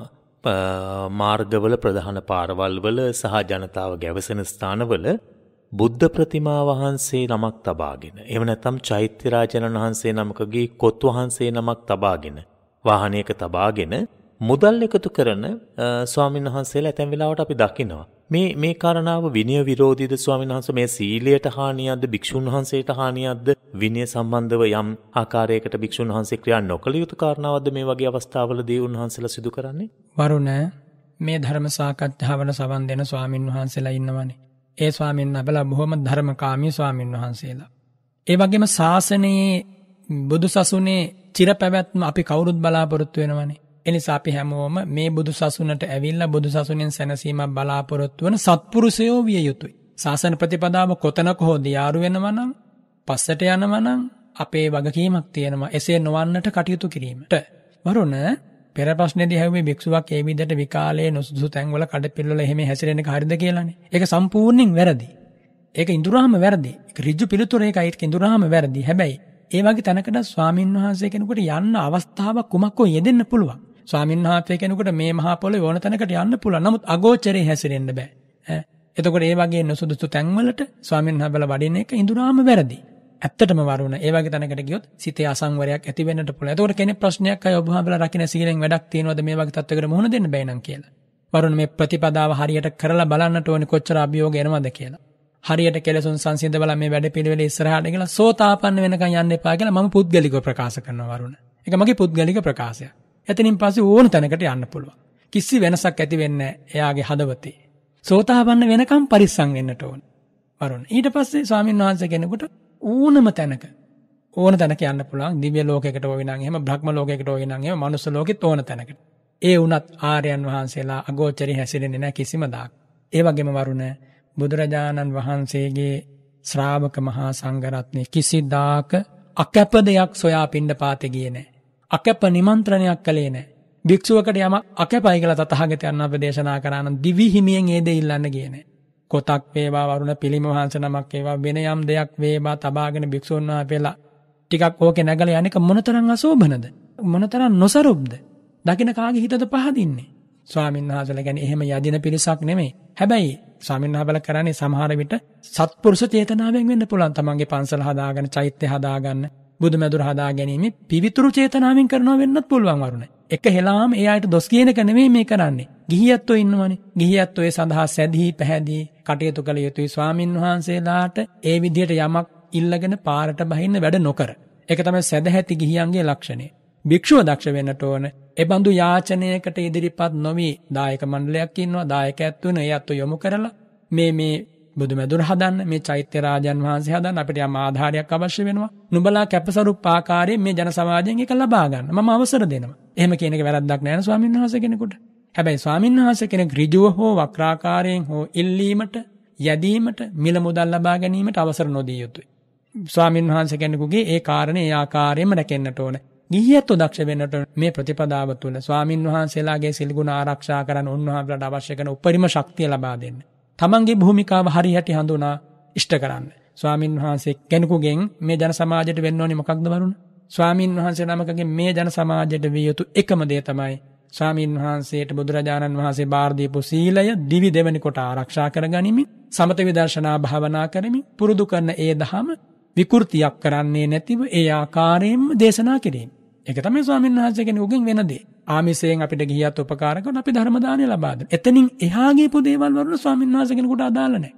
මාර්ගවල ප්‍රධාන පාරවල් වල සහ ජනතාව ගැවසෙන ස්ථානවල බුද්ධ ප්‍රතිමා වහන්සේ නමක් තබාගෙන එහෙම නැත්නම් චෛත්‍ය රාජනන් වහන්සේ නමකගේ කොත් වහන්සේ නමක් තබාගෙන වාහනයක තබාගෙන මුදල් එකතු කරන ස්වාමීන් වහන්සේලා ඇතැම් වෙලාවට අපි දකිනවා. මේ මේ කාරණාව විනය විරෝධීද ස්වාමීන් වහන්සේ මේ සීලයට හානියක්ද භික්ෂුන් වහන්සේට හානියක්ද විනය සම්බන්ධව යම් ආකාරයකට භික්ෂුන් වහන්සේ ක්‍රියා නොකළ යුතු කාරණාවක්ද මේ වගේ අවස්ථාවලදී උන්වහන්සේලා සිදු කරන්නේ? වරුණ මේ ධර්ම සාකච්ඡාවල සවන් දෙන ස්වාමින් වහන්සේලා ඉන්නවනේ. ඒ ස්වාමීන් වහන්සේලා බොහොම ධර්මකාමී ස්වාමින් වහන්සේලා. ඒ වගේම ශාසනයේ බුදුසසුනේ චිරපැවැත්ම අපි කවුරුත් බලාපොරොත්තු වෙනවනේ. එනිසා අපි හැමෝම මේ බුදු සසුනට ඇවිල්ලා බුදු සසුනෙන් සැනසීමක් බලාපොරොත්තු වන සත්පුරුෂයෝ විය යුතුයි. ශාසන ප්‍රතිපදාව කොතනක හෝ දියාරු වෙනවා නම් පස්සට යනවා නම් අපේ වගකීමක් තියෙනවා එසේ නොවන්නට කටයුතු කිරීමට. වරුණ පෙර ප්‍රශ්නේදී හැවුවේ භික්ෂුවක් ඒ විදිහට විකාලයේ නුසුසු තැන්වල කඩපිල්වල එහෙම හැසිරෙන එක හරිද කියලානේ. ඒක සම්පූර්ණයෙන් වැරදි. ඒක ඉඳුරාම වැරදි. ඒක ඍජු පිළිතුර ඒකයි ඒක ඉඳුරාම වැරදි. හැබැයි ඒ වගේ තැනකට ස්වාමින් වහන්සේ කෙනෙකුට යන්න අවස්ථාවක් කුමක් හෝ යෙදෙන්න පුළුවන්. ස්වාමීන් වහන්සේ කෙනෙකුට මේ මහා පොළොවේ ඕන තැනකට යන්න පුළුවන්. නමුත් අගෝචරේ හැසිරෙන්න බෑ. එතකොට ඒ වගේ නොසුදුසු තැන්වලට ස්වාමීන් වහන්සේලා වඩින එක ඉඳුරාම වැරදි. ඇත්තටම වරුණ ඒ වගේ තැනකට ගියොත් සිතේ අසංවරයක් ඇති වෙන්නට පුළුවන්. එතකොට කෙනෙක් ප්‍රශ්නයක් අය ඔබ වහන්සේලා රකින්න සීලෙන් වැඩක් තියනවද මේ වගේ තත්වයකට මුහුණ දෙන්න බෑ නම් කියලා. වරුණ මේ ප්‍රතිපදාව හරියට කරලා බලන්නට ඕනේ කොච්චර අභියෝග එනවද කියලා. හරියට කෙලසුන් සංසිඳ බලා මේ වැඩ පිළිවෙල ඉස්සරහට ගිහලා සෝතාපන්න වෙනකන් යන්න එපා කියලා මම පුද්ගලිකව ප්‍රකාශ කරනවා වරුණ. ඒක මගේ පුද්ගලික ප්‍රකාශයක්. එතනින් පස්සේ ඕන තැනකට යන්න පුළුවන්. කිසි වෙනසක් ඇති වෙන්නේ එයාගේ හදවතේ. සෝතාපන්න වෙනකම් පරිස්සම් වෙන්නට ඕන. වරුණ. ඊට පස්සේ ස්වාමීන් වහන්සේ කෙනෙකුට ඕනම තැනක ඕන තැනක යන්න පුළුවන්. දිව්‍ය ලෝකයකට ඕයි නම් එහෙම බ්‍රහ්ම ලෝකයකට ඕයි නම් එහෙම මනුස්ස ලෝකෙත් ඕන තැනකට. ඒ වුණත් ආර්යයන් වහන්සේලා අගෝචරී හැසිරෙන්නේ නැහැ කිසිම දාක්. ඒ වගේම වරුණ බුදුරජාණන් වහන්සේගේ ශ්‍රාවක මහා සංඝරත්නය කිසිදාක අකැප දෙයක් සොයා පිණ්ඩපාතේ ගියේ නැහැ. අකැප නිමන්ත්‍රණයක් කළේ නැහැ. භික්ෂුවකට යම අකැපයි කියලා තථාගතයන් වහන්සේ දේශනා කරා නම් දිවි හිමියෙන් ඒ දේ ඉල්ලන්න ගියේ නැහැ. කොතක් වේවා වරුණ පිළිම වහන්සේ නමක් වේවා වෙන යම් දෙයක් වේවා තබාගෙන භික්ෂුන් වහන්සේලා ටිකක් ඕකේ නැගලා යන්නේක මොනතරම් අශෝභනද? මොනතරම් නොසරුබ්ද දකින්න කාගේ හිතද පහදින්නේ? ස්වාමීන් වහන්සේලා කියන්නේ එහෙම යදින පිරිසක් නෙමෙයි. හැබැයි ස්වාමීන් වහන්සේලා කරන්නේ සමහර විට සත්පුරුෂ චේතනාවෙන් වෙන්න පුළුවන්. තමන්ගේ පන්සල හදාගෙන චෛත්‍ය හදාගන්න. බුදුමැදුර හදා ගැනීම පිවිතුරු චේතනාවෙන් කරනවා වෙන්නත් පුළුවන් වරුණ. එක හෙලාම ඒ අයට දොස් කියන එක නෙමෙයි මේ කරන්නේ. ගිහියත්ෝ ඉන්නවනේ. ගිහියත්ෝ ඒ සඳහා සැදී පැහැදී කටයුතු කළ යුතුයි ස්වාමින් වහන්සේලාට ඒ විදිහට යමක් ඉල්ලගෙන පාරට බහින්න වැඩ නොකර. ඒක තමයි සැදැහැති ගිහියන්ගේ ලක්ෂණය. භික්ෂුව දක්ෂ වෙන්නට ඕන. එබඳු යාචනයකට ඉදිරිපත් නොවි දායක මණ්ඩලයක් ඉන්නවා දායක ඇත්තුන ඒ අත්තු යොමු කරලා මේ මේ බුදුමැදුර හදන්න මේ චෛත්‍ය රාජන් වහන්සේ හදන්න අපිට යම් ආධාරයක් අවශ්‍ය වෙනවා. නුඹලා කැපසරුප් ආකාරයෙන් මේ ජන සමාජයෙන් ඒක ලබා ගන්න. මම අවසර දෙනවා. එහෙම කියන එක වැරද්දක් නෑ නේ ස්වාමීන් වහන්සේ කෙනෙකුට. හැබැයි ස්වාමීන් වහන්සේ කෙනෙක් ඍජුව හෝ වක්‍රාකාරයෙන් හෝ ඉල්ලීමට, යැදීමට, මිල මුදල් ලබා ගැනීමට අවසර නොදිය යුතුයි. ස්වාමීන් වහන්සේ කෙනෙකුගේ ඒ කාරණේ ඒ ආකාරයෙන්ම රැකෙන්නට ඕන. ගිහියත් උදක්ෂ වෙන්නට මේ ප්‍රතිපදාව තුළ ස්වාමින් වහන්සේලාගේ සිල්ගුණ ආරක්ෂා කරන්න උන්වහන්සේලාට අවශ්‍ය කරන උපරිම ශක්තිය ලබා දෙන්න. තමන්ගේ භූමිකාව හරියට හඳුනා ඉෂ්ට කරන්න. ස්වාමින් වහන්සේ කෙනෙකුගෙන් මේ ජන සමාජයට වෙන්න ඕනි මොකක්ද වරුණ? ස්වාමින් වහන්සේ නමකගේ මේ ජන සමාජයට විය යුතු එකම දේ තමයි ස්වාමින් වහන්සේට බුදුරජාණන් වහන්සේ බාර දීපු සීලය දිවි දෙවනි කොට ආරක්ෂා කරගනිමින් සමත විදර්ශනා භාවනා කරමින් පුරුදු කරන ඒ දහම විකෘතියක් කරන්නේ නැතිව ඒ ආකාරයෙන්ම දේශනා කිරීම. ඒක තමයි ස්වාමීන් වහන්සේ කෙනෙකුගෙන් වෙන දේ. ආමිසයෙන් අපිට ගියත් උපකාර කරන අපි ධර්ම දානය ලබා දෙන. එතනින් එහා ගියපු දේවල් වරුණ ස්වාමීන් වහන්සේ කෙනෙකුට අදාළ නැහැ.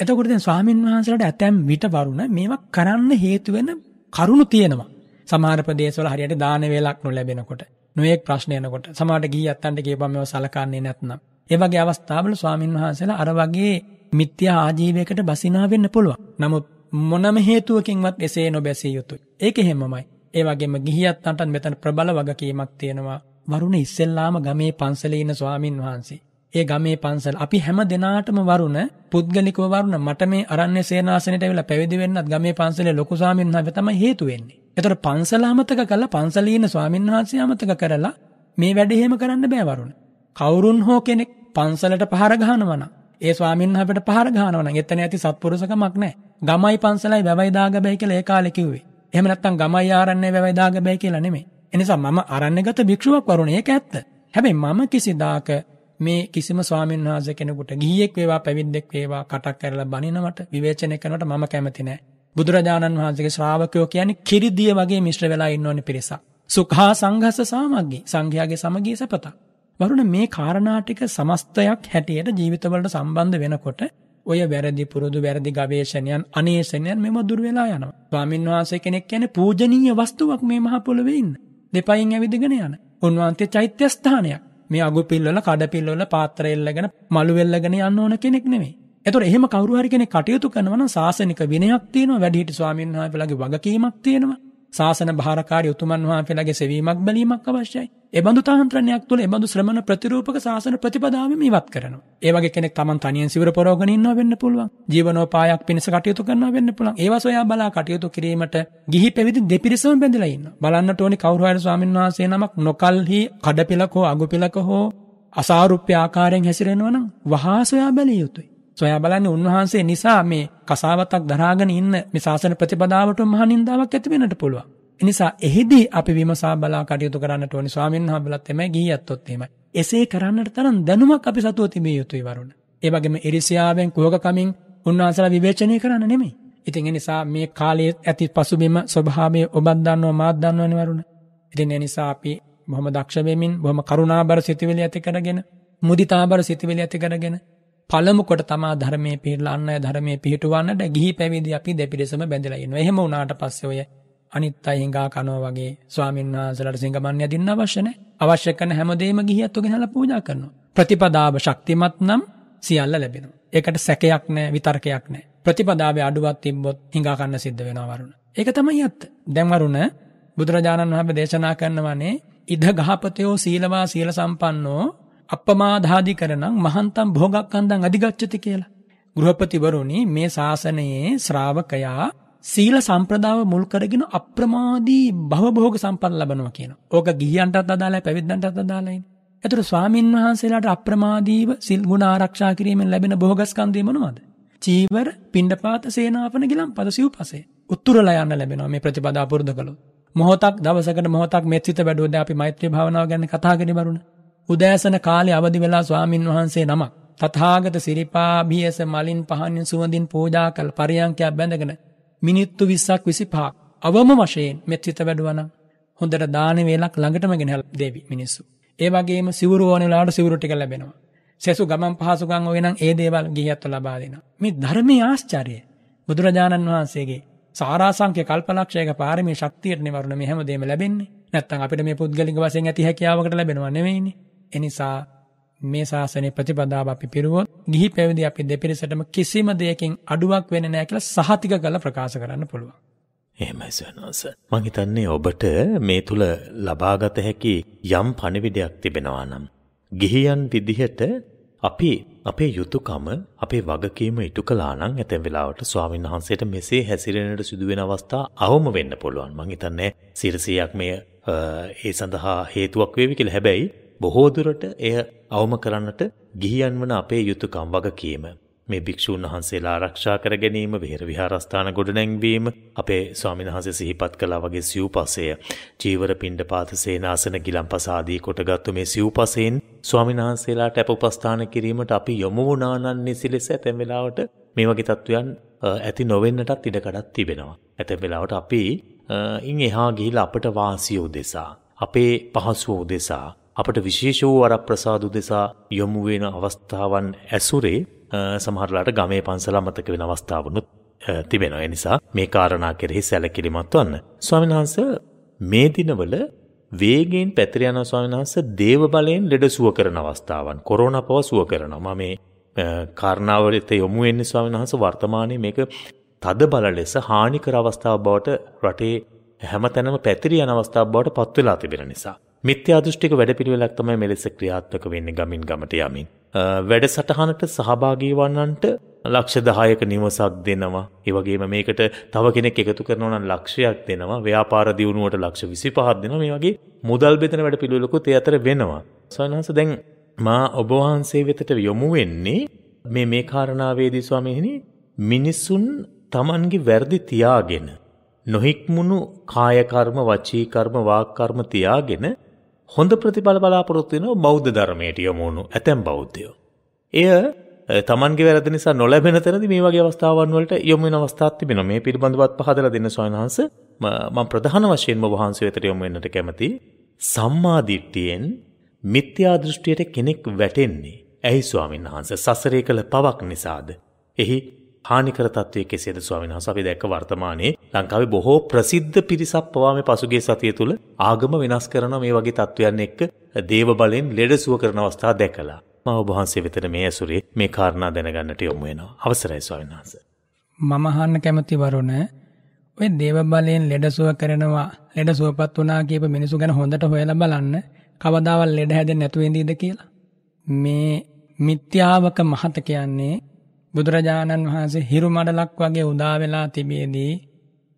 එතකොට දැන් ස්වාමීන් වහන්සේලාට ඇතැම් විට වරුණ මේවා කරන්න හේතු වෙන කරුණු තියෙනවා. සමහර ප්‍රදේශවල හරියට දාන වේලක් නොලැබෙනකොට, නොයෙක් ප්‍රශ්න එනකොට, සමහරට ගියත්තන්ට කියපම් මේවා සලකන්නේ නැත්නම්. ඒ වගේ අවස්ථාවල ස්වාමීන් වහන්සේලා අර වගේ මිත්‍යා ආජීවයකට බසිනා වෙන්න පුළුවන්. නමුත් මොනම හේතුවකින්වත් එසේ නොබැසිය යුතුයි. ඒක එහෙමමයි. ඒ වගේම ගිහියත් අතට මෙතන ප්‍රබල වගකීමක් තියෙනවා. වරුණ ඉස්සෙල්ලාම ගමේ පන්සලේ ඉන්න ස්වාමින් වහන්සේ. ඒ ගමේ පන්සල අපි හැම දෙනාටම වරුණ පුද්ගලිකව වරුණ මට මේ අරණ්‍ය සේනාසනෙට ඇවිල්ලා පැවිදි වෙන්නත් ගමේ පන්සලේ ලොකු ස්වාමින් වහන්සේ තමයි හේතු වෙන්නේ. එතකොට පන්සල අමතක කළා පන්සලේ ඉන්න ස්වාමින් වහන්සේ අමතක කරලා මේ වැඩේ එහෙම කරන්න බෑ වරුණ. කවුරුන් හෝ කෙනෙක් පන්සලට පහර ගහනවා නම් ඒ ස්වාමීන් වහන්සේට පහර ගහනවා නම් එතන ඇති සත්පුරුෂකමක් නැහැ. ගමයි පන්සලයි වැවයි දාග බෑ කියලා ඒ කාලේ කිව්වේ. එහෙම නැත්නම් ගමයි ආරණ්‍ය වැවයි දාග බෑ කියලා නෙමෙයි. එනිසා මම අරණ්‍යගත භික්ෂුවක් වරුණ ඒක ඇත්ත. හැබැයි මම කිසිදාක මේ කිසිම ස්වාමීන් වහන්සේ කෙනෙකුට ගිහියෙක් වේවා පැවිද්දෙක් වේවා කටක් කරලා බනිනවට විවේචනය කරනවට මම කැමති නැහැ. බුදුරජාණන් වහන්සේගේ ශ්‍රාවකයෝ කියන්නේ කිරිදිය වගේ මිශ්‍ර වෙලා ඉන්න ඕනේ පිරිසක්. සුඛා සංඝස සාමග්ගී සංඝයාගේ සමගිය සපතක්. වරුණ මේ කාරණා ටික සමස්තයක් හැටියට ජීවිතවලට සම්බන්ධ වෙනකොට ඔය වැරදි පුරුදු වැරදි ගවේෂණයන් අනේෂණයන් මෙම දුර වෙලා යනවා. ස්වාමින් වහන්සේ කෙනෙක් කියන්නේ පූජනීය වස්තුවක් මේ මහ පොළවේ ඉන්න. දෙපයින් ඇවිදගෙන යන. උන්වහන්සේ චෛත්‍ය ස්ථානයක්. මේ අගු පිල්වල කඩ පිල්වල පාත්‍ර එල්ලගෙන මළු වෙල්ලගෙන යන්න ඕන කෙනෙක් නෙමෙයි. එතකොට එහෙම කවුරු හරි කෙනෙක් කටයුතු කරනවා නම් සාසනික විනයක් තියෙනවා වැඩිහිටි ස්වාමීන් වහන්සේලාගේ වගකීමක් තියෙනවා. ශාසන භාරකාරී උතුමන් වහන්සේලාගේ සෙවීමක් බැලීමක් අවශ්‍යයි. ඒ බඳු තාන්ත්‍රණයක් තුළ ඒ බඳු ශ්‍රමණ ප්‍රතිරූපක ශාසන ප්‍රතිපදාවෙම ඉවත් කරනවා. ඒ වගේ කෙනෙක් Taman තනියෙන් සිවුර පොරවගෙන ඉන්නවා වෙන්න පුළුවන්. ජීවනෝපායක් පිණිස කටයුතු කරනවා වෙන්න පුළුවන්. ඒවා සොයා බලා කටයුතු කිරීමට ගිහි පැවිදි දෙපිරිසම බැඳලා ඉන්නවා. බලන්නට ඕනි කවුරු හරි ස්වාමීන් වහන්සේ නමක් නොකල්හි කඩපිලක හෝ අගුපිලක හෝ අසාරුප්‍ය ආකාරයෙන් හැසිරෙනවා නම් වහා සොයා බැලිය යුතුයි. සොයා බලන්නේ උන්වහන්සේ නිසා මේ කසාවතක් දරාගෙන ඉන්න මේ ශාසන ප්‍රතිපදාවට මහා නින්දාවක් ඇති වෙන්නට පුළුවන්. එනිසා එහිදී අපි විමසා බලා කටයුතු කරන්නට ඕනි ස්වාමීන් වහන්සේලාත් එමය ගිහියත්ොත් එහෙමයි. එසේ කරන්නට තරම් දැනුමක් අපි සතුව තිබිය යුතුයි වරුණ. ඒ වගේම ඉරිසියාවෙන් කුහකකමින් උන්වහන්සේලා විවේචනය කරන්න නෙමෙයි. ඉතින් ඒ නිසා මේ කාලයේ ඇති පසුබිම ස්වභාවය ඔබත් දන්නවා මාත් දන්නවනේ වරුණ. ඉතින් ඒ නිසා අපි බොහොම දක්ෂ වෙමින් බොහොම කරුණාබර සිතුවිලි ඇති කරගෙන මුදිතාබර සිතුවිලි ඇති කරගෙන පළමු කොට තමා ධර්මයේ පිළිලා අන් අය ධර්මයේ පිහිටුවන්නට ගිහි පැවිදි අපි දෙපිරිසම බැඳලා ඉන්නවා. එහෙම වුණාට පස්සේ ඔය අනිත් අය හිඟා කනවා වගේ ස්වාමීන් වහන්සේලාට සිංගමන් යදින්න අවශ්‍ය නැහැ. අවශ්‍ය කරන හැමදේම ගිහියත් ඔගෙනලා පූජා කරනවා. ප්‍රතිපදාව ශක්තිමත් නම් සියල්ල ලැබෙනවා. ඒකට සැකයක් නැහැ, විතර්කයක් නැහැ. ප්‍රතිපදාවේ අඩුවක් තිබ්බොත් හිඟා කන්න සිද්ධ වෙනවා වරුණ. ඒක තමයි ඇත්ත. දැන් වරුණ බුදුරජාණන් වහන්සේ දේශනා කරනවානේ ඉද ගහපතයෝ සීලවා සීල සම්පන්නෝ අපමාධාදි කරනම් මහන්තම් භෝගක්කන්දන් අධිගච්ඡති කියලා. ගෘහපතිවරුනි මේ ශාසනයේ ශ්‍රාවකයා සීල සම්ප්‍රදාව මුල් කරගෙන අප්‍රමාදී භවභෝග සම්පත් ලබනවා කියන. ඕක ගිහියන්ටත් අදාළයි පැවිද්දන්ටත් අදාළයි. එතකොට ස්වාමින් වහන්සේලාට අප්‍රමාදීව සිල් ගුණ ආරක්ෂා කිරීමෙන් ලැබෙන භෝගස්කන්ධය මොනවද? චීවර, පිණ්ඩපාත, සේනාපන ගිලම්පද සිව්පසේ. උත්තුරලා යන්න ලැබෙනවා මේ ප්‍රතිපදා පුරුදු කළොත්. මොහොතක් දවසකට මොහොතක් මෙත්සිත වැඩුවද අපි මෛත්‍රී භාවනාව ගැන කතා කරගෙන බරුණ. උදෑසන කාලේ අවදි වෙලා ස්වාමින් වහන්සේ නමක් තථාගත සිරිපා බියස මලින් පහන් සුවඳින් පූජා කළ පරියන්කයක් බැඳගෙන මිනිත්තු 20ක් 25ක් අවම වශයෙන් මෙත් සිත වැඩුවනම් හොඳට දාන වේලක් ළඟටම ගෙනහැල් දෙවි මිනිස්සු. ඒ වගේම සිවුරු ඕන වෙලාවට සිවුරු ටික ලැබෙනවා. සෙසු ගමන් පහසුකම් ඔය නම් ඒ දේවල් ගිහියත්ව ලබා දෙනවා. මේ ධර්මයේ ආශ්චර්යය බුදුරජාණන් වහන්සේගේ සාරාංශක කල්පලක්ෂයක පාරමී ශක්තියට නිවරුණ මේ හැමදේම ලැබෙන්නේ. නැත්තම් අපිට මේ පුද්ගලික වශයෙන් ඇති හැකියාවකට ලැබෙනවා නෙවෙයිනේ. එනිසා මේ ශාසනය ප්‍රතිපදාව අපි පිරුවොත් ගිහි පැවිදි අපි දෙපිරිසටම කිසිම දෙයකින් අඩුවක් වෙන්නේ නැහැ කියලා සහතික කරලා ප්‍රකාශ කරන්න පුළුවන්. එහෙමයි සනස. මං හිතන්නේ ඔබට මේ තුල ලබාගත හැකි යම් පණිවිඩයක් තිබෙනවා නම් ගිහියන් විදිහට අපි අපේ යුතුයකම අපේ වගකීම ඉටු කළා නම් ඇතැම් වෙලාවට ස්වාමීන් වහන්සේට මෙසේ හැසිරෙන්නට සිදුවෙන අවස්ථා අවම වෙන්න පුළුවන්. මං හිතන්නේ 100ක් මේ ඒ සඳහා හේතුවක් වේවි කියලා. හැබැයි බොහෝ දුරට එය අවම කරන්නට ගිහියන් වන අපේ යුතුයකම් වගකීම මේ භික්ෂූන් වහන්සේලා ආරක්ෂා කර ගැනීම විහෙර විහාරස්ථාන ගොඩනැංවීම අපේ ස්වාමීන් වහන්සේ සිහිපත් කළා වගේ සිව්පසය චීවර පිණ්ඩපාත සේනාසන ගිලම්පස ආදී කොටගත්තු මේ සිව්පසයෙන් ස්වාමීන් වහන්සේලාට අප උපස්ථාන කිරීමට අපි යොමු වුණා නම් නිසිලෙස ඇතැම් වෙලාවට මේ වගේ තත්වයන් ඇති නොවෙන්නටත් ඉඩකඩක් තිබෙනවා. ඇතැම් වෙලාවට අපි ඉන් එහා ගිහිලා අපට වාසිය උදෙසා අපේ පහසුව උදෙසා අපට විශේෂ වූ වරප්‍රසාද උදෙසා යොමු වෙන අවස්ථාවන් ඇසුරේ සමහරලාට ගමේ පන්සල අමතක වෙන අවස්ථාවනුත් තිබෙනවා. ඒ නිසා මේ කාරණා කෙරෙහි සැලකිලිමත් වන්න. ස්වාමීන් වහන්සේ මේ දිනවල වේගයෙන් පැතිර යන ස්වාමීන් වහන්සේ දේව බලයෙන් ලෙඩ සුව කරන අවස්ථාවන් කොරෝනා පව සුව කරනවා. මම මේ කාරණාවලට යොමු වෙන්නේ ස්වාමීන් වහන්සේ වර්තමානයේ මේක තද බල ලෙස හානිකර අවස්ථාවක් බවට රටේ හැමතැනම පැතිරි යන අවස්ථාවක් බවට පත් වෙලා තිබෙන නිසා මිත්‍යා දෘෂ්ටික වැඩපිළිවෙලක් තමයි මෙලෙස ක්‍රියාත්මක වෙන්නේ ගමින් ගමට යමින්. වැඩසටහනට සහභාගී වන්නන්ට ලක්ෂ 10ක නිවසක් දෙනවා. ඒ වගේම මේකට තව කෙනෙක් එකතු කරනවා නම් ලක්ෂයක් දෙනවා. ව්‍යාපාර දියුණුවට ලක්ෂ 25ක් දෙනවා. මේ වගේ මුදල් බෙදන වැඩපිළිවෙලකුත් ඒ අතර වෙනවා. සවනහස දැන් මා ඔබ වහන්සේ වෙතට යොමු වෙන්නේ මේ මේ කාරණාවේදී ස්වාමීනි මිනිසුන් Tamanගේ වැරදි තියාගෙන නොහික්මුණු කාය කර්ම වචී කර්ම වාක් කර්ම තියාගෙන හොඳ ප්‍රතිඵල බලාපොරොත්තු වෙනවා බෞද්ධ ධර්මයට යොමු වුණු ඇතැම් බෞද්ධයෝ. එය තමන්ගේ වැරදි නිසා නොලැබෙන තැනදී මේ වගේ අවස්ථාවන් වලට යොමු වෙන අවස්ථාවක් තිබෙනවා. මේ පිළිබඳවත් පහදලා දෙන්න ස්වාමීන් වහන්සේ මම ප්‍රධාන වශයෙන්ම වහන්සේ වෙතට යොමු වෙන්නට කැමතියි. සම්මා දිට්ඨියෙන් මිත්‍යා දෘෂ්ටියට කෙනෙක් වැටෙන්නේ ඇයි ස්වාමීන් වහන්සේ සසරේ කළ පවක් නිසාද? එහි හානිකර තත්වයේ කෙසේද ස්වාමීන් වහන්සේ? අපි දැක්ක වර්තමානයේ ලංකාවේ බොහෝ ප්‍රසිද්ධ පිරිසක් පවා මේ පසුගිය සතිය තුල ආගම වෙනස් කරන මේ වගේ තත්වයන් එක්ක දේව බලෙන් ලෙඩ සුව කරන අවස්ථා දැකලා. මම ඔබ වහන්සේ වෙතට මේ ඇසුරේ මේ කාරණා දැනගන්නට යොමු වෙනවා. අවසරයි ස්වාමීන් වහන්සේ. මම අහන්න කැමති වරුණ ඔය දේව බලයෙන් ලෙඩ සුව කරනවා ලෙඩ සුවපත් වුණා කියප මිනිසු ගැන හොඳට හොයලා බලන්න කවදාවත් ලෙඩ හැදෙන්නේ නැතුව ඉඳීද කියලා. මේ මිත්‍යාවක මහත කියන්නේ බුදුරජාණන් වහන්සේ හිරු මඩලක් වගේ උදා වෙලා තිබේදී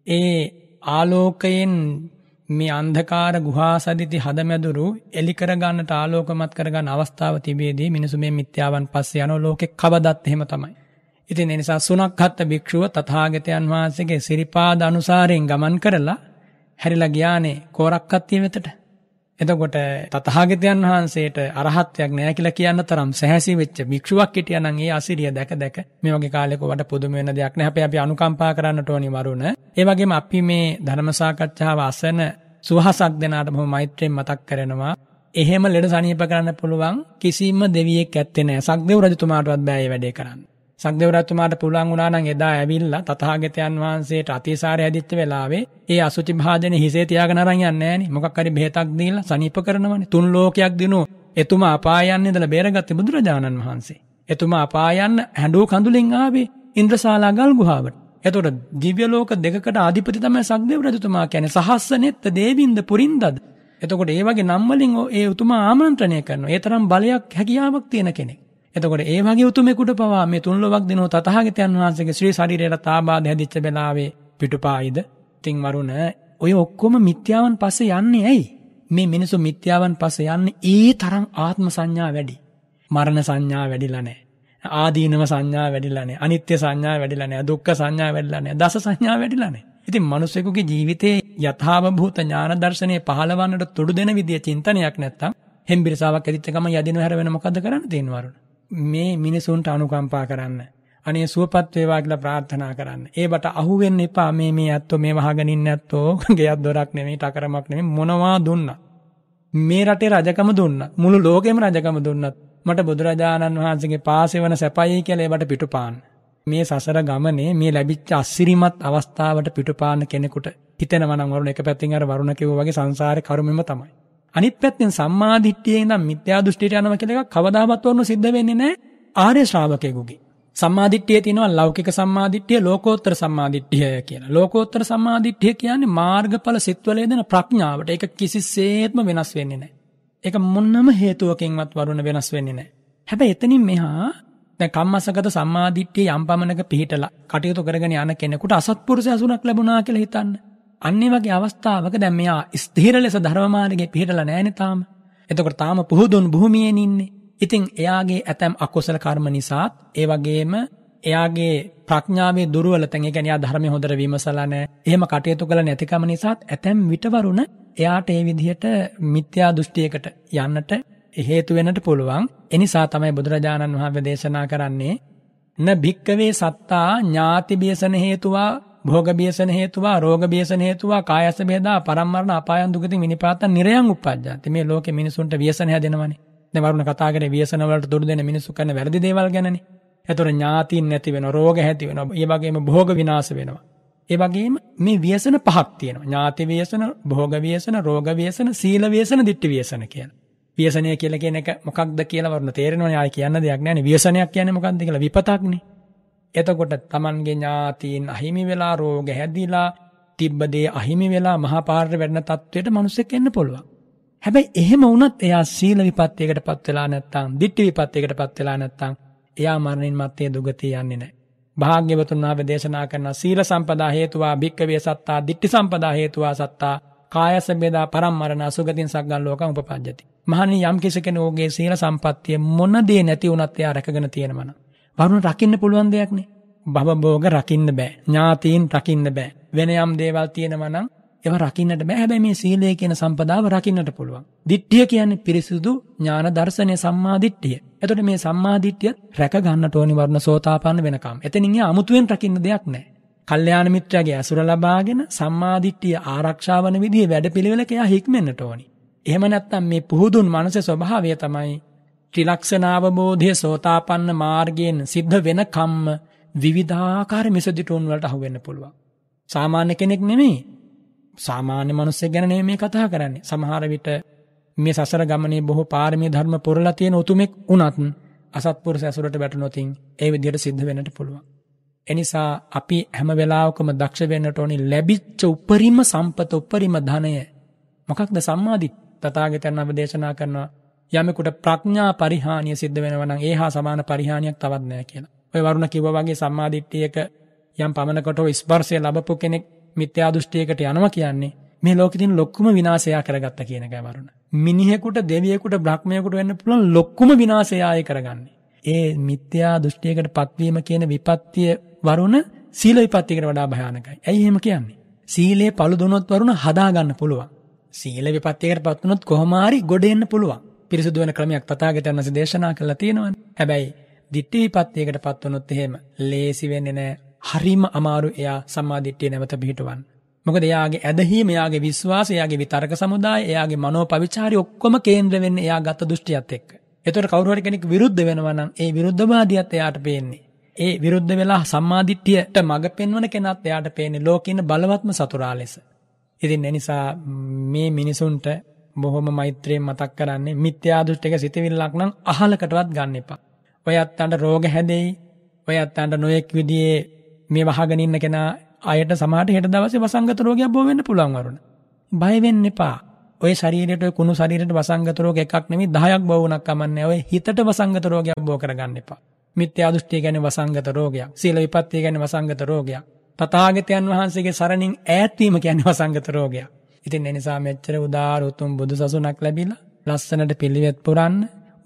ඒ ආලෝකයෙන් මේ අන්ධකාර ගුහා සදිති හදමැදුරු එලි කරගන්නට ආලෝකමත් කරගන්න අවස්ථාව තිබේදී මිනිසු මේ මිත්‍යාවන් පස්සේ යන ලෝකෙ කවදත් එහෙම තමයි. ඉතින් ඒ නිසා සුනක්හත් භික්ෂුව තථාගතයන් වහන්සේගේ සිරිපාද අනුසාරයෙන් ගමන් කරලා හැරිලා ගියානේ කෝරක්කත්තිය වෙතට. එතකොට තථාගතයන් වහන්සේට අරහත්ත්වයක් නෑ කියලා කියන්න තරම් සැහැසි වෙච්ච භික්ෂුවක් හිටියා නම් ඒ අසිරිය දැක දැක මේ වගේ කාලයක වඩ පුදුම වෙන දෙයක් නෑ. හැබැයි අපි අනුකම්පා කරන්නට ඕනි වරුණ. ඒ වගේම අපි මේ ධර්ම සාකච්ඡාව අසන සුවහසක් දෙනාට බොහොම මෛත්‍රියෙන් මතක් කරනවා. එහෙම ලෙඩ සනීප කරන්න පුළුවන් කිසිම දෙවියෙක් ඇත්තේ නෑ. සක්දේව රජතුමාටවත් බෑ මේ වැඩේ කරන්න. සක්දේව රජතුමාට පුළුවන් වුණා නම් එදා ඇවිල්ලා තථාගතයන් වහන්සේට අතිසාරය හැදිච්ච වෙලාවේ ඒ අසුචි භාජනේ හිසේ තියාගෙන අරන් යන්නේ නෑනේ. මොකක් හරි බෙහෙතක් දීලා සනීප කරනවනේ. තුන් ලෝකයක් දිනු එතුමා අපායන් ඉඳලා බේරගත්තේ බුදුරජාණන් වහන්සේ. එතුමා අපායන් හැඬු කඳුලෙන් ආවේ ඉන්ද්‍රශාලා ගල් ගුහාවට. එතකොට දිව්‍ය ලෝක දෙකකට අධිපති තමයි සක්දේව රජතුමා කියන්නේ. සහස්සනෙත්ත දේවින්ද පුරින්දද. එතකොට ඒ වගේ නම් වලින් ඒ උතුමා ආමන්ත්‍රණය කරනවා. ඒ තරම් බලයක් හැකියාවක් තියෙන කෙනෙක්. එතකොට ඒ වගේ උතුමෙකුට පවා මේ තුන්ලොවක් දිනෝ තථාගතයන් වහන්සේගේ ශ්‍රී ශරීරයට තාබාද හැදිච්ච වෙලාවේ පිටුපායිද තින් වරුණ ඔය ඔක්කොම මිත්‍යාවන් පස්සේ යන්නේ ඇයි? මේ මිනිසු මිත්‍යාවන් පස්සේ යන්නේ ඒ තරම් ආත්ම සංඥා වැඩි. මරණ සංඥා වැඩිලා නැහැ. ආදීනව සංඥා වැඩිලා නැහැ. අනිත්‍ය සංඥා වැඩිලා නැහැ. දුක්ඛ සංඥා වැඩිලා නැහැ. දස සංඥා වැඩිලා නැහැ. ඉතින් මිනිසෙකුගේ ජීවිතයේ යථාභූත ඥාන දර්ශනය පහළවන්නට තුඩු දෙන විදිය චින්තනයක් නැත්තම් හෙම්බිරිසාවක් ඇදිච්ච ගම යදිනව හැර වෙන මොකද්ද කරන්න තියෙන වරුණ? මේ මිනිසුන්ට අනුකම්පා කරන්න. අනේ සුවපත් වේවා කියලා ප්‍රාර්ථනා කරන්න. ඒවට අහු වෙන්න එපා. මේ මේ ඇත්තෝ මේ වහගෙන ඉන්න ඇත්තෝ <laughs> ගෙයක් දොරක් නෙමෙයි, ටකරමක් නෙමෙයි මොනවා දුන්නා. මේ රටේ රජකම දුන්නා. මුළු ලෝකෙම රජකම දුන්නත් මට බුදුරජාණන් වහන්සේගේ පාසෙ වන සැපයි කියලා ඒවට පිටුපාන්න. මේ සසර ගමනේ මේ ලැබිච්ච අස්සිරිමත් අවස්ථාවට පිටුපාන්න කෙනෙකුට හිතෙනවා නම් වරුණ එක පැත්තකින් අර වරුණ කිව්වා වගේ සංසාරේ කර්මෙම තමයි. අනිත් පැත්තෙන් සම්මාදිට්ඨියේ ඉඳන් මිත්‍යා දෘෂ්ටියට යනවා කියලා එකක් කවදාවත් වරුණු සිද්ධ වෙන්නේ නැහැ ආර්ය ශ්‍රාවකයෙකුගේ. සම්මාදිට්ඨියේ තියෙනවා ලෞකික සම්මාදිට්ඨිය ලෝකෝත්තර සම්මාදිට්ඨිය කියලා. ලෝකෝත්තර සම්මාදිට්ඨිය කියන්නේ මාර්ගඵල සිත්වල යෙදෙන ප්‍රඥාවට. ඒක කිසිසේත්ම වෙනස් වෙන්නේ නැහැ. ඒක මොන්නම හේතුවකින්වත් වරුණ වෙනස් වෙන්නේ නැහැ. හැබැයි එතනින් මෙහා දැන් කම්මසගත සම්මාදිට්ඨිය යම් පමණක පිහිටලා කටයුතු කරගෙන යන කෙනෙකුට අසත්පුරුෂ අසුරක් ලැබුණා කියලා හිතන්න. අන්නේ වගේ අවස්ථාවක දැන් මෙයා ස්ථිර ලෙස ධර්ම මාර්ගයේ පිහිටලා නැහැනේ තාම. එතකොට තාම පුහුදුන් භූමියෙන් ඉන්නේ. ඉතින් එයාගේ ඇතැම් අකුසල කර්ම නිසාත් ඒ වගේම එයාගේ ප්‍රඥාවේ දුර්වලතෙන් ඒ කියන්නේ එයා ධර්මයේ හොඳට විමසලා නැහැ. එහෙම කටයුතු කළ නැතිකම නිසාත් ඇතැම් විටවරුණ එයාට ඒ විදිහට මිත්‍යා දෘෂ්ටියකට යන්නට හේතු වෙන්නට පුළුවන්. එනිසා තමයි බුදුරජාණන් වහන්සේ දේශනා කරන්නේ න භික්කවේ සත්තා ඥාති බියසන හේතුවා භෝග බියසන හේතුවා රෝග බියසන හේතුවා කායස බේදා පරම්මරණ අපායන් දුගති මිනිපාතන් නිරයන් උප්පජ්ජාති මේ ලෝකේ මිනිසුන්ට ව්‍යසන හැදෙනවනේ. දැන් වරුණ කතා කරේ ව්‍යසන වලට දුරු දෙන මිනිස්සු කරන වැරදි දේවල් ගැනනේ. එතකොට ඥාතින් නැති වෙනවා රෝග ඇති වෙනවා. ඒ වගේම භෝග විනාශ වෙනවා. ඒ වගේම මේ ව්‍යසන පහක් තියෙනවා. ඥාති ව්‍යසන භෝග ව්‍යසන රෝග ව්‍යසන සීල ව්‍යසන ditthi ව්‍යසන කියලා. ව්‍යසනය කියලා කියන එක මොකක්ද කියලා වරුණ තේරෙනවනේ. ආයි කියන්න දෙයක් නැහැ නේ. ව්‍යසනයක් කියන්නේ මොකක්ද කියලා විපතක්නේ එතකොට Tamanගේ ඥාතීන් අහිමි වෙලා රෝග හැදිලා තිබ්බ දේ අහිමි වෙලා මහා පාරට වැටෙන තත්වයට මිනිස්සෙක් එන්න පුළුවන්. හැබැයි එහෙම වුණත් එයා සීල විපත්තියකට පත් වෙලා නැත්තම්, ditthi විපත්තියකට පත් වෙලා නැත්තම්, එයා මරණින් මත්තේ දුගතිය යන්නේ නැහැ. භාග්‍යවතුන් වහන්සේ දේශනා කරන සීල සම්පදා හේතුවා භික්කවේ සත්තා, ditthi සම්පදා හේතුවා සත්තා, කායස බේදා පරම්මරණ සුගතින් සග්ගන් ලෝකං උපපජ්ජති. මහණනි යම් කෙනෙකුගේ සීල සම්පත්තිය මොන දේ නැති වුණත් එයා රැකගෙන තියෙනවනම් වරුණ රකින්න පුළුවන් දෙයක් නේ. භවභෝග රකින්න බෑ. ඥාතීන් රකින්න බෑ. වෙන යම් දේවල් තියෙනවා නම් ඒව රකින්නට බෑ. හැබැයි මේ සීලය කියන සම්පදාව රකින්නට පුළුවන්. දිට්ඨිය කියන්නේ පිරිසුදු ඥාන දර්ශනය සම්මා දිට්ඨිය. එතකොට මේ සම්මා දිට්ඨිය රැක ගන්නට ඕනි වර්ණ සෝතාපන්න වෙනකම්. එතනින් එයා අමුතුවෙන් රකින්න දෙයක් නෑ. කල්යාණ මිත්‍රයාගේ අසුර ලබාගෙන සම්මා දිට්ඨිය ආරක්ෂා වන විදිහේ වැඩපිළිවෙලක එයා හික්මෙන්නට ඕනි. එහෙම නැත්නම් මේ පුහුදුන් මනසේ ස්වභාවය තමයි ත්‍රිලක්ෂණාවබෝධය සෝතාපන්න මාර්ගයෙන් සිද්ධ වෙන කම්ම විවිධාකාර මිසදිටුවන් වලට අහුවෙන්න පුළුවන්. සාමාන්‍ය කෙනෙක් නෙමෙයි. සාමාන්‍ය මිනිස්සෙක් ගැන නෙමෙයි මේ කතා කරන්නේ. සමහර විට මේ සසර ගමනේ බොහෝ පාරමී ධර්ම පුරලා තියෙන උතුමෙක් වුණත් අසත්පුරුෂ ඇසුරට වැටුනොතින් ඒ විදිහට සිද්ධ වෙන්නට පුළුවන්. එනිසා අපි හැම වෙලාවකම දක්ෂ වෙන්නට ඕනි ලැබිච්ච උපරිම සම්පත උපරිම ධනය මොකක්ද සම්මාදිට තථාගතයන් අවදේශනා කරනවා යමෙකුට ප්‍රඥා පරිහානිය සිද්ධ වෙනවා නම් ඒ හා සමාන පරිහානියක් තවත් නැහැ කියලා. ඔය වරුණ කිව්වා වගේ සම්මාදිට්ඨියක යම් පමණකට ස්පර්ශය ලැබපු කෙනෙක් මිත්‍යා දෘෂ්ටියකට යනවා කියන්නේ මේ ලෝකෙ තියෙන ලොකුම විනාශය කරගත්ත කියන එකයි වරුණ. මිනිහෙකුට දෙවියෙකුට බ්‍රහ්මයෙකුට වෙන්න පුළුවන් ලොකුම විනාශය ආයේ කරගන්නේ. ඒ මිත්‍යා දෘෂ්ටියකට පත්වීම කියන විපත්තිය වරුණ සීල විපත්තියකට වඩා භයානකයි. ඇයි එහෙම කියන්නේ? සීලේ පළු දුනොත් වරුණ හදා ගන්න පුළුවන්. සීල විපත්තියකට පත් වුණොත් කොහොම හරි ගොඩ එන්න පුළුවන්. පිරිසුදු වෙන ක්‍රමයක් තථාගතයන් වහන්සේ දේශනා කළා තියෙනවානේ. හැබැයි දිට්ඨි විපත්තියකට පත් වුණොත් එහෙම ලේසි වෙන්නේ නැහැ. හරිම අමාරු එයා සම්මා දිට්ඨිය නැවත පිහිටවන්න. මොකද එයාගේ ඇදහිීම, එයාගේ විශ්වාසය, එයාගේ විතර්ක සමුදාය, එයාගේ මනෝපවිචාරي ඔක්කොම කේන්ද්‍ර වෙන්නේ එයා ගත දෘෂ්ටියත් එක්ක. ඒතකොට කවුරු හරි කෙනෙක් විරුද්ධ වෙනවා නම් ඒ විරුද්ධවාදියත් එයාට පේන්නේ. ඒ විරුද්ධ වෙලා සම්මාදිට්ඨියට මඟ පෙන්වන කෙනාත් එයාට පේන්නේ ලෝකේ බලවත්ම සතුරා ලෙස. ඉතින් ඒ නිසා මේ මිනිසුන්ට බොහොම මෛත්‍රියෙන් මතක් කරන්නේ මිත්‍යා දෘෂ්ටික සිතවිල්ලක් නම් අහලකටවත් ගන්න එපා. ඔය අත්තන්ට රෝග හැදෙයි. ඔය අත්තන්ට නොයෙක් විදිහේ මේ වහගෙන ඉන්න කෙනා අයට සමහරට හෙට දවසේ වසංගත රෝගයක් බෝ වෙන්න පුළුවන් වරුණ. බය වෙන්න එපා. ඔය ශරීරයට ඔය කුණු ශරීරයට වසංගත රෝග එකක් නෙමෙයි 10ක් බෝ වුණක් කමන්නේ. ඔය හිතට වසංගත රෝගයක් බෝ කරගන්න එපා. මිත්‍යා දෘෂ්ටිය කියන්නේ වසංගත රෝගයක්. සීල විපත්තිය කියන්නේ වසංගත රෝගයක්. තථාගතයන් වහන්සේගේ සරණින් ඈත් වීම කියන්නේ වසංගත රෝගයක්. ඉතින් ඒ නිසා මෙච්චර උදාාර උතුම් බුදුසසුනක් ලැබිලා ලස්සනට පිළිවෙත් පුරන්න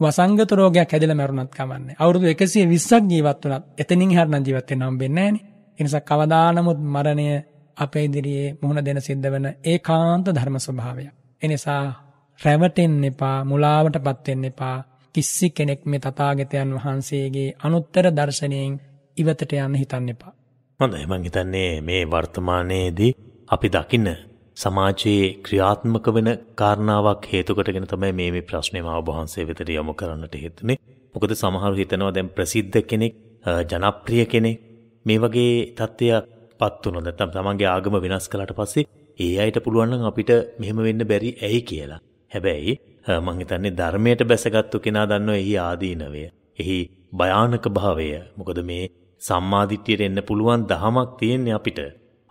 වසංගත රෝගයක් හැදලා මැරුණත් කමන්නේ. අවුරුදු 120ක් ජීවත් වුණත් එතනින් එහාට නම් ජීවත් වෙන්න හම්බෙන්නේ නැහනේ. ඒ නිසා කවදා නමුත් මරණය අපේ ඉදිරියේ මුහුණ දෙන සිද්ධ වෙන ඒකාන්ත ධර්ම ස්වභාවය. ඒ නිසා රැවටෙන්න එපා, මුලාවටපත් වෙන්න එපා. කිසි කෙනෙක් මේ තථාගතයන් වහන්සේගේ අනුත්තර දර්ශනයෙන් ඉවතට යන්න හිතන්න එපා. හොඳයි මං හිතන්නේ මේ වර්තමානයේදී අපි දකින්න සමාජයේ ක්‍රියාත්මක වෙන කාරණාවක් හේතුකටගෙන තමයි මේ මේ ප්‍රශ්නේ මාව වහන්සේ වෙතට යොමු කරන්නට හේතුනේ. මොකද සමහරු හිතනවා දැන් ප්‍රසිද්ධ කෙනෙක්, ජනප්‍රිය කෙනෙක් මේ වගේ තත්ත්වයක් පත් වුණොත් නැත්නම් තමන්ගේ ආගම වෙනස් කළාට පස්සේ ඒ අයට පුළුවන් නම් අපිට මෙහෙම වෙන්න බැරි ඇයි කියලා. හැබැයි මං හිතන්නේ ධර්මයට බැසගත්තු කෙනා දන්නවා එහි ආදීනවය. එහි භයානක භාවය. මොකද මේ සම්මාදිට්ඨියට එන්න පුළුවන් දහමක් තියෙන්නේ අපිට.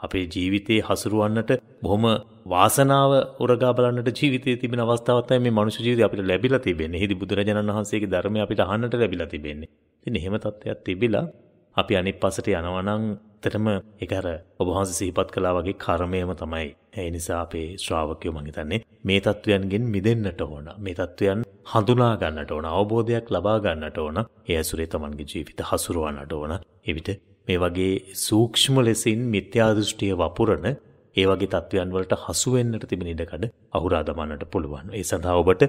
අපේ ජීවිතේ හසුරුවන්නට බොහොම වාසනාව උරගා බලන්නට ජීවිතයේ තිබෙන අවස්ථාවක් තමයි මේ මනුෂ්‍ය ජීවිතය අපිට ලැබිලා තිබෙන්නේ. එහිදී බුදුරජාණන් වහන්සේගේ ධර්මය අපිට අහන්නට ලැබිලා තිබෙන්නේ. ඉතින් එහෙම තත්ත්වයක් තිබිලා අපි අනිත් පසට යනවා නම් ඇත්තටම ඒක අර ඔබ වහන්සේ සිහිපත් කළා වගේ කර්මයම තමයි. ඒ නිසා අපේ ශ්‍රාවකයෝ මං හිතන්නේ මේ தත්වයන්ගෙන් මිදෙන්නට ඕන. මේ தත්වයන් හඳුනා ගන්නට ඕන. අවබෝධයක් ලබා ගන්නට ඕන. ඒ ඇසුරේ Tamanගේ ජීවිත හසුරවන්නට ඕන. එවිට මේ වගේ සූක්ෂ්ම ලෙසින් මිත්‍යා දෘෂ්ටිය වපුරන ඒ වගේ තත්ත්වයන් වලට හසු වෙන්නට තිබෙන ඉඩකඩ අහුරා දමන්නට පුළුවන්. ඒ සඳහා ඔබට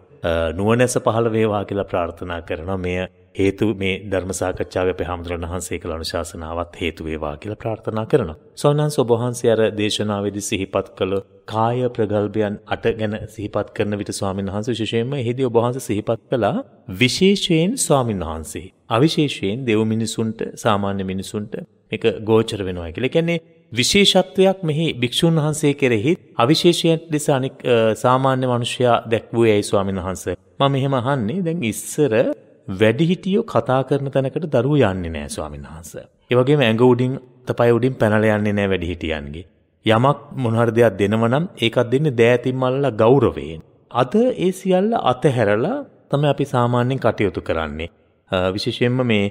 නුවණැස පහළ වේවා කියලා ප්‍රාර්ථනා කරනවා. මෙය හේතු මේ ධර්ම සාකච්ඡාවේ අපේ හැමදෙරණ වහන්සේ කළ අනුශාසනාවත් හේතු වේවා කියලා ප්‍රාර්ථනා කරනවා. සෝනන්ස ඔබ වහන්සේ අර දේශනාවේදී සිහිපත් කළ කාය ප්‍රගල්භයන් අට ගැන සිහිපත් කරන විට ස්වාමීන් වහන්සේ විශේෂයෙන්ම එහිදී ඔබ වහන්සේ සිහිපත් කළා විශේෂයෙන් ස්වාමීන් වහන්සේ අවිශේෂයෙන් දෙව් මිනිසුන්ට සාමාන්‍ය මිනිසුන්ට මේක ගෝචර වෙනවා කියලා. ඒ කියන්නේ විශේෂත්වයක් මෙහි භික්ෂුන් වහන්සේ කෙරෙහි අවිශේෂයෙන් ලෙස අනික් සාමාන්‍ය මිනිසයා දැක්වුවේ ඇයි ස්වාමීන් වහන්සේ? මම එහෙම අහන්නේ දැන් ඉස්සර වැඩිහිටියෝ කතා කරන තැනකට දරුවෝ යන්නේ නැහැ ස්වාමීන් වහන්සේ. ඒ වගේම ඇඟ උඩින් තපය උඩින් පැනලා යන්නේ නැහැ වැඩිහිටියන්ගේ. යමක් මොන හරි දෙයක් දෙනව නම් ඒකත් දෙන්නේ දෑතින් මල්ලා ගෞරවයෙන්. අද ඒ සියල්ල අතහැරලා තමයි අපි සාමාන්‍යයෙන් කටයුතු කරන්නේ. විශේෂයෙන්ම මේ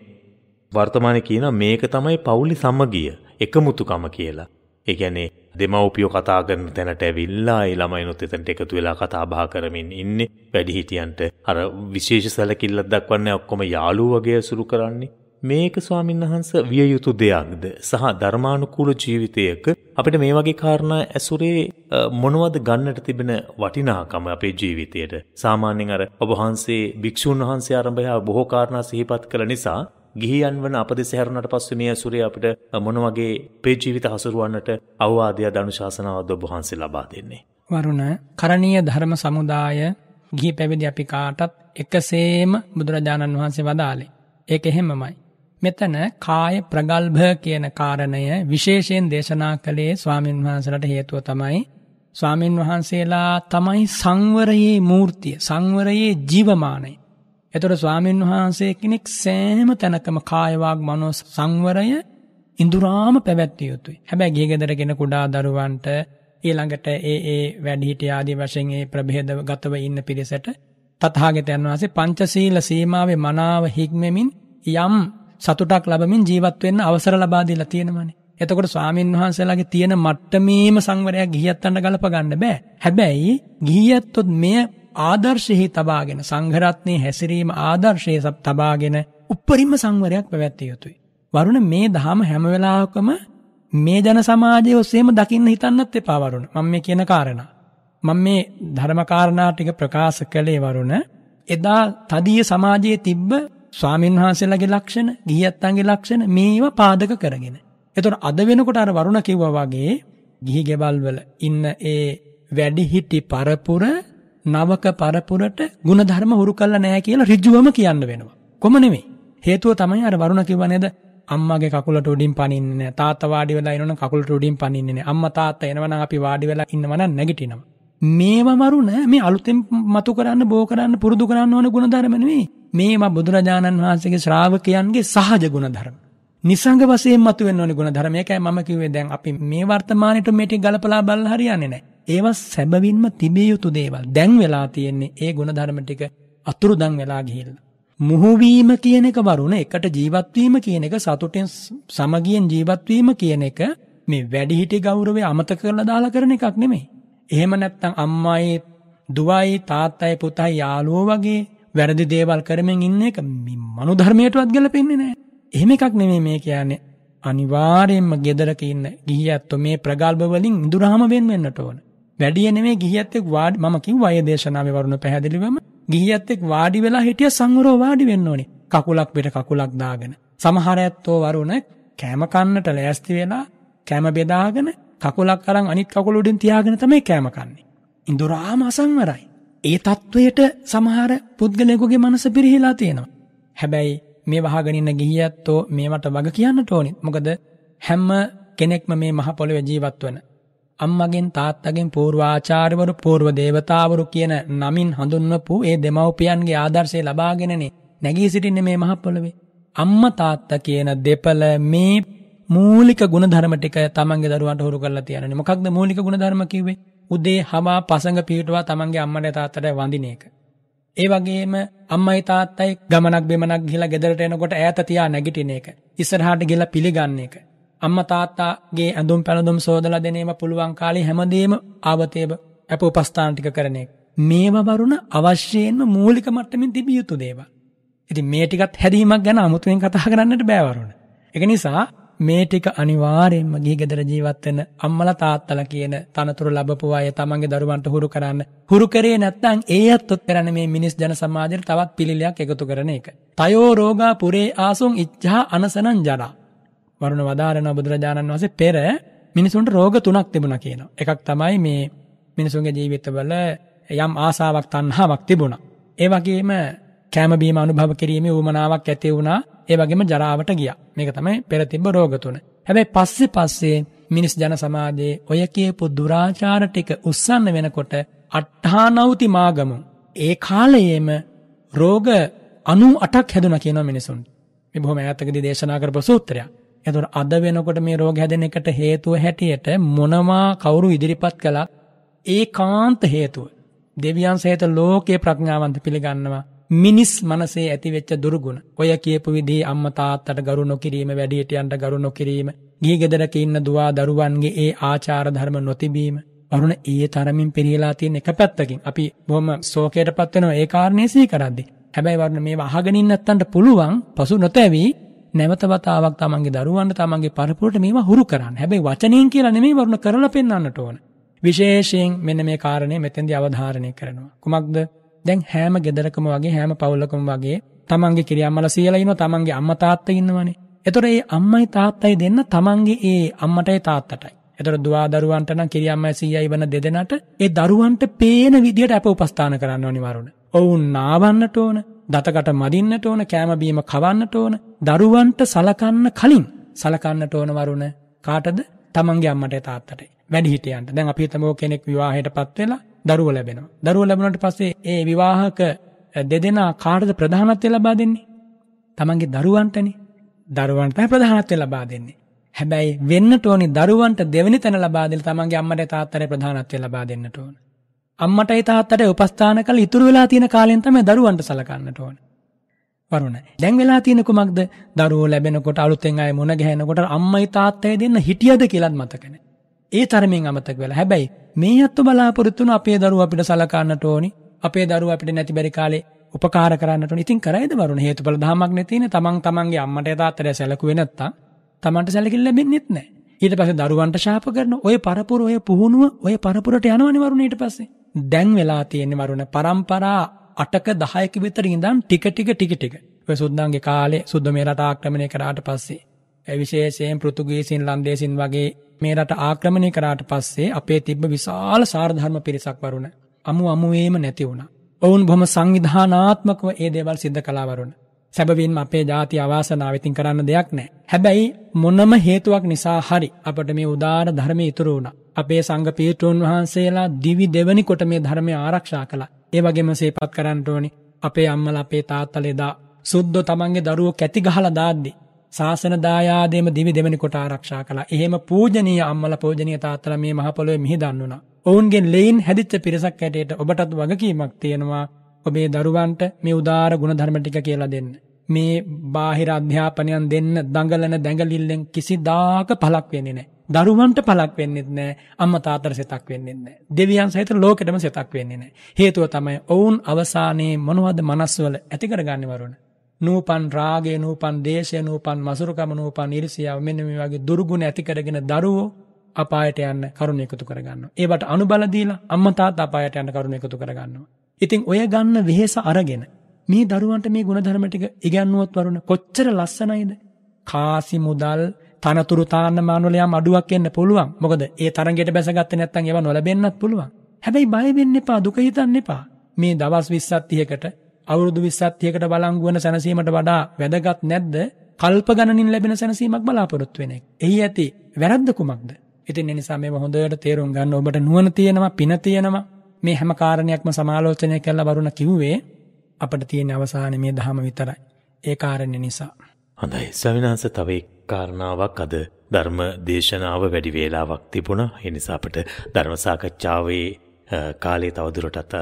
වර්තමානයේ කියන මේක තමයි පවුලි සමගිය, එකමුතුකම කියලා. ඒ කියන්නේ දෙමව්පියෝ කතා කරන තැනට ඇවිල්ලා ඒ ළමයිනුත් එතනට එකතු වෙලා කතා බහ කරමින් ඉන්නේ. වැඩිහිටියන්ට අර විශේෂ සැලකිල්ලක් දක්වන්නේ ඔක්කොම යාළුවෝ වගේ අසුරු කරන්නේ. මේක ස්වාමීන් වහන්ස විය යුතු දෙයක්ද? සහ ධර්මානුකූල ජීවිතයක අපිට මේ වගේ කාරණා ඇසුරේ මොනවද ගන්නට තිබෙන වටිනාකම අපේ ජීවිතයට? සාමාන්‍යයෙන් අර ඔබ වහන්සේ භික්ෂුන් වහන්සේ ආරම්භය බොහෝ කාරණා සිහිපත් කළ නිසා ගිහියන් වන අපදෙස හැරුණට පස්සේ මේ ඇසුරේ අපිට මොන වගේ අපේ ජීවිත හසුරුවන්නට අවවාදය අනුශාසනාවද ඔබ වහන්සේ ලබා දෙන්නේ? වරුණ කරණීය ධර්ම සමුදාය ගිහි පැවිදි අපි කාටත් එකසේම බුදුරජාණන් වහන්සේ වදාලේ ඒක එහෙමමයි. මෙතන කාය ප්‍රගල්භ කියන කාරණය විශේෂයෙන් දේශනා කළේ ස්වාමින් වහන්සලට හේතුව තමයි ස්වාමින් වහන්සේලා තමයි සංවරයේ මූර්තිය සංවරයේ ජීවමානය. එතොට ස්වාමින් වහන්සේ කෙනෙක් සෑම තැනකම කායවාක් මනෝ සංවරය ඉඳුරාම පැවැත්තිය යුතුයි. හැබැ ගේගෙදර ගෙන කුඩා දරුවන්ට ඊළඟට ඒ ඒ වැඩිහිට ආදී වශයෙන් ඒ ප්‍රභේද ගතව ඉන්න පිරිසට තතාගෙතයන් වහන්සේ පංචසීල සීමාවේ මනාව හික්මමින් යම් සතුටක් ලබමින් ජීවත් වෙන්න අවසර ලබා දීලා තියෙනවනේ. එතකොට ස්වාමින් වහන්සේලාගේ තියෙන මට්ටමේම සංවරයක් ගිහියත්තන්ට ගලප ගන්න බෑ. හැබැයි ගිහියත්තොත් මෙය ආදර්ශෙහි තබාගෙන සංඝරත්නයේ හැසිරීම ආදර්ශයේ තබාගෙන උප්පරිම සංවරයක් පැවැත්විය යුතුයි. වරුණ මේ දහම හැම වෙලාවකම මේ ජන සමාජය ඔස්සේම දකින්න හිතන්නත් එපා වරුණ. මම මේ කියන කාරණා. මම මේ ධර්මකාරණා ටික ප්‍රකාශ කළේ වරුණ එදා තදීය සමාජයේ තිබ්බ ස්වාමීන් වහන්සේලාගේ ලක්ෂණ, ගිහියත්තන්ගේ ලක්ෂණ මේවා පාදක කරගෙන. එතකොට අද වෙනකොට අර වරුණ කිව්වා වගේ ගිහි ගෙවල් වල ඉන්න ඒ වැඩිහිටි පරපුර නවක පරපුරට ಗುಣධර්ම හුරු කළා නෑ කියලා ඍජුවම කියන්න වෙනවා. කොම නෙමෙයි. හේතුව තමයි අර වරුණ කිව්වා නේද? අම්මගේ කකුලට උඩින් පනින්නේ නෑ. තාත්තා වාඩි වෙලා ඉනවනම් කකුලට උඩින් පනින්නේ නෑ. අම්මා තාත්තා එනවනම් අපි වාඩි වෙලා ඉන්නවනම් නැගිටිනවා. මේවා මරුණ මේ අලුතෙන් මතු කරන්න බෝ කරන්න පුරුදු කරන්න ඕන ගුණධර්ම නෙවෙයි. මේවා බුදුරජාණන් වහන්සේගේ ශ්‍රාවකයන්ගේ සහජ ගුණධර්ම. නිසංග වශයෙන් මතුවෙන්න ඕනේ ගුණධර්ම. ඒකයි මම කිව්වේ දැන් අපි මේ වර්තමානයේට මේ ටික ගලපලා බලලා හරියන්නේ නැහැ. ඒවා සැබවින්ම තිබිය යුතු දේවල්. දැන් වෙලා තියෙන්නේ ඒ ගුණධර්ම ටික අතුරුදන් වෙලා ගිහිල්ලා. මුහුවීම කියන එක වරුණ එකට ජීවත් වීම කියන එක සතුටෙන් සමගියෙන් ජීවත් වීම කියන එක මේ වැඩිහිටි ගෞරවය අමතක කරලා දාලා කරන එකක් නෙමෙයි. එහෙම නැත්නම් අම්මයි දුවයි තාත්තයි පුතයි යාළුවෝ වගේ වැරදි දේවල් කරමින් ඉන්න එක මනු ධර්මයටවත් ගැලපෙන්නේ නැහැ. එහෙම එකක් නෙමෙයි මේ කියන්නේ. අනිවාර්යයෙන්ම ගෙදරක ඉන්න ගිහියත්තු මේ ප්‍රගල්භ වලින් ඉඳුරාම වෙන් වෙන්නට ඕන. වැඩිය නෙමෙයි ගිහියත් එක්ක වාඩි මම කිව්වා ඒ දේශනාවේ වරුණ පැහැදිලිවම ගිහියත් එක්ක වාඩි වෙලා හිටිය සංවරව වාඩි වෙන්න ඕනේ. කකුලක් පිට කකුලක් දාගෙන. සමහර ඇත්තෝ වරුණ කෑම කන්නට ලෑස්ති වෙලා කෑම බෙදාගෙන කකුලක් අරන් අනිත් කකුල උඩින් තියාගෙන තමයි කෑම කන්නේ. ඉඳුරාම අසංවරයි. ඒ තත්ත්වයට සමහර පුද්ගලයෙකුගේ මනස පිරිහිලා තියෙනවා. හැබැයි මේ වහගෙනන්න ගිහියත්තෝ මේවට වග කියන්නට ඕනි. මොකද හැම්ම කෙනෙක්ම මේ මහ පොළොව ජීවත් වන. අම්මගෙන් තාත්තගෙන් පූර්වාචාර්වරු පූර්ව දේවතාවරු කියන නමින් හඳුන්වපු ඒ දෙමව්පියන්ගේ ආදර්ශය ලබාගෙනනේ නැගී සිටින්නේ මේ මහ පොළොවේ. අම්ම තාත්ත කියන දෙපළ මේ මූලික ගුණධර්ම ටික තමන්ගේ දරුවන්ට හුරු කරලා තියන්නේ. මොකක්ද මූලික ගුණධර්ම කිව්වේ? උදේ හවා පසඟ පිහිටුවා තමන්ගේ අම්මට තාත්තට වඳින එක. ඒ වගේම අම්මයි තාත්තයි ගමනක් බෙමනක් ගිහිලා ගෙදරට එනකොට ඈත තියා නැගිටින එක. ඉස්සරහට ගිහිල්ලා පිළිගන්න එක. අම්මා තාත්තාගේ ඇඳුම් පැළඳුම් සෝදලා දෙනේම පුළුවන් කාලේ හැමදේම ආවතේව අප උපස්ථාන ටික කරන එක. මේව වරුණ අවශ්‍යයෙන්ම මූලික මට්ටමින් තිබිය යුතු දේවල්. ඉතින් මේ ටිකත් හැදීමක් ගැන අමුතුවෙන් කතා කරන්නට බෑ වරුණ. ඒක නිසා මේ ටික අනිවාර්යෙන්ම ගිහි ගෙදර ජීවත් වෙන අම්මලා තාත්තලා කියන තනතුරු ලැබපු අය තමන්ගේ දරුවන්ට හුරු කරන්න. හුරු කරේ නැත්නම් ඒ අත්ොත් කරන්නේ මේ මිනිස් ජන සමාජයට තවත් පිළිලයක් එකතු කරන එක. තයෝ රෝගා පුරේ ආසුන් ඉච්ඡා අනසනං ජරා. වරුණ වදාරන බුදුරජාණන් වහන්සේ පෙර මිනිසුන්ට රෝග තුනක් තිබුණා කියනවා. එකක් තමයි මේ මිනිසුන්ගේ ජීවිතවල යම් ආසාවක් තණ්හාවක් තිබුණා. ඒ වගේම කෑම බීම අනුභව කිරීමේ උවමනාවක් ඇති වුණා. ඒ වගේම ජරාවට ගියා. මේක තමයි පෙර තිබ්බ රෝග තුන. හැබැයි පස්සේ පස්සේ මිනිස් ජන සමාජයේ ඔය කියපු දුරාචාර ටික උස්සන්න වෙනකොට අට්ඨානෞති මාගමු. ඒ කාලයේම රෝග 98ක් හැදුනා කියනවා මිනිසුන්ට. මේ බොහොම ඈතකදී දේශනා කරපු සූත්‍රයක්. එතකොට අද වෙනකොට මේ රෝග හැදෙන එකට හේතුව හැටියට මොනවා කවුරු ඉදිරිපත් කළත් ඒකාන්ත හේතුව දෙවියන් සහිත ලෝකයේ ප්‍රඥාවන්ත පිළිගන්නවා. මිනිස් මනසේ ඇතිවෙච්ච දුර්ගුණ. ඔය කියපු විදිහේ අම්මා තාත්තට ගරු නොකිරීම, වැඩිහිටියන්ට ගරු නොකිරීම, ගිහි ගෙදරක ඉන්න දුවා දරුවන්ගේ ඒ ආචාර ධර්ම නොතිබීම, වරුණ ඒ තරමින් පිරීලා තියෙන එක පැත්තකින් අපි බොහොම ශෝකයටපත් වෙනවා ඒ කාරණේ සිහි කරද්දී. හැබැයි වරුණ මේවා අහගෙන ඉන්න නැත්තන්ට පුළුවන් පසු නොතැවි නැවත වතාවක් තමන්ගේ දරුවන්ට තමන්ගේ පරපුරට මේවා හුරු කරන්න. හැබැයි වචනයෙන් කියලා නෙමෙයි වරුණ කරලා පෙන්වන්නට ඕන. විශේෂයෙන් මෙන්න මේ කාරණේ මෙතෙන්දී අවධාරණය කරනවා. කුමක්ද? දැන් හැම ගෙදරකම වගේ හැම පවුලකම වගේ තමන්ගේ කිරියම්මල සියලා ඉන්නවා තමන්ගේ අම්මා තාත්තා ඉන්නවනේ. එතකොට මේ අම්මයි තාත්තයි දෙන්න තමන්ගේ ඒ අම්මටයි තාත්තටයි. එතකොට දුවා දරුවන්ට නම් කිරියම්මයි සීයයි වන දෙදෙනාට ඒ දරුවන්ට පේන විදියට අප උපස්ථාන කරන්න ඕනි වරුණ. ඔවුන් නාවන්නට ඕන, දතකට මදින්නට ඕන, කෑම බීම කවන්නට ඕන, දරුවන්ට සලකන්න කලින් සලකන්නට ඕන වරුණ කාටද? තමන්ගේ අම්මටයි තාත්තටයි. වැඩිහිටියන්ට. දැන් අපි හිතමු කෙනෙක් විවාහයටපත් වෙලා දරුවෝ ලැබෙනවා. දරුවෝ ලැබුණාට පස්සේ ඒ විවාහක දෙදෙනා කාටද ප්‍රධානත්වය ලබා දෙන්නේ? තමන්ගේ දරුවන්ටනේ. දරුවන්ට තමයි ප්‍රධානත්වය ලබා දෙන්නේ. හැබැයි වෙන්නට ඕනි දරුවන්ට දෙවෙනි තැන ලබා දෙන්න තමන්ගේ අම්මට තාත්තට ප්‍රධානත්වය ලබා දෙන්නට ඕන. අම්මටයි තාත්තට උපස්ථාන කළ ඉතුරු වෙලා තියෙන කාලෙන් තමයි දරුවන්ට සලකන්නට ඕන. වරුණ. දැන් වෙලා තියෙන කුමක්ද? දරුවෝ ලැබෙනකොට අලුතෙන් අය මුණ ගැහෙනකොට අම්මයි තාත්තයි දෙන්න හිටියද කියලාත් මතක නැහැ. ඒ තරමින් අමතක වෙලා. හැබැයි මේ අත්තු බලාපොරොත්තු වුණ අපේ දරුවා අපිට සලකන්නට ඕනි. අපේ දරුවා අපිට නැති බැරි කාලේ උපකාර කරන්නට ඕනි. ඉතින් කරයිද වරුණ හේතුඵල ධමයක් නැතිනේ. තමන් තමන්ගේ අම්මට තාත්තට සැලකුවේ නැත්තම් තමන්ට සැලකිලි ලැබෙන්නෙත් නැහැ. ඊට පස්සේ දරුවන්ට ශාප කරන ඔය පරපුර ඔය පුහුණුව ඔය පරපුරට යනවනේ වරුණ ඊට පස්සේ. දැන් වෙලා තියෙන්නේ වරුණ පරම්පරා 8ක 10ක විතර ඉඳන් ටික ටික ටික ටික. ඔය සුද්දාන්ගේ කාලේ සුද්ද මේ රට ආක්‍රමණය කරාට පස්සේ ඒ විශේෂයෙන් පෘතුගීසින් ලන්දේසින් වගේ මේ රට ආක්‍රමණය කරාට පස්සේ අපේ තිබ්බ විශාල සාරධර්ම පිරිසක් වරුණ අමු අමුවේම නැති වුණා. ඔවුන් බොහොම සංවිධානාත්මකව ඒ දේවල් සිද්ධ කළා වරුණ. සැබවින්ම අපේ ජාති අවාසනාව ඉතින් කරන්න දෙයක් නැහැ. හැබැයි මොනම හේතුවක් නිසා හරි අපට මේ උදාර ධර්මයේ ඉතුරු වුණා. අපේ සංඝ පීඨුන් වහන්සේලා දිවි දෙවනි කොට මේ ධර්මය ආරක්ෂා කළා. ඒ වගේම සේපත් කරන්න ඕනි අපේ අම්මලා අපේ තාත්තලා එදා සුද්ධ තමන්ගේ දරුවෝ කැති ගහලා දාද්දි ශාසන දායාදේම දිවි දෙවනි කොට ආරක්ෂා කළා. එහෙම පූජනීය අම්මලා පූජනීය තාත්තලා මේ මහ පොළොවේ මිහිදන් වුණා. ඔවුන්ගෙන් ලෙයින් හැදිච්ච පිරිසක් හැටියට ඔබටත් වගකීමක් තියෙනවා. ඔබේ දරුවන්ට මේ උදාර ගුණධර්ම ටික කියලා දෙන්න. මේ බාහිර අධ්‍යාපනයන් දෙන්න දඟලන දැඟලිල්ලෙන් කිසිදාක පළක් වෙන්නේ නැහැ. දරුවන්ට පළක් වෙන්නෙත් නැහැ. අම්මා තාත්තට සෙතක් වෙන්නෙත් නැහැ. දෙවියන් සහිත ලෝකෙටම සෙතක් වෙන්නේ නැහැ. හේතුව තමයි ඔවුන් අවසානයේ මොනවද මනස්වල ඇති කරගන්නේ වරුණ. නූපන් රාගය නූපන් දේශය නූපන් මසුරුකම නූපන් ඉරිසියාව මෙන්න මේ වගේ දුර්ගුණ ඇති කරගෙන දරුවෝ අපායට යන්න කරුණ එකතු කරගන්නවා. ඒවට අනුබල දීලා අම්මා තාත්තා අපායට යන්න කරුණ එකතු කරගන්නවා. ඉතින් ඔය ගන්න වෙහෙස අරගෙන මේ දරුවන්ට මේ ගුණධර්ම ටික ඉගැන්වුවොත් වරුණ කොච්චර ලස්සනයිද? කාසි මුදල් තනතුරු තාන්න මානවල යම් අඩුවක් එන්න පුළුවන්. මොකද ඒ තරඟයට බැසගත්තේ නැත්නම් ඒවා නොලැබෙන්නත් පුළුවන්. හැබැයි බය වෙන්න එපා, දුක හිතන්න එපා. මේ දවස් 20ක් 30කට අවුරුදු 20ක් 30කට බලංගු වෙන සැනසීමට වඩා වැදගත් නැද්ද? කල්ප ගණනින් ලැබෙන සැනසීමක් බලාපොරොත්තු වෙන එක. එහි ඇති වැරද්ද කුමක්ද? ඉතින් ඒ නිසා මේව හොඳට තේරුම් ගන්න ඔබට නුවණ තියෙනවා, පින තියෙනවා. මේ හැම කාරණයක්ම සමාලෝචනය කරලා වරුණ කිව්වේ අපිට තියෙන අවසානයේ මේ ධහම විතරයි. ඒ කාරණේ නිසා. හොඳයි. ස්වාමිනාංශ තව එක් කාරණාවක් අද ධර්ම දේශනාව වැඩි වේලාවක් තිබුණා. ඒ නිසා අපිට ධර්ම සාකච්ඡාවේ කාලේ තවදුරටත්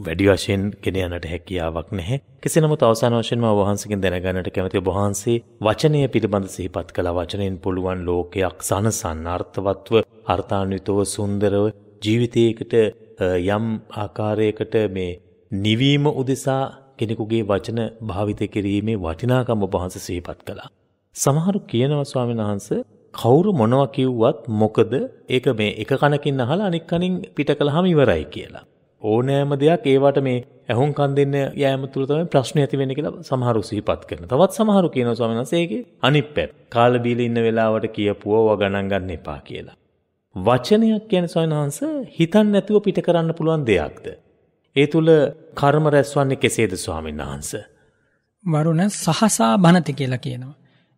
වැඩි වශයෙන් ගෙන යන්නට හැකියාවක් නැහැ. කෙසේ නමුත් අවසාන වශයෙන්ම වහන්සේගෙන් දැනගන්නට කැමති ඔබ වහන්සේ වචනය පිළිබඳ සිහිපත් කළ වචනෙන් පුළුවන් ලෝකයක් සනසන්න අර්ථවත්ව අර්ථාන්විතව සුන්දරව ජීවිතයකට යම් ආකාරයකට මේ නිවීම උදෙසා කෙනෙකුගේ වචන භාවිත කිරීමේ වටිනාකම ඔබ වහන්සේ සිහිපත් කළා. සමහරු කියනවා ස්වාමීන් වහන්සේ කවුරු මොනවා කිව්වත් මොකද ඒක මේ එක කනකින් අහලා අනික් කනින් පිට කළාම ඉවරයි කියලා. ඕනෑම දෙයක් ඒවට මේ ඇහුම්කන් දෙන්න යෑම තුල තමයි ප්‍රශ්න ඇති වෙන්නේ කියලා සමහරු සිහිපත් කරනවා. තවත් සමහරු කියනවා ස්වාමීන් වහන්සේ ඒකේ අනිත් පැත්ත. කාල බීලා ඉන්න වෙලාවට කියපුවව ගණන් ගන්න එපා කියලා. වචනයක් කියන්නේ ස්වාමීන් වහන්සේ හිතන්න නැතුව පිට කරන්න පුළුවන් දෙයක්ද? ඒ තුල කර්ම රැස්වන්නේ කෙසේද ස්වාමීන් වහන්සේ? වරුණ සහසා බනති කියලා කියනවා.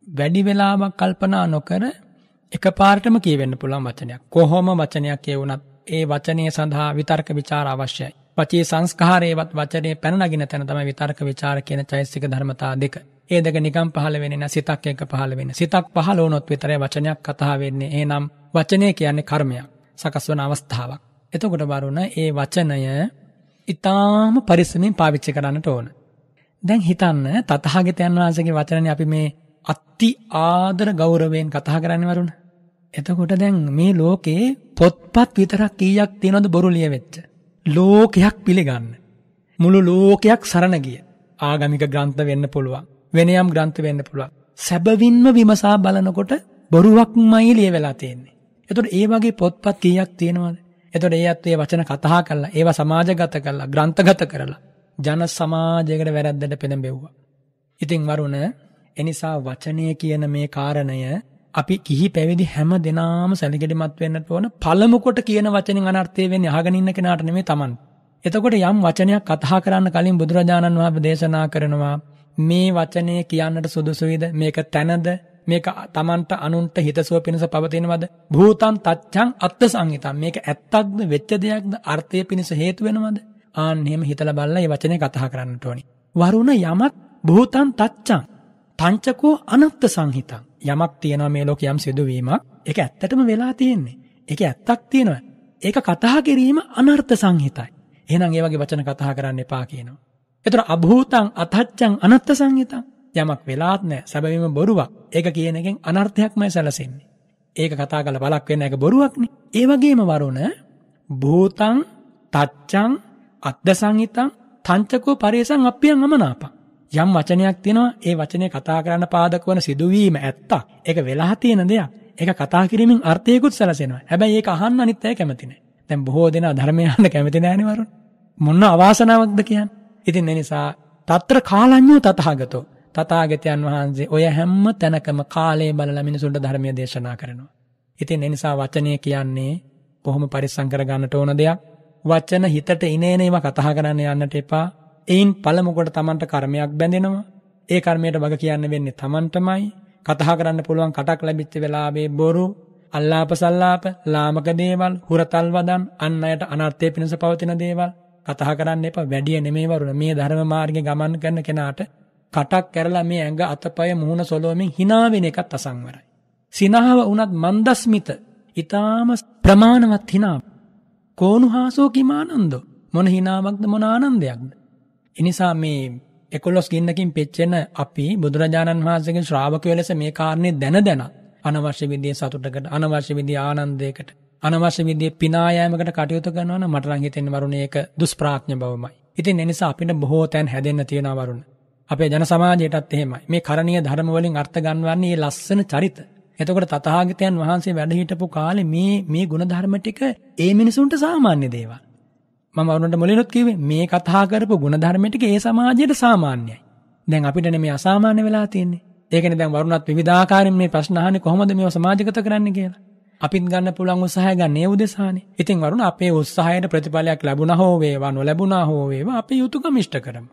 වැඩි වෙලාවක් කල්පනා නොකර එකපාරටම කියවෙන්න පුළුවන් වචනයක්. කොහොම වචනයක් කියවුණත් ඒ වචනය සඳහා විතර්ක ਵਿਚාර අවශ්‍යයි. වචී සංස්කාරයේවත් වචනේ පැන නගින තැන තමයි විතර්ක ਵਿਚාර කියන චෛසික ධර්මතා දෙක. ඒ දෙක නිකම් පහළ වෙන්නේ නැ සිතක් එක පහළ වෙන්නේ. සිතක් පහළ වුණොත් විතරයි වචනයක් කතා වෙන්නේ. එහෙනම් වචනය කියන්නේ කර්මයක්. සකස් වන අවස්ථාවක්. එතකොට වරුණ ඒ වචනය ඊටාම පරිස්සමින් පාවිච්චි කරන්නට ඕන. දැන් හිතන්න තථාගතයන් වහන්සේගේ වචනනේ අපි මේ අත්ති ආදර ගෞරවයෙන් කතා කරන්න වරුණ. එතකොට දැන් මේ ලෝකේ පොත්පත් විතරක් කීයක් තියෙනවද බොරු ලියවෙච්ච. ලෝකයක් පිළිගන්න. මුළු ලෝකයක් සරණ ගිය. ආගමික ග්‍රන්ථ වෙන්න පුළුවන්. වෙනයම් ග්‍රන්ථ වෙන්න පුළුවන්. සැබවින්ම විමසා බලනකොට බොරුවක්මයි ලියවෙලා තියෙන්නේ. එතකොට ඒ වගේ පොත්පත් කීයක් තියෙනවද? එතකොට ඒ අත් ඒ වචන කතා කරලා ඒවා සමාජගත කරලා ග්‍රන්ථගත කරලා ජන සමාජයකට වැරද්දට පෙළඹෙව්වා. ඉතින් වරුණ එනිසා වචනය කියන මේ කාරණය අපි කිහි පැවිදි හැම දෙනාම සැලකිලිමත් වෙන්නට ඕන. පළමුකොට කියන වචනෙන් අනර්ථය වෙන්නේ අහගෙන ඉන්න කෙනාට නෙමෙයි Taman. එතකොට යම් වචනයක් කතා කරන්න කලින් බුදුරජාණන් වහන්සේ දේශනා කරනවා මේ වචනය කියන්නට සුදුසුයිද? මේක තැනද? මේක තමන්ට අනුන්ට හිතසුව පිණිස පවතිනවද? භූතන් තච්චං අත්ත සංහිතම් මේක ඇත්තක්ද වෙච්ච දෙයක්ද අර්ථය පිණිස හේතු වෙනවද? ආන් එහෙම හිතලා බලලා මේ වචනේ කතා කරන්නට ඕනි. වරුණ යමක් භූතන් තච්චං තංචකෝ අනත්ත සංහිතං යමක් තියෙනවා මේ ලෝකේ යම් සිදුවීමක් ඒක ඇත්තටම වෙලා තියෙන්නේ ඒක ඇත්තක් තියෙනවා ඒක කතා කිරීම අනර්ථ සංහිතයි එහෙනම් ඒ වගේ වචන කතා කරන්න එපා කියනවා එතකොට අභූතං අතච්චං අනත්ත සංහිතං යමක් වෙලාත් නෑ සැබවින්ම බොරුවක්. ඒක කියන එකෙන් අනර්ථයක්මයි සැලසෙන්නේ. ඒක කතා කරලා බලක් වෙන්න එක බොරුවක්නේ. ඒ වගේම වරුණ භූතං තච්චං අද්ද සංහිතං තංචකෝ පරේසං අප්පියං අමනාපං. යම් වචනයක් තියෙනවා ඒ වචනේ කතා කරන්න පාදක වන සිදුවීම ඇත්තක්. ඒක වෙලා තියෙන දෙයක්. ඒක කතා කිරීමෙන් අර්ථයකුත් සැලසෙනවා. හැබැයි ඒක අහන්න අනිත් අය කැමති නෑ. දැන් බොහෝ දෙනා ධර්මය අහන්න කැමති නෑනේ වරුණ. මොන අවාසනාවක්ද කියන්නේ. ඉතින් ඒ නිසා తත්‍ර කාලඤ්ඤෝ තතහගතෝ තථාගතයන් වහන්සේ ඔය හැම තැනකම කාලය බලලා මිනිසුන්ට ධර්මය දේශනා කරනවා. ඉතින් ඒ නිසා වචනය කියන්නේ කොහොම පරිස්සම් කරගන්නට ඕන දෙයක්. වචන හිතට ඉනේන ඒවා කතා කරන්න යන්නට එපා. එයින් පළමුකොට Tamanට කර්මයක් බැඳෙනවා. ඒ කර්මයට වග කියන්න වෙන්නේ Tamanටමයි. කතා කරන්න පුළුවන් කටක් ලැබිච්ච වෙලාවේ බොරු, අල්ලාප සල්ලාප, ලාමක දේවල්, හුරතල් වදන්, අන් අයට අනර්ථය පිණිස පවතින දේවල් කතා කරන්න එපා. වැඩි නෙමෙයි වරුණ. මේ ධර්ම මාර්ගේ ගමන් කරන කෙනාට කටක් කැරලා මේ ඇඟ අතපය මුහුණ සොලවමින් hina වෙන එකත් අසංවරයි. සිනහව වුණත් මන්දස්මිත ඊටාම ප්‍රමාණවත් hina. කෝණුහාසෝ කිමානන්දෝ මොන hinaවක්ද මොන ආනන්දයක්ද? එනිසා මේ 11 ගින්නකින් පෙච්චෙන අපි බුදුරජාණන් වහන්සේගේ ශ්‍රාවකයෝ ලෙස මේ කාරණේ දැන දැන අනවශ්‍ය විදිහේ සතුටකට අනවශ්‍ය විදිහේ ආනන්දයකට අනවශ්‍ය විදිහේ පිනායෑමකට කටයුතු කරනවා නම් මට නම් හිතෙන්නේ වරුණ ඒක දුෂ්ප්‍රාඥ බවමයි. ඉතින් ඒ නිසා අපිට බොහෝ තැන් හැදෙන්න තියෙනවා වරුණ. අපේ ජන සමාජයටත් එහෙමයි. මේ කරණීය ධර්ම වලින් අර්ථ ගන්නවන්නේ මේ ලස්සන චරිත. එතකොට තථාගතයන් වහන්සේ වැඩ හිටපු කාලේ මේ මේ ಗುಣධර්ම ටික ඒ මිනිසුන්ට සාමාන්‍ය දේවල්. මම වරුණට මුලිනුත් කිව්වේ මේ කතා කරපු ಗುಣධර්ම ටික ඒ සමාජයට සාමාන්‍යයි. දැන් අපිට මේ අසාමාන්‍ය වෙලා තියෙන්නේ. ඒකනේ දැන් වරුණත් විවිධාකාරයෙන් මේ ප්‍රශ්න අහන්නේ කොහොමද මේව සමාජගත කරන්න කියලා. අපිත් ගන්න පුළුවන් උත්සාහය ගන්න ඒ උදෙසානේ. ඉතින් වරුණ අපේ උත්සාහයට ප්‍රතිඵලයක් ලැබුණා හෝ වේවා නොලැබුණා හෝ වේවා අපි යුතුයකම ඉෂ්ට කරමු.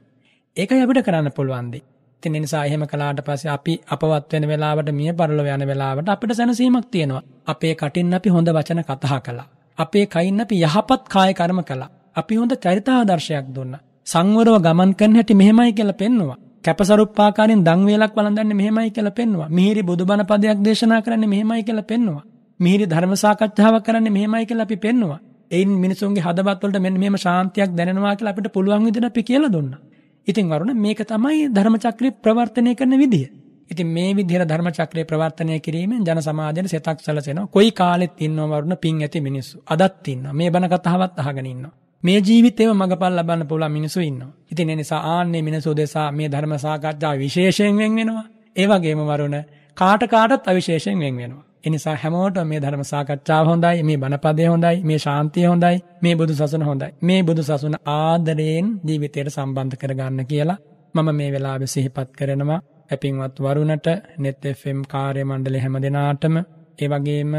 ඒකයි අපිට කරන්න පුළුවන්දේ. ඉතින් ඒ නිසා එහෙම කළාට පස්සේ අපි අපවත් වෙන වෙලාවට මිය පරලොව යන වෙලාවට අපිට සැනසීමක් තියෙනවා. අපේ කටින් අපි හොඳ වචන කතා කළා. අපේ කයින් අපි යහපත් කාය කර්ම කළා. අපි හොඳ චරිතාදර්ශයක් දුන්නා. සංවරව ගමන් කරන හැටි මෙහෙමයි කියලා පෙන්නවා. කැපසරුප්පාකාරයෙන් දන් වේලක් වළඳන්නේ මෙහෙමයි කියලා පෙන්නවා. මිහිරි බුදුබණ පදයක් දේශනා කරන්නේ මෙහෙමයි කියලා පෙන්නවා. මිහිරි ධර්ම සාකච්ඡාවක් කරන්නේ මෙහෙමයි කියලා අපි පෙන්නවා. එයින් මිනිසුන්ගේ හදවත් වලට මෙන්න මෙහෙම ශාන්තියක් දැනෙනවා කියලා අපිට පුළුවන් විදිහට අපි කියලා දුන්නා. ඉතින් වරුණ මේක තමයි ධර්මචක්‍රය ප්‍රවර්තනය කරන විදිහ. ඉතින් මේ විදිහට ධර්මචක්‍රය ප්‍රවර්තනය කිරීමෙන් ජන සමාජයට සෙතක් සැලසෙනවා. කොයි කාලෙත් ඉන්නව වරුණ පින් ඇති මිනිස්සු. අදත් ඉන්නවා. මේ බණ කතාවත් අහගෙන ඉන්නවා. මේ ජීවිතේම මගපල් ලබන්න පුළුවන් මිනිස්සු ඉන්නවා. ඉතින් ඒ නිසා ආන්නේ මිනිස්සු දෙසා මේ ධර්ම සාකච්ඡා විශේෂයෙන් වෙන් වෙනවා. ඒ වගේම වරුණ කාට කාටත් අවිශේෂයෙන් වෙන් වෙනවා. එනිසා හැමෝටම මේ ධර්ම සාකච්ඡාව හොඳයි, මේ බණපදය හොඳයි, මේ ශාන්තිය හොඳයි, මේ බුදු සසුන හොඳයි. මේ බුදු සසුන ආදරයෙන් ජීවිතයට සම්බන්ධ කරගන්න කියලා මම මේ වෙලාවේ සිහිපත් කරනවා. හැපින්වත් වරුණට net fm කාර්ය මණ්ඩලය හැම දෙනාටම ඒ වගේම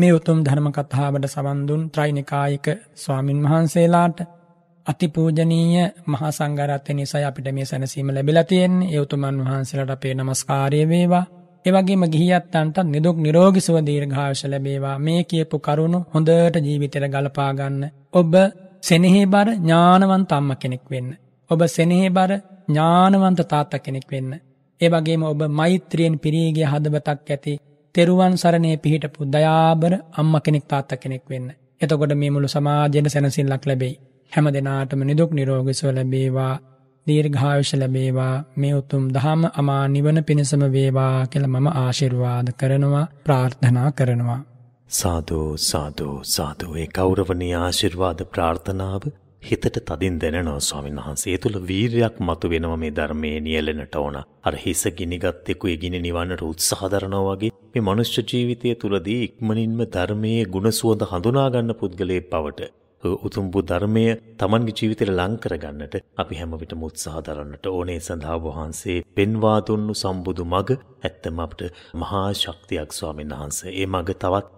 මේ උතුම් ධර්ම කතාවට සවන් දුන් ත්‍රිනිකායික ස්වාමින් වහන්සේලාට අතිපූජනීය මහා සංඝරත්නය නිසා අපිට මේ සැනසීම ලැබිලා තියෙන්නේ. ඒ උතුමන් වහන්සේලාට අපේ নমස්කාරය වේවා. එවගේම ගිහියත්තන්ට නිදුක් නිරෝගී සුව දීර්ඝායුෂ ලැබේවා මේ කියපු කරුණු හොඳට ජීවිතේට ගලපා ගන්න. ඔබ සෙනෙහබර ඥානවන්ත අම්ම කෙනෙක් වෙන්න. ඔබ සෙනෙහබර ඥානවන්ත තාත්තා කෙනෙක් වෙන්න. ඒ වගේම ඔබ මෛත්‍රියෙන් පිරී ගිය හදවතක් ඇති තෙරුවන් සරණේ පිහිටපු දයාබර අම්ම කෙනෙක් තාත්තා කෙනෙක් වෙන්න. එතකොට මේ මුළු සමාජයට සැනසෙල්ලක් ලැබෙයි. හැම දෙනාටම නිදුක් නිරෝගිසුව ලැබේවා දීර්ඝායුෂ ලැබේවා මේ උතුම් දහම අමා නිවන පිණසම වේවා කියලා මම ආශිර්වාද කරනවා ප්‍රාර්ථනා කරනවා සාදු සාදු සාදු ඒ ගෞරවනීය ආශිර්වාද ප්‍රාර්ථනාව හිතට තදින් දැනෙනවා ස්වාමීන් වහන්සේ. ඒ තුළ වීරයක් මතු වෙනවා මේ ධර්මයේ නියැලෙනට ඕන. අර හිස ගිනිගත් එක්ක ඒ ගිනි නිවන්නට උත්සාහ දරනවා වගේ මේ මනුෂ්‍ය ජීවිතය තුළදී ඉක්මනින්ම ධර්මයේ ගුණ සුවඳ හඳුනා ගන්න පුද්ගලයෙක් බවට උතුම් වූ ධර්මය Tamanගේ ජීවිතේට ලං කරගන්නට අපි හැම විටම උත්සාහ දරන්නට ඕනේ සඳහා වහන්සේ පෙන්වා දුන්නු සම්බුදු මග ඇත්තම අපට මහා ශක්තියක් ස්වාමීන් වහන්සේ. ඒ මග තවත්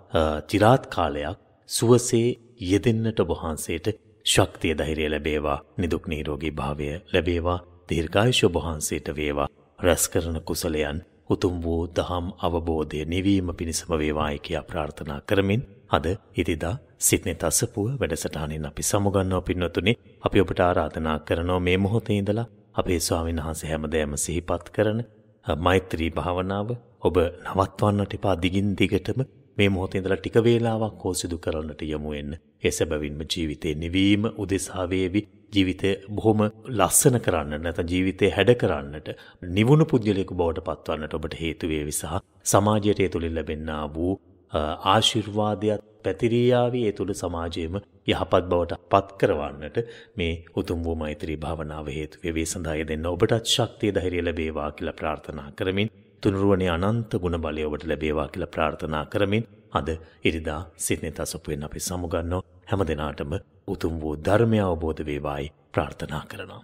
চিරාත් කාලයක් සුවසේ යෙදෙන්නට වහන්සේට ශක්තිය ධෛර්යය ලැබේවා නිදුක් නිරෝගී භාවය ලැබේවා දීර්ඝායුෂ වහන්සේට වේවා. රැස් කරන කුසලයන් උතුම් වූ දහම් අවබෝධය නිවීම පිණිසම වේවායි කියා ප්‍රාර්ථනා කරමින් අද ඉරිදා සිත්නේ තසපුව වැඩසටහනින් අපි සමුගන්නවා පින්වතුනි අපි ඔබට ආරාධනා කරනවා මේ මොහොතේ ඉඳලා අපේ ස්වාමීන් වහන්සේ හැමදේම සිහිපත් කරන මෛත්‍රී භාවනාව ඔබ නවත්වන්නට එපා දිගින් දිගටම මේ මොහොතේ ඉඳලා ටික වේලාවක් හෝ සිදු කරන්නට යමු වෙන්න. ඒ සැබවින්ම ජීවිතේ නිවීම උදෙසා වේවි ජීවිතය බොහොම ලස්සන කරන්න නැත්නම් ජීවිතේ හැඩ කරන්නට නිවුණු පුද්ගලයෙකු බවට පත්වන්නට ඔබට හේතු වේවි සහ සමාජයට ඒ තුලින් ලැබෙනා වූ ආශිර්වාදයක් පැතිරියාවී. ඒ තුළ සමාජයේම යහපත් බවට පත් කරවන්නට මේ උතුම් වූ මෛත්‍රී භාවනාව හේතු වේවි. සඳහා දෙන්න ඔබටත් ශක්තිය ධෛර්යය ලැබේවා කියලා ප්‍රාර්ථනා කරමින් තුනුරුවනේ අනන්ත ගුණ බලය ඔබට ලැබේවා කියලා ප්‍රාර්ථනා කරමින් අද ඉරිදා සිද්නේ තසපුවෙන් අපි සමුගන්නෝ. හැම දිනාටම උතුම් වූ ධර්මය අවබෝධ වේවායි ප්‍රාර්ථනා කරනවා.